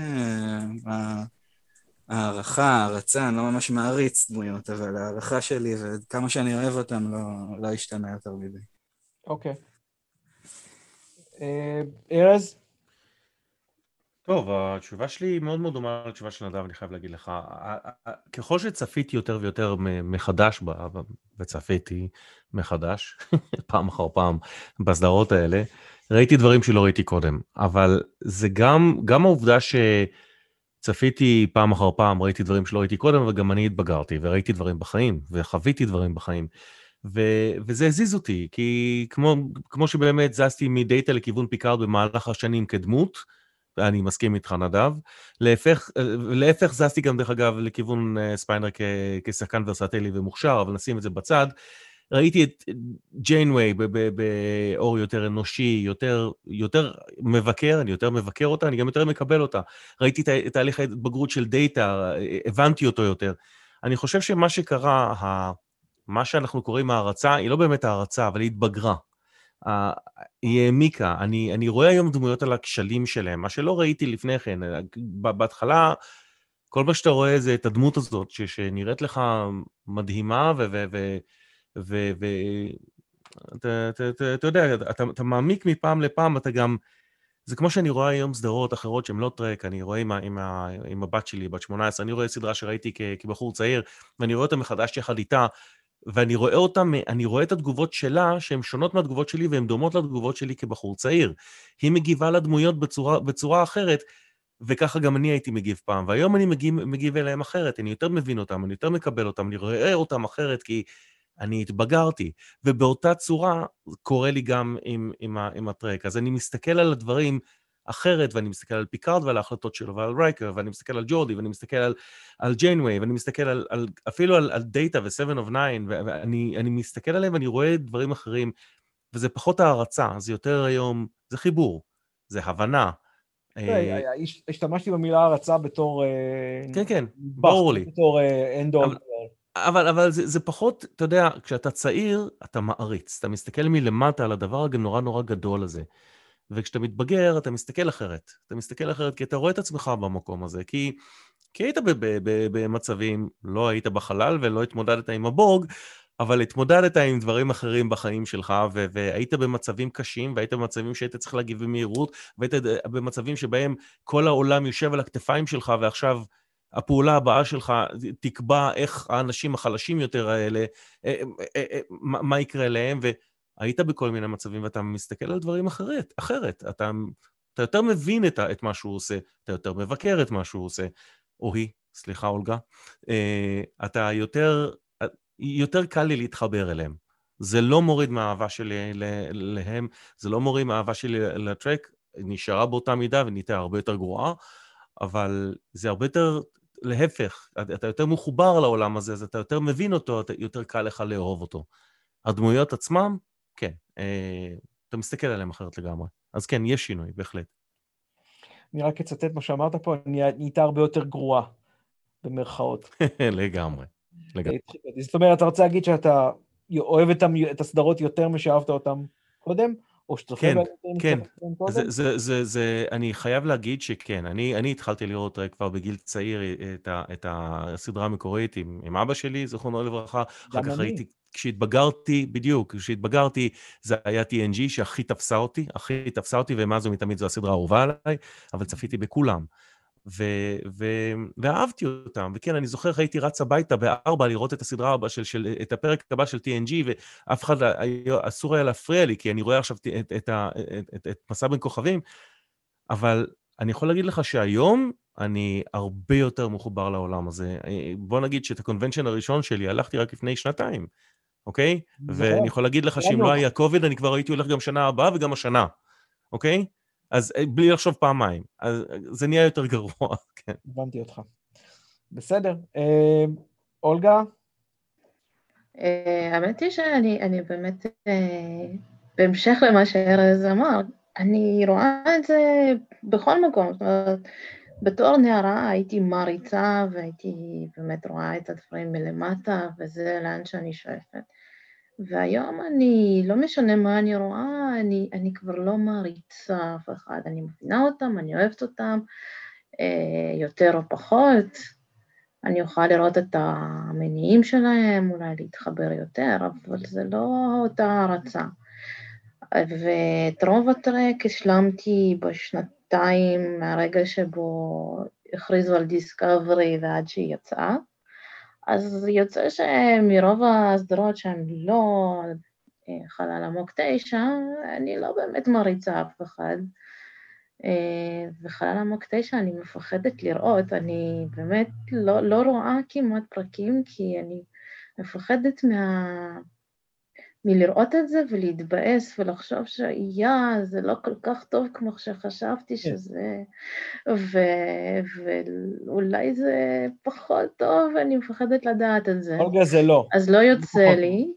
הערכה, הערצה, אני לא ממש מעריץ דמויות, אבל הערכה שלי וכמה שאני אוהב אותם לא, לא השתנה יותר מדי. אוקיי. ארז? טוב, התשובה שלי היא מאוד מאוד דומה לתשובה של נדב, אני חייב להגיד לך. ככל שצפיתי יותר ויותר מחדש, וצפיתי מחדש, פעם אחר פעם, בסדרות האלה, ראיתי דברים שלא ראיתי קודם. אבל זה גם, גם העובדה ש... צפיתי פעם אחר פעם, ראיתי דברים שלא ראיתי קודם, וגם אני התבגרתי, וראיתי דברים בחיים, וחוויתי דברים בחיים. ו- וזה הזיז אותי, כי כמו, כמו שבאמת זזתי מדאטה לכיוון פיקארד במהלך השנים כדמות, ואני מסכים איתך נדב, להפך, להפך זזתי גם דרך אגב לכיוון ספיינר כ- כשחקן ורסטילי ומוכשר, אבל נשים את זה בצד. ראיתי את ג'יינווי באור יותר אנושי, יותר, יותר מבקר, אני יותר מבקר אותה, אני גם יותר מקבל אותה. ראיתי את תהליך ההתבגרות של דאטה, הבנתי אותו יותר. אני חושב שמה שקרה, מה שאנחנו קוראים הערצה, היא לא באמת הערצה, אבל היא התבגרה. היא העמיקה. אני, אני רואה היום דמויות על הכשלים שלהם, מה שלא ראיתי לפני כן. בהתחלה, כל מה שאתה רואה זה את הדמות הזאת, שנראית לך מדהימה, ו... ו, ו ואתה יודע, אתה, אתה מעמיק מפעם לפעם, אתה גם... זה כמו שאני רואה היום סדרות אחרות שהן לא טרק, אני רואה עם, עם, עם הבת שלי, בת 18, אני רואה סדרה שראיתי כ, כבחור צעיר, ואני רואה אותה מחדש יחד איתה, ואני רואה אותה, אני רואה את התגובות שלה, שהן שונות מהתגובות שלי, והן דומות לתגובות שלי כבחור צעיר. היא מגיבה לדמויות בצורה, בצורה אחרת, וככה גם אני הייתי מגיב פעם, והיום אני מגיב, מגיב אליהם אחרת, אני יותר מבין אותם, אני יותר מקבל אותם, אני רואה אותם אחרת, כי אני התבגרתי, ובאותה צורה קורה לי גם עם, עם, עם הטרק. אז אני מסתכל על הדברים אחרת, ואני מסתכל על פיקארד ועל ההחלטות שלו, ועל רייקר, ואני מסתכל על ג'ורדי, ואני מסתכל על, על ג'יינווי, ואני מסתכל על, על, אפילו על, על דאטה ו-7 of 9, ואני מסתכל עליהם ואני רואה דברים אחרים, וזה פחות הערצה, זה יותר היום, זה חיבור, זה הבנה. אה, השתמשתי במילה הערצה בתור... אה, כן, כן, ברור לי. בתור end all. אבל, אבל זה, זה פחות, אתה יודע, כשאתה צעיר, אתה מעריץ. אתה מסתכל מלמטה על הדבר גם נורא נורא גדול הזה. וכשאתה מתבגר, אתה מסתכל אחרת. אתה מסתכל אחרת כי אתה רואה את עצמך במקום הזה. כי, כי היית במצבים, לא היית בחלל ולא התמודדת עם הבורג, אבל התמודדת עם דברים אחרים בחיים שלך, והיית במצבים קשים, והיית במצבים שהיית צריך להגיב במהירות, והיית במצבים שבהם כל העולם יושב על הכתפיים שלך, ועכשיו הפעולה הבאה שלך תקבע איך האנשים החלשים יותר האלה, אה, אה, אה, מה יקרה להם, והיית בכל מיני מצבים ואתה מסתכל על דברים אחרת, אחרת. אתה, אתה יותר מבין את, את מה שהוא עושה, אתה יותר מבקר את מה שהוא עושה, או היא, סליחה אולגה, אתה יותר, יותר קל לי להתחבר אליהם. זה לא מוריד מהאהבה שלי להם, זה לא מוריד מהאהבה שלי לטרק, נשארה באותה מידה ונהייתה הרבה יותר גרועה, אבל זה הרבה יותר להפך, אתה יותר מחובר לעולם הזה, אז אתה יותר מבין אותו, יותר קל לך לאהוב אותו. הדמויות עצמם, כן, אה, אתה מסתכל עליהם אחרת לגמרי. אז כן, יש שינוי, בהחלט. אני רק אצטט מה שאמרת פה, נהייתה הרבה יותר גרועה, במרכאות. לגמרי, לגמרי. זאת אומרת, אתה רוצה להגיד שאתה אוהב את הסדרות יותר משאהבת אותן קודם? או שצופה כן, כן. זה, זה, זה, זה, אני חייב להגיד שכן, אני, אני התחלתי לראות כבר בגיל צעיר את, ה, את הסדרה המקורית עם, עם אבא שלי, זכרונו לברכה, אחר כך ראיתי, כשהתבגרתי, בדיוק, כשהתבגרתי, זה היה TNG שהכי תפסה אותי, הכי תפסה אותי, ומאז ומתמיד זו הסדרה האהובה עליי, אבל צפיתי בכולם. ו- ו- ואהבתי אותם, וכן, אני זוכר, הייתי רץ הביתה בארבע לראות את הסדרה הבאה, של, של, את הפרק הבא של TNG, ואף אחד, אסור היה להפריע לי, כי אני רואה עכשיו את, את, את, את, את, מסע בין כוכבים, אבל אני יכול להגיד לך שהיום אני הרבה יותר מחובר לעולם הזה. בוא נגיד שאת הקונבנשן הראשון שלי הלכתי רק לפני שנתיים, אוקיי? נכון. ואני יכול להגיד לך שאם לא היה קוביד, אני כבר הייתי הולך גם שנה הבאה וגם השנה, אוקיי? אז אה, בלי לחשוב פעמיים. אז אה, זה נהיה יותר גרוע, כן. הבנתי אותך. בסדר. אה, אולגה? האמת היא שאני באמת, בהמשך למה שארז אמר, אני רואה את זה בכל מקום. זאת אומרת, בתור נערה הייתי מעריצה והייתי באמת רואה את הדברים מלמטה, וזה לאן שאני שואפת. והיום אני, לא משנה מה אני רואה, אני, אני כבר לא מעריצה אף אחד, אני מבינה אותם, אני אוהבת אותם, אה, יותר או פחות, אני אוכל לראות את המניעים שלהם, אולי להתחבר יותר, אבל זה לא אותה הערצה. ואת רוב הטרק השלמתי בשנתיים מהרגע שבו הכריזו על דיסקאברי ועד שהיא יצאה. אז יוצא שמרוב הסדרות שהן לא אה, חלל עמוק תשע, אני לא באמת מריצה אף אחד. אה, וחלל עמוק תשע אני מפחדת לראות, אני באמת לא, לא רואה כמעט פרקים, כי אני מפחדת מה... מלראות את זה ולהתבאס ולחשוב שיה, זה לא כל כך טוב כמו שחשבתי כן. שזה, ו... ואולי זה פחות טוב, ואני מפחדת לדעת את זה. אולגה זה לא. אז לא יוצא לא לי.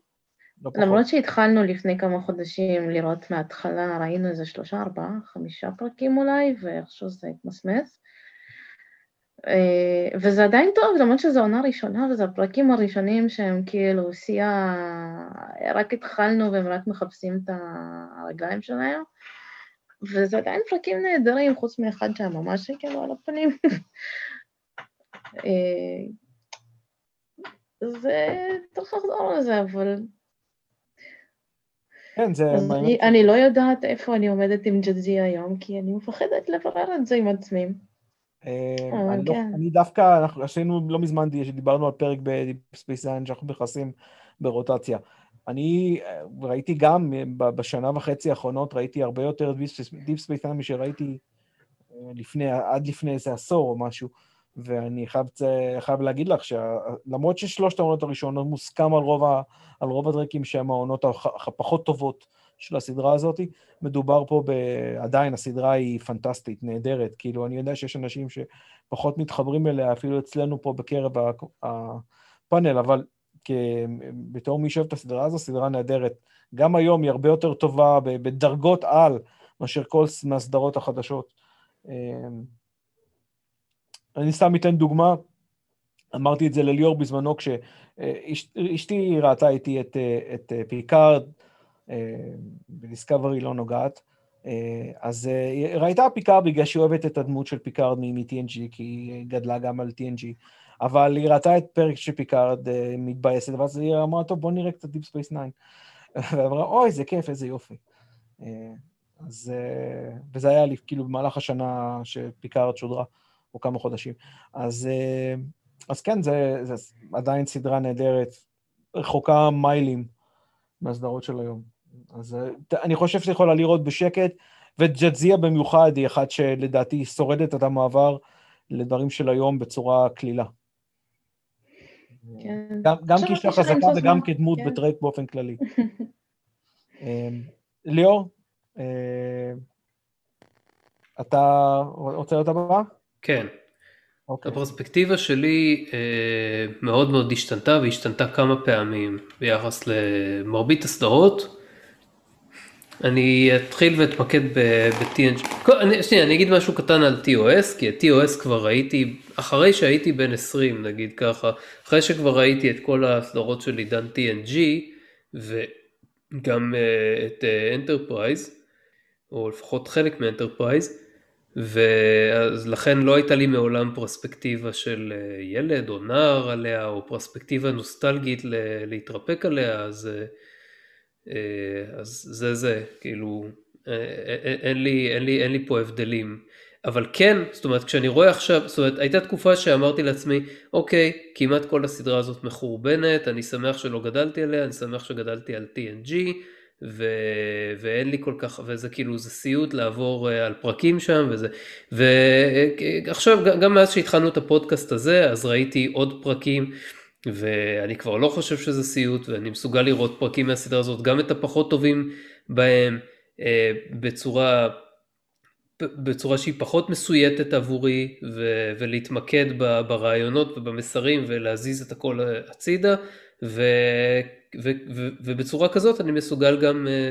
לא למרות שהתחלנו לפני כמה חודשים לראות מההתחלה, ראינו איזה שלושה, ארבעה, חמישה פרקים אולי, ואיכשהו זה התמסמס. אה, וזה עדיין טוב, למרות שזו עונה ראשונה, וזה הפרקים הראשונים שהם כאילו שיא רק התחלנו והם רק מחפשים את הרגליים שלהם, וזה עדיין פרקים נהדרים, חוץ מאחד שהיה ממש כאילו על הפנים. אה, זה, צריך לחזור לזה, אבל... כן, זה... אני, אני לא יודעת איפה אני עומדת עם ג'אזי היום, כי אני מפחדת לברר את זה עם עצמי. אה, אה, אני, לא, כן. אני דווקא, אנחנו עשינו לא מזמן, דיברנו על פרק ב Deep Space Nine שאנחנו נכנסים ברוטציה. אני אה, ראיתי גם בשנה וחצי האחרונות, ראיתי הרבה יותר Deep Space Nine משראיתי לפני, עד לפני איזה עשור או משהו, ואני חייב, חייב להגיד לך שלמרות ששלושת העונות הראשונות מוסכם על רוב, ה, על רוב הטרקים שהם העונות הפחות טובות של הסדרה הזאת. מדובר פה ב... עדיין הסדרה היא פנטסטית, נהדרת. כאילו, אני יודע שיש אנשים שפחות מתחברים אליה, אפילו אצלנו פה בקרב הפאנל, אבל כ... בתור מי שאוהב את הסדרה הזו, סדרה נהדרת. גם היום היא הרבה יותר טובה בדרגות על מאשר כל מהסדרות החדשות. אמ, אני סתם אתן דוגמה, אמרתי את זה לליאור בזמנו, כשאשתי ראתה איתי את, את פיקארד, ב Discovery לא נוגעת. אה, אז אה, ראתה פיקארד בגלל שהיא אוהבת את הדמות של פיקארד מ-TNG, כי היא גדלה גם על TNG, אבל היא ראתה את פרק של פיקארד אה, מתבאסת, ואז היא אמרה, טוב, בוא נראה קצת Deep Space 9. ואמרה, אוי, איזה כיף, איזה יופי. אז, וזה היה לי, כאילו, במהלך השנה שפיקארד שודרה, או כמה חודשים. אז, אז כן, זה, זה עדיין סדרה נהדרת, רחוקה מיילים מהסדרות של היום. אז אה, אני חושב שזה יכולה לראות בשקט, וג'אזיה במיוחד היא אחת שלדעתי שורדת את המעבר לדברים של היום בצורה קלילה. כן. גם, גם כאישה חזקה וגם כדמות כן. בטרק באופן כללי. אמ, ליאור, אה, אתה רוצה להיות הבא? כן. Okay. אוקיי. הפרספקטיבה שלי אה, מאוד מאוד השתנתה והשתנתה כמה פעמים ביחס למרבית הסדרות. אני אתחיל ואתמקד ב-TNG. שנייה, אני אגיד משהו קטן על TOS, כי את TOS כבר ראיתי, אחרי שהייתי בן 20 נגיד ככה, אחרי שכבר ראיתי את כל הסדרות של עידן TNG, וגם uh, את Enterprise, אה, או לפחות חלק מ Enterprise, ואז לכן לא הייתה לי מעולם פרספקטיבה של אה, ילד או נער עליה, או פרספקטיבה נוסטלגית להתרפק עליה, אז... אה, אה, אז זה זה, כאילו, אה, אה, אין לי, אין, לי, אין לי פה הבדלים. אבל כן, זאת אומרת, כשאני רואה עכשיו, זאת אומרת, הייתה תקופה שאמרתי לעצמי, אוקיי, כמעט כל הסדרה הזאת מחורבנת, אני שמח שלא גדלתי עליה, אני שמח שגדלתי על TNG, ו... ואין לי כל כך, וזה כאילו, זה סיוט לעבור על פרקים שם, וזה, ועכשיו, גם מאז שהתחלנו את הפודקאסט הזה, אז ראיתי עוד פרקים. ואני כבר לא חושב שזה סיוט, ואני מסוגל לראות פרקים מהסדרה הזאת, גם את הפחות טובים בהם, אה, בצורה, בצורה שהיא פחות מסויטת עבורי, ו, ולהתמקד ב, ברעיונות ובמסרים ולהזיז את הכל הצידה, ו, ו, ו, ובצורה כזאת אני מסוגל גם אה,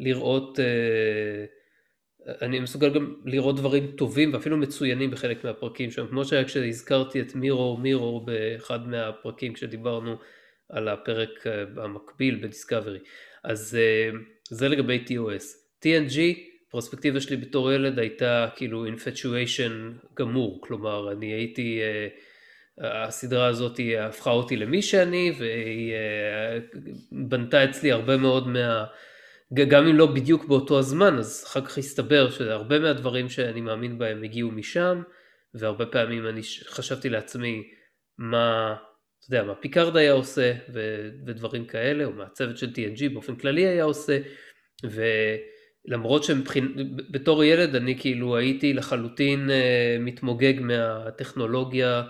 לראות אה, אני מסוגל גם לראות דברים טובים ואפילו מצוינים בחלק מהפרקים שם, כמו שהיה כשהזכרתי את מירור מירור באחד מהפרקים כשדיברנו על הפרק אה, המקביל בדיסקאברי. אז אה, זה לגבי TOS. TNG, פרספקטיבה שלי בתור ילד הייתה כאילו infatuation גמור, כלומר אני הייתי, אה, הסדרה הזאת הפכה אותי למי שאני והיא בנתה אצלי הרבה מאוד מה... גם אם לא בדיוק באותו הזמן, אז אחר כך הסתבר שהרבה מהדברים שאני מאמין בהם הגיעו משם, והרבה פעמים אני חשבתי לעצמי מה, אתה יודע, מה פיקארד היה עושה, ו, ודברים כאלה, או מהצוות של TNG באופן כללי היה עושה, ולמרות שבתור ילד אני כאילו הייתי לחלוטין אה, מתמוגג מהטכנולוגיה,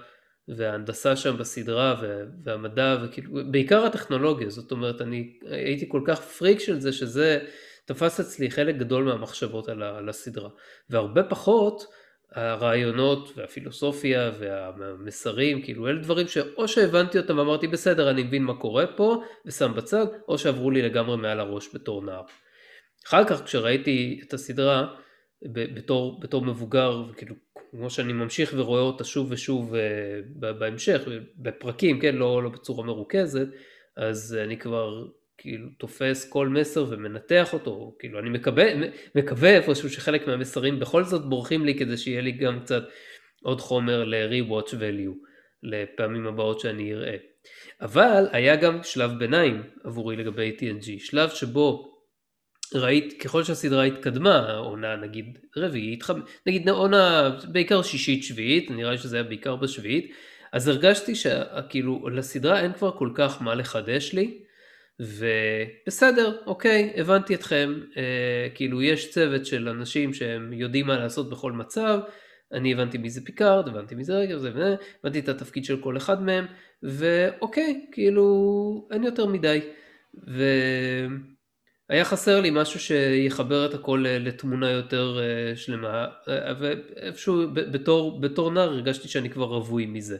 וההנדסה שם בסדרה והמדע וכאילו בעיקר הטכנולוגיה זאת אומרת אני הייתי כל כך פריק של זה שזה תפס אצלי חלק גדול מהמחשבות על הסדרה והרבה פחות הרעיונות והפילוסופיה והמסרים כאילו אלה דברים שאו שהבנתי אותם ואמרתי בסדר אני מבין מה קורה פה ושם בצד או שעברו לי לגמרי מעל הראש בתור נער. אחר כך כשראיתי את הסדרה בתור, בתור מבוגר וכאילו כמו שאני ממשיך ורואה אותה שוב ושוב uh, בהמשך, בפרקים, כן, לא, לא בצורה מרוכזת, אז אני כבר כאילו תופס כל מסר ומנתח אותו, כאילו אני מקווה, מקווה איפשהו שחלק מהמסרים בכל זאת בורחים לי כדי שיהיה לי גם קצת עוד חומר ל-rewatch value לפעמים הבאות שאני אראה. אבל היה גם שלב ביניים עבורי לגבי TNG, שלב שבו ראית, ככל שהסדרה התקדמה, עונה נגיד רביעית, חמ... נגיד עונה בעיקר שישית שביעית, נראה לי שזה היה בעיקר בשביעית, אז הרגשתי שכאילו לסדרה אין כבר כל כך מה לחדש לי, ובסדר, אוקיי, הבנתי אתכם, אה, כאילו יש צוות של אנשים שהם יודעים מה לעשות בכל מצב, אני הבנתי מי זה פיקארד, הבנתי מי זה רייקר, זה וזה, הבנתי את התפקיד של כל אחד מהם, ואוקיי, כאילו אין יותר מדי. ו... היה חסר לי משהו שיחבר את הכל לתמונה יותר אה, שלמה, אה, ואיפשהו בתור, בתור נער הרגשתי שאני כבר רווי מזה.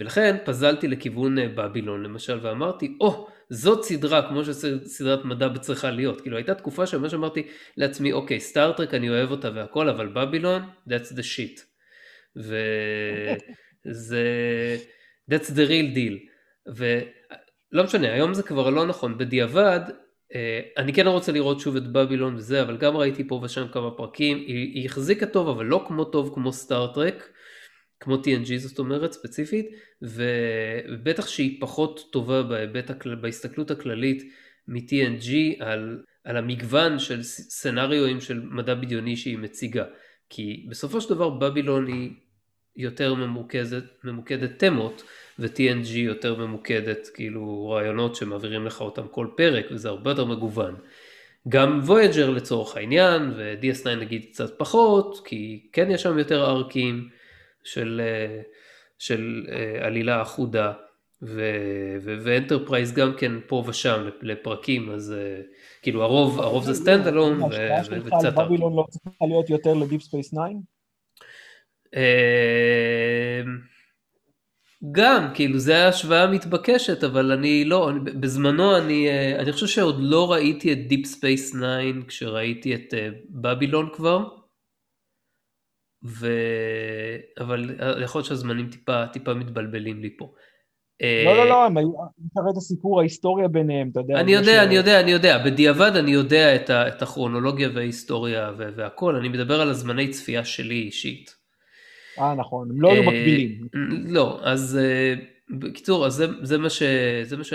ולכן פזלתי לכיוון אה, בבילון למשל ואמרתי, או, oh, זאת סדרה כמו שסדרת מדע צריכה להיות. כאילו הייתה תקופה שממש אמרתי לעצמי, אוקיי, סטארטרק אני אוהב אותה והכל, אבל בבילון, that's the shit. וזה, that's the real deal. ולא משנה, היום זה כבר לא נכון, בדיעבד אה, אני כן רוצה לראות שוב את בבילון וזה, אבל גם ראיתי פה ושם כמה פרקים, היא, היא החזיקה טוב אבל לא כמו טוב כמו סטארט-טרק, כמו TNG זאת אומרת ספציפית, ובטח שהיא פחות טובה בהיבט, בהסתכלות הכללית מ-TNG על, על המגוון של סצנריואים של מדע בדיוני שהיא מציגה, כי בסופו של דבר בבילון היא יותר ממוקדת, ממוקדת תמות, ו-TNG יותר ממוקדת כאילו רעיונות שמעבירים לך אותם כל פרק, וזה הרבה יותר מגוון. גם Voyager לצורך העניין, ו-DS9 נגיד קצת פחות, כי כן יש שם יותר ארקים של, אה, של אה, עלילה אחודה, ו Enterprise גם כן פה ושם לפרקים, אז אה, כאילו הרוב, הרוב זה standalone וקצת Babylon לא צריכה להיות יותר ל Deep Space 9? גם, כאילו זה ההשוואה המתבקשת, אבל אני לא, אני, בזמנו אני, אה, אני חושב שעוד לא ראיתי את Deep Space 9 כשראיתי את אה, Babylon כבר, ו... אבל יכול להיות שהזמנים טיפה, טיפה מתבלבלים לי פה. לא, לא, לא, הם היו, אתה רואה את הסיפור, ההיסטוריה ביניהם, אתה יודע. אני יודע, ש... אני יודע, אני יודע, בדיעבד אני יודע את, ה, את הכרונולוגיה וההיסטוריה והכל, אני מדבר על הזמני צפייה שלי אישית. אה, נכון, הם לא היו אה, מקבילים. לא, אז אה, בקיצור, אז זה, זה מה ש... זה מה ש...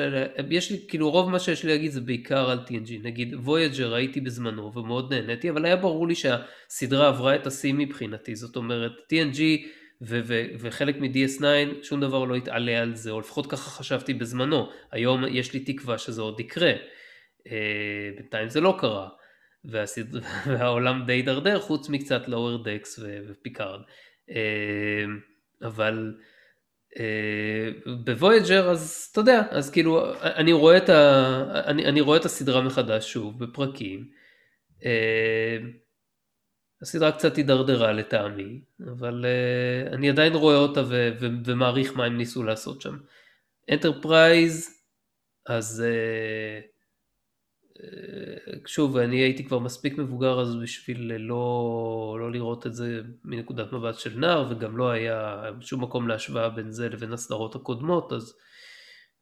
יש לי, כאילו רוב מה שיש לי להגיד זה בעיקר על TNG. נגיד וויג'ר ראיתי בזמנו ומאוד נהניתי, אבל היה ברור לי שהסדרה עברה את השיא מבחינתי. זאת אומרת, TNG ו- ו- וחלק מ-DS9 שום דבר לא יתעלה על זה, או לפחות ככה חשבתי בזמנו. היום יש לי תקווה שזה עוד יקרה. אה, בינתיים זה לא קרה. והסד... והעולם די הידרדר חוץ מקצת Lower Decks ופיקארד. אמ, אבל אה, בוויג'ר אז אתה יודע, אז כאילו אני רואה את, ה, אני, אני רואה את הסדרה מחדש שוב בפרקים. אמ, הסדרה קצת הידרדרה לטעמי, אבל אה, אני עדיין רואה אותה ו- ו- ומעריך מה הם ניסו לעשות שם. אנטרפרייז, אז אה, שוב, אני הייתי כבר מספיק מבוגר אז בשביל לא, לא לראות את זה מנקודת מבט של נער, וגם לא היה שום מקום להשוואה בין זה לבין הסדרות הקודמות, אז,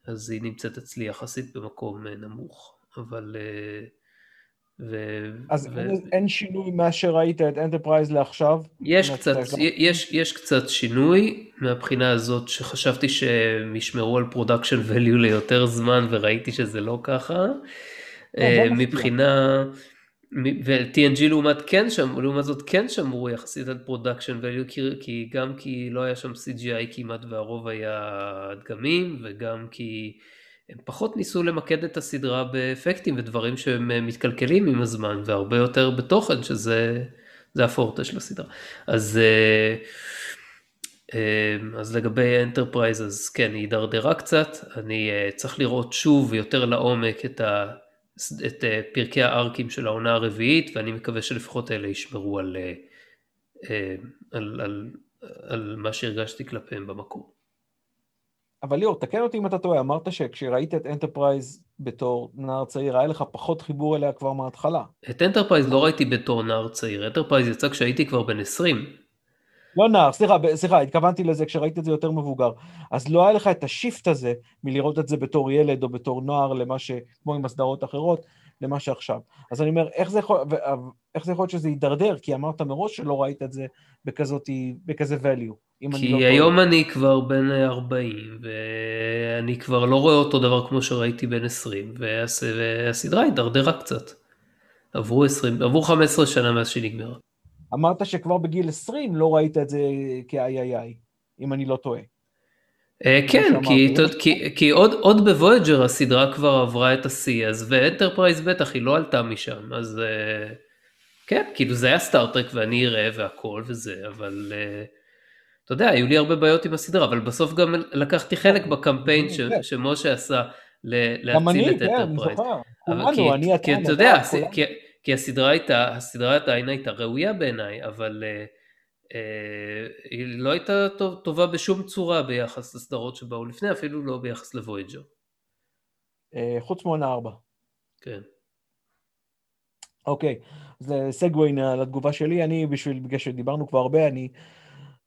אז היא נמצאת אצלי יחסית במקום אה, נמוך. אבל... אה, ו, אז ו... אין, אין שינוי מה שראית את אנטרפרייז לעכשיו? יש קצת, יש, יש קצת שינוי מהבחינה הזאת שחשבתי שהם ישמרו על production value ליותר זמן וראיתי שזה לא ככה. אה, מבחינה, ו-TNG לעומת כן שם, לעומת זאת כן שמרו יחסית על production value, כי, כי גם כי לא היה שם CGI כמעט והרוב היה דגמים, וגם כי הם פחות ניסו למקד את הסדרה באפקטים ודברים שהם מתקלקלים עם הזמן, והרבה יותר בתוכן, שזה הפורטה של הסדרה. אז... אה, אה, אז לגבי אנטרפרייז אז כן היא הידרדרה קצת, אני צריך לראות שוב יותר לעומק את ה... את אה, פרקי הארקים של העונה הרביעית, ואני מקווה שלפחות אלה ישמרו על, אה, אה, על, על, על מה שהרגשתי כלפיהם במקור. אבל ליאור, תקן אותי אם אתה טועה, אמרת שכשראית את אנטרפרייז בתור נער צעיר, היה לך פחות חיבור אליה כבר מההתחלה. את אנטרפרייז לא ראיתי בתור נער צעיר, אנטרפרייז יצא כשהייתי כבר בן 20. לא נער, סליחה, סליחה, התכוונתי לזה כשראית את זה יותר מבוגר. אז לא היה לך את ה shift הזה מלראות את זה בתור ילד או בתור נוער, למה ש... כמו עם הסדרות אחרות, למה שעכשיו. אז אני אומר, איך זה יכול, איך זה יכול להיות שזה יידרדר? כי אמרת מראש שלא ראית את זה בכזאת, בכזה value. כי לא היום טוב. אני כבר בן 40, ואני כבר לא רואה אותו דבר כמו שראיתי בן 20, והס... והסדרה הידרדרה קצת. עברו 20, עברו 15 שנה מאז שהיא נגמרה. אמרת שכבר בגיל 20 לא ראית את זה כ-III, אם אני לא טועה. אה, כן, כי, כי, כי עוד, עוד בוויג'ר הסדרה כבר עברה את השיא, אז ואנטרפרייז בטח היא לא עלתה משם, אז אה, כן, כאילו זה היה סטארטרק ואני אראה והכל וזה, אבל אה, אתה יודע, היו לי הרבה בעיות עם הסדרה, אבל בסוף גם לקחתי חלק בקמפיין ש, שמשה עשה להציל את אנטרפרייז. גם אני, כן, אני זוכר. כולנו, אני, אתה, אתה יודע, כי הסדרה הייתה, הסדרה עדיין הייתה ראויה בעיניי, אבל אה, אה, היא לא הייתה טוב, טובה בשום צורה ביחס לסדרות שבאו לפני, אפילו לא ביחס לוויג'ר. אה, חוץ מעונה ארבע. כן. אוקיי, אז segue לתגובה שלי, אני בשביל, בגלל שדיברנו כבר הרבה, אני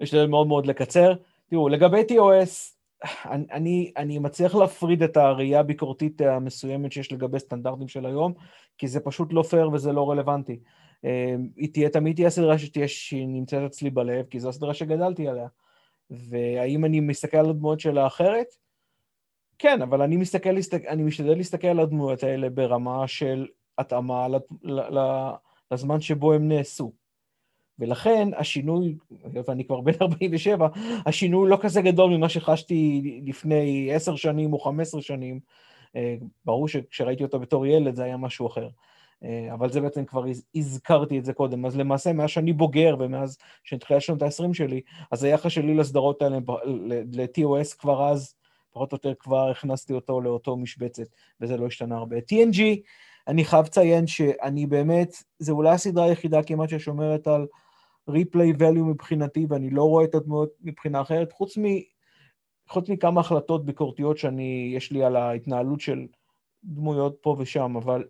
אשתדל מאוד מאוד לקצר. תראו, לגבי TOS, אני, אני, אני מצליח להפריד את הראייה הביקורתית המסוימת שיש לגבי סטנדרטים של היום, כי זה פשוט לא פייר וזה לא רלוונטי. אמ, היא תהיה, תמיד תהיה סדרה שתהיה, שהיא נמצאת אצלי בלב, כי זו הסדרה שגדלתי עליה. והאם אני מסתכל על הדמויות שלה אחרת? כן, אבל אני מסתכל, אני משתדל להסתכל על הדמויות האלה ברמה של התאמה לזמן שבו הם נעשו. ולכן השינוי, ואני כבר בן 47, השינוי לא כזה גדול ממה שחשתי לפני עשר שנים או חמש עשרה שנים. אה, ברור שכשראיתי אותו בתור ילד זה היה משהו אחר. אה, אבל זה בעצם כבר הזכרתי את זה קודם. אז למעשה, מאז שאני בוגר ומאז שנתחילה שנות ה-20 שלי, אז היחס שלי לסדרות האלה, ל-TOS כבר אז, פחות או יותר כבר הכנסתי אותו לאותו משבצת, וזה לא השתנה הרבה. TNG, אני חייב לציין שאני באמת, זו אולי הסדרה היחידה כמעט ששומרת על ריפליי value מבחינתי, ואני לא רואה את הדמויות מבחינה אחרת, חוץ, מ, חוץ מכמה החלטות ביקורתיות שאני, יש לי על ההתנהלות של דמויות פה ושם, אבל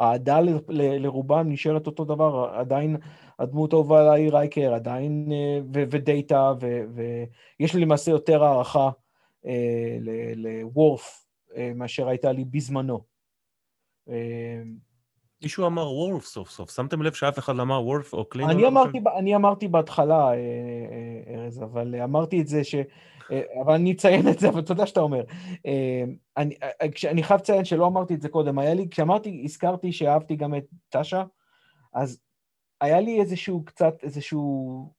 האהדה לרובם נשארת אותו דבר, עדיין הדמות האהובה עליי היא רייקר, עדיין, אה, ו- ודאטה, ויש לי למעשה יותר הערכה אה, לוורף אה, מאשר הייתה לי בזמנו. מישהו אמר וורף סוף סוף, שמתם לב שאף אחד לא אמר וורף או קלינר? אני אמרתי, אני אמרתי בהתחלה, ארז, אבל אמרתי את זה ש... אבל אני אציין את זה, אבל תודה שאתה אומר. אני, אני חייב לציין שלא אמרתי את זה קודם, היה לי, כשאמרתי, הזכרתי שאהבתי גם את טאשה, אז היה לי איזשהו קצת, איזשהו,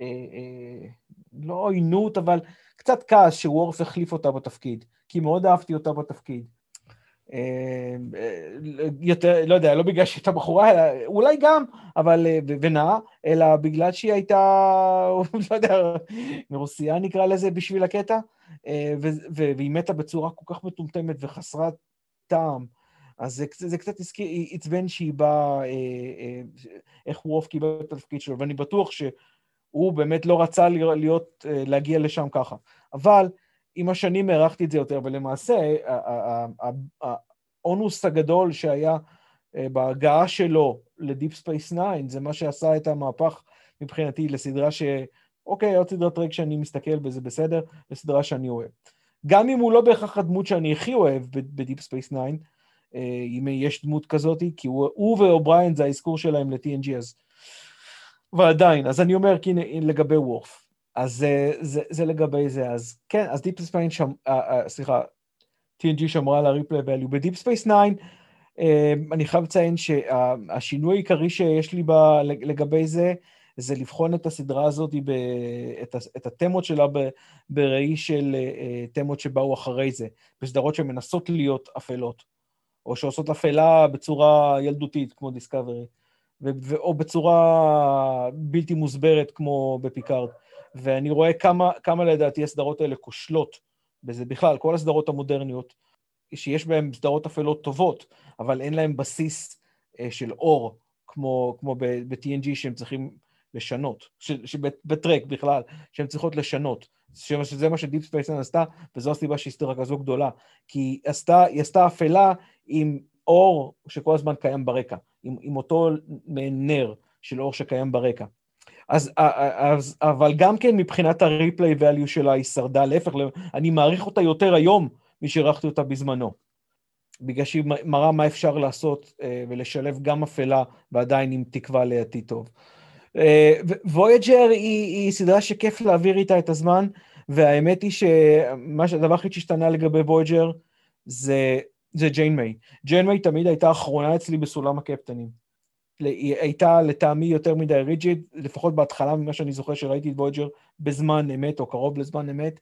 אה, אה, לא עוינות, אבל קצת כעס שוורף החליף אותה בתפקיד, כי מאוד אהבתי אותה בתפקיד. אה, יותר, לא יודע, לא בגלל שהייתה בחורה, אלא אולי גם, אבל, אה, ונאה, אלא בגלל שהיא הייתה, לא יודע, מרוסיה נקרא לזה בשביל הקטע, אה, והיא מתה בצורה כל כך מטומטמת וחסרת טעם. אז זה, זה קצת עצבן שהיא באה, איך וורף קיבל את התפקיד שלו, ואני בטוח שהוא באמת לא רצה להיות, להגיע לשם ככה. אבל עם השנים הערכתי את זה יותר, ולמעשה הבונוס הגדול שהיה אה, בהגעה שלו ל Deep Space 9, זה מה שעשה את המהפך מבחינתי לסדרה ש... אוקיי, עוד סדרת טרק שאני מסתכל בזה בסדר, לסדרה שאני אוהב. גם אם הוא לא בהכרח הדמות שאני הכי אוהב ב Deep Space 9, אם יש דמות כזאת, כי הוא, הוא ואובריין זה האזכור שלהם ל-TNG אז... ועדיין, אז אני אומר כי לגבי וורף. אז זה, זה, זה לגבי זה. אז כן, אז Deep Space 9, שם, סליחה, TNG שמרה על ה-replay value. ב-Deep Space 9, אה, אני חייב לציין שהשינוי העיקרי שיש לי לגבי זה, זה לבחון את הסדרה הזאת, ב, את, את התמות שלה ב, בראי של אה, תמות שבאו אחרי זה, בסדרות שמנסות להיות אפלות, או שעושות אפלה בצורה ילדותית, כמו דיסקאברי, או בצורה בלתי מוסברת, כמו בפיקארד. ואני רואה כמה, כמה לדעתי הסדרות האלה כושלות בזה בכלל, כל הסדרות המודרניות, שיש בהן סדרות אפלות טובות, אבל אין להן בסיס אה, של אור, כמו, כמו ב-TNG שהם צריכים לשנות, בטרק בכלל, שהן צריכות לשנות. שזה מה שדיפ ספייסן עשתה, וזו הסיבה שהיא סדרה כזו גדולה. כי היא עשתה, היא עשתה אפלה עם אור שכל הזמן קיים ברקע, עם, עם אותו נר של אור שקיים ברקע. אז, אז, אבל גם כן מבחינת הריפליי ואליו שלה היא שרדה, להפך, אני מעריך אותה יותר היום משהערכתי אותה בזמנו. בגלל שהיא מראה מה אפשר לעשות אה, ולשלב גם אפלה ועדיין עם תקווה לעתיד טוב. וויג'ר היא, היא סדרה שכיף להעביר איתה את הזמן, והאמת היא שהדבר הכי שהשתנה לגבי וויג'ר זה, זה ג'יינוויי. ג'יינוויי תמיד הייתה אחרונה אצלי בסולם הקפטנים. הייתה לטעמי יותר מדי rigid, לפחות בהתחלה ממה שאני זוכר שראיתי את וויג'ר בזמן אמת, או קרוב לזמן אמת,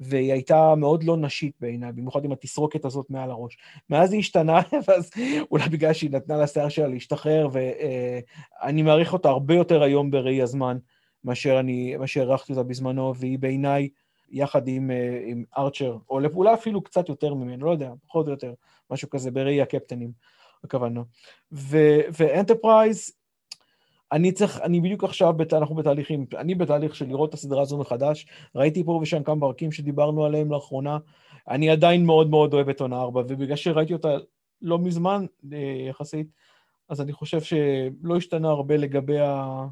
והיא הייתה מאוד לא נשית בעיניי, במיוחד עם התסרוקת הזאת מעל הראש. מאז היא השתנה, ואז אולי בגלל שהיא נתנה לשיער שלה להשתחרר, ואני מעריך אותה הרבה יותר היום בראי הזמן, מאשר אני, מאשר הערכתי אותה בזמנו, והיא בעיניי, יחד עם, עם ארצ'ר, או אולי אפילו קצת יותר ממנו, לא יודע, פחות או יותר, משהו כזה בראי הקפטנים. הכוונה. ואנטרפרייז, אני צריך, אני בדיוק עכשיו, בת, אנחנו בתהליכים, אני בתהליך של לראות את הסדרה הזו מחדש, ראיתי פה ושם כמה פרקים שדיברנו עליהם לאחרונה, אני עדיין מאוד מאוד אוהב את עונה 4, ובגלל שראיתי אותה לא מזמן אה, יחסית, אז אני חושב שלא השתנה הרבה לגבי ה...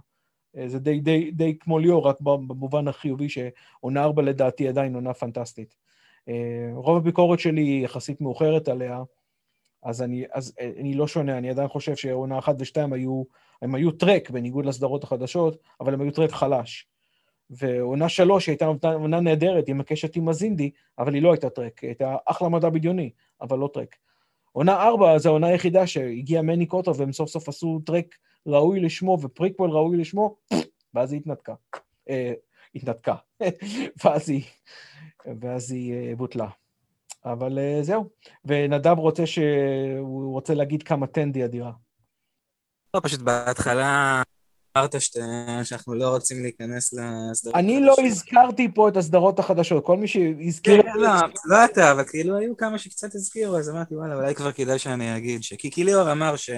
אה, זה די, די, די כמו ליאור, רק במובן החיובי שעונה 4 לדעתי עדיין עונה פנטסטית. אה, רוב הביקורת שלי היא יחסית מאוחרת עליה, אז אני, אז אה, אני לא שונה, אני עדיין חושב שעונה אחת ושתיים היו, הם היו טרק בניגוד לסדרות החדשות, אבל הם היו טרק חלש. ועונה שלוש הייתה עונה נהדרת עם הקשת עם הזינדי, אבל היא לא הייתה טרק, היא הייתה אחלה מדע בדיוני, אבל לא טרק. עונה ארבע זה העונה היחידה שהגיע מני קוטו והם סוף סוף עשו טרק ראוי לשמו ופריקוול ראוי לשמו, ואז היא התנתקה. אה, התנתקה. ואז היא, ואז היא אה, בוטלה. אבל אה, זהו. ונדב רוצה ש... הוא רוצה להגיד כמה טנדי אדירה. לא, פשוט בהתחלה אמרת שת... שאנחנו לא רוצים להיכנס לסדרות אני לא הזכרתי פה את הסדרות החדשות, כל מי שהזכיר... כן, לא, לא אתה, אבל כאילו היו כמה שקצת הזכירו, אז אמרתי, וואלה, אולי כבר כדאי שאני אגיד, ש... כי ליאור אמר ש...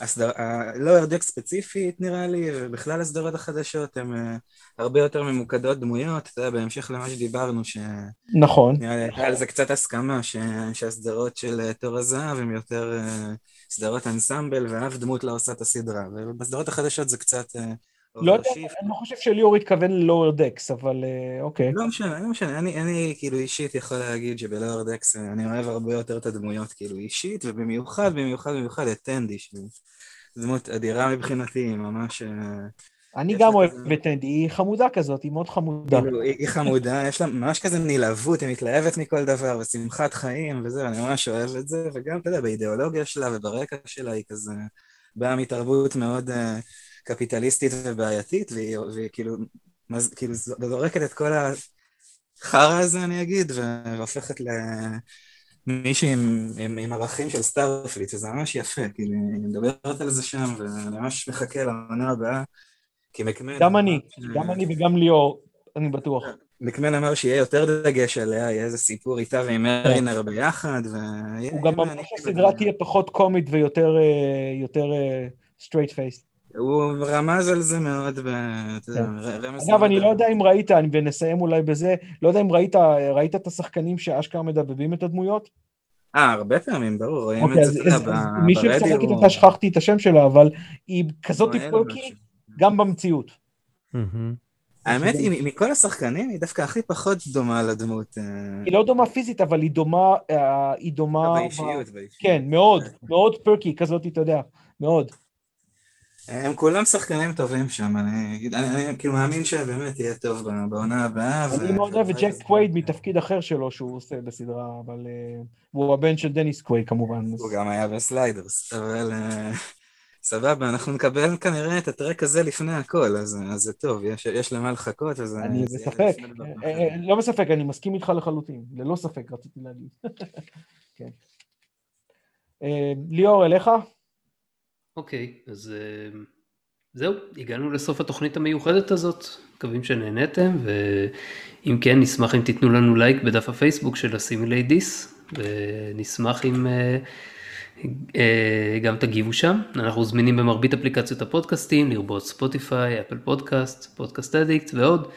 הסדר... לא הרדק ספציפית נראה לי, ובכלל הסדרות החדשות הן uh, הרבה יותר ממוקדות דמויות, אתה יודע, בהמשך למה שדיברנו, ש... נכון. נראה לי הייתה על זה קצת הסכמה, ש... שהסדרות של uh, תור הזהב הן יותר uh, סדרות אנסמבל, ואף דמות לא עושה את הסדרה, ובסדרות החדשות זה קצת... Uh, לא יודע, אני לא חושב שליאור התכוון ללואוור דקס, אבל אוקיי. לא משנה, לא משנה, אני, אני כאילו אישית יכול להגיד שבלואוור דקס אני אוהב הרבה יותר את הדמויות, כאילו אישית, ובמיוחד, במיוחד, במיוחד את טנדי, שהיא דמות אדירה מבחינתי, היא ממש... אני גם אוהב את טנדי, היא חמודה כזאת, היא מאוד חמודה. כאילו, היא חמודה, יש לה ממש כזה נלהבות, היא מתלהבת מכל דבר, ושמחת חיים וזה, אני ממש אוהב את זה, וגם, אתה יודע, באידיאולוגיה שלה וברקע שלה היא כזה באה מתרבות מאוד... קפיטליסטית ובעייתית, והיא, והיא כאילו, מז, כאילו זורקת את כל החרא הזה, אני אגיד, והופכת למישהי עם, עם, עם ערכים של סטארפליט, וזה ממש יפה, כאילו, היא מדברת על זה שם, ואני ממש מחכה לעונה הבאה, כי מקמן... גם אני, ש... גם אני וגם ליאור, אני בטוח. מקמן אמר שיהיה יותר דגש עליה, יהיה איזה סיפור איתה ועם מרינר ביחד, ו... הוא גם אמר שהסדרה תהיה פחות קומית ויותר straight face. הוא רמז על זה מאוד, ב... כן. אגב, אני לא יודע אם ראית, ונסיים אולי בזה, לא יודע אם ראית, ראית את השחקנים שאשכרה מדבבים את הדמויות? אה, הרבה פעמים, ברור, רואים אוקיי, את זה ברדיו. מי שמשחקת אותה, שכחתי את השם שלה, אבל היא כזאת perky גם במציאות. האמת היא, מכל השחקנים, היא דווקא הכי פחות דומה לדמות. אה. היא לא דומה פיזית, אבל היא דומה... אה, היא דומה... באישיות, באישיות. כן, מאוד, מאוד perky כזאת, אתה יודע, מאוד. הם כולם שחקנים טובים שם, אני, אני, אני כאילו מאמין שבאמת יהיה טוב בעונה הבאה. אני מאוד אוהב את ג'ק קווייד מתפקיד אחר שלו שהוא עושה בסדרה, אבל אה, הוא הבן של דניס קווייד כמובן. הוא גם היה ב Sliders, אבל אה, סבבה, אנחנו נקבל כנראה את הטרק הזה לפני הכל, אז, אז זה טוב, יש, יש למה לחכות, אז... אני בספק, אה, לא בספק, אני מסכים איתך לחלוטין, ללא ספק רציתי להגיד. כן. ליאור, אליך? אוקיי, אז אה, זהו, הגענו לסוף התוכנית המיוחדת הזאת, מקווים שנהניתם, ואם כן, נשמח אם תיתנו לנו לייק בדף הפייסבוק של הסימילי דיס, ונשמח אם uh, uh, גם תגיבו שם. אנחנו זמינים במרבית אפליקציות הפודקאסטים, לרבות ספוטיפיי, Apple Podcast, Podcast Addict ועוד.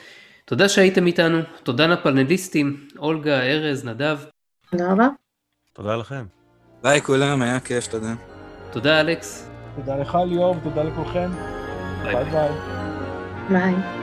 תודה שהייתם איתנו, תודה לפאנליסטים, אולגה, ארז, נדב. תודה רבה. תודה לכם. ביי כולם, היה כיף, תודה. תודה אלכס. תודה לך ליאור ותודה לכולכם. ביי ביי. ביי.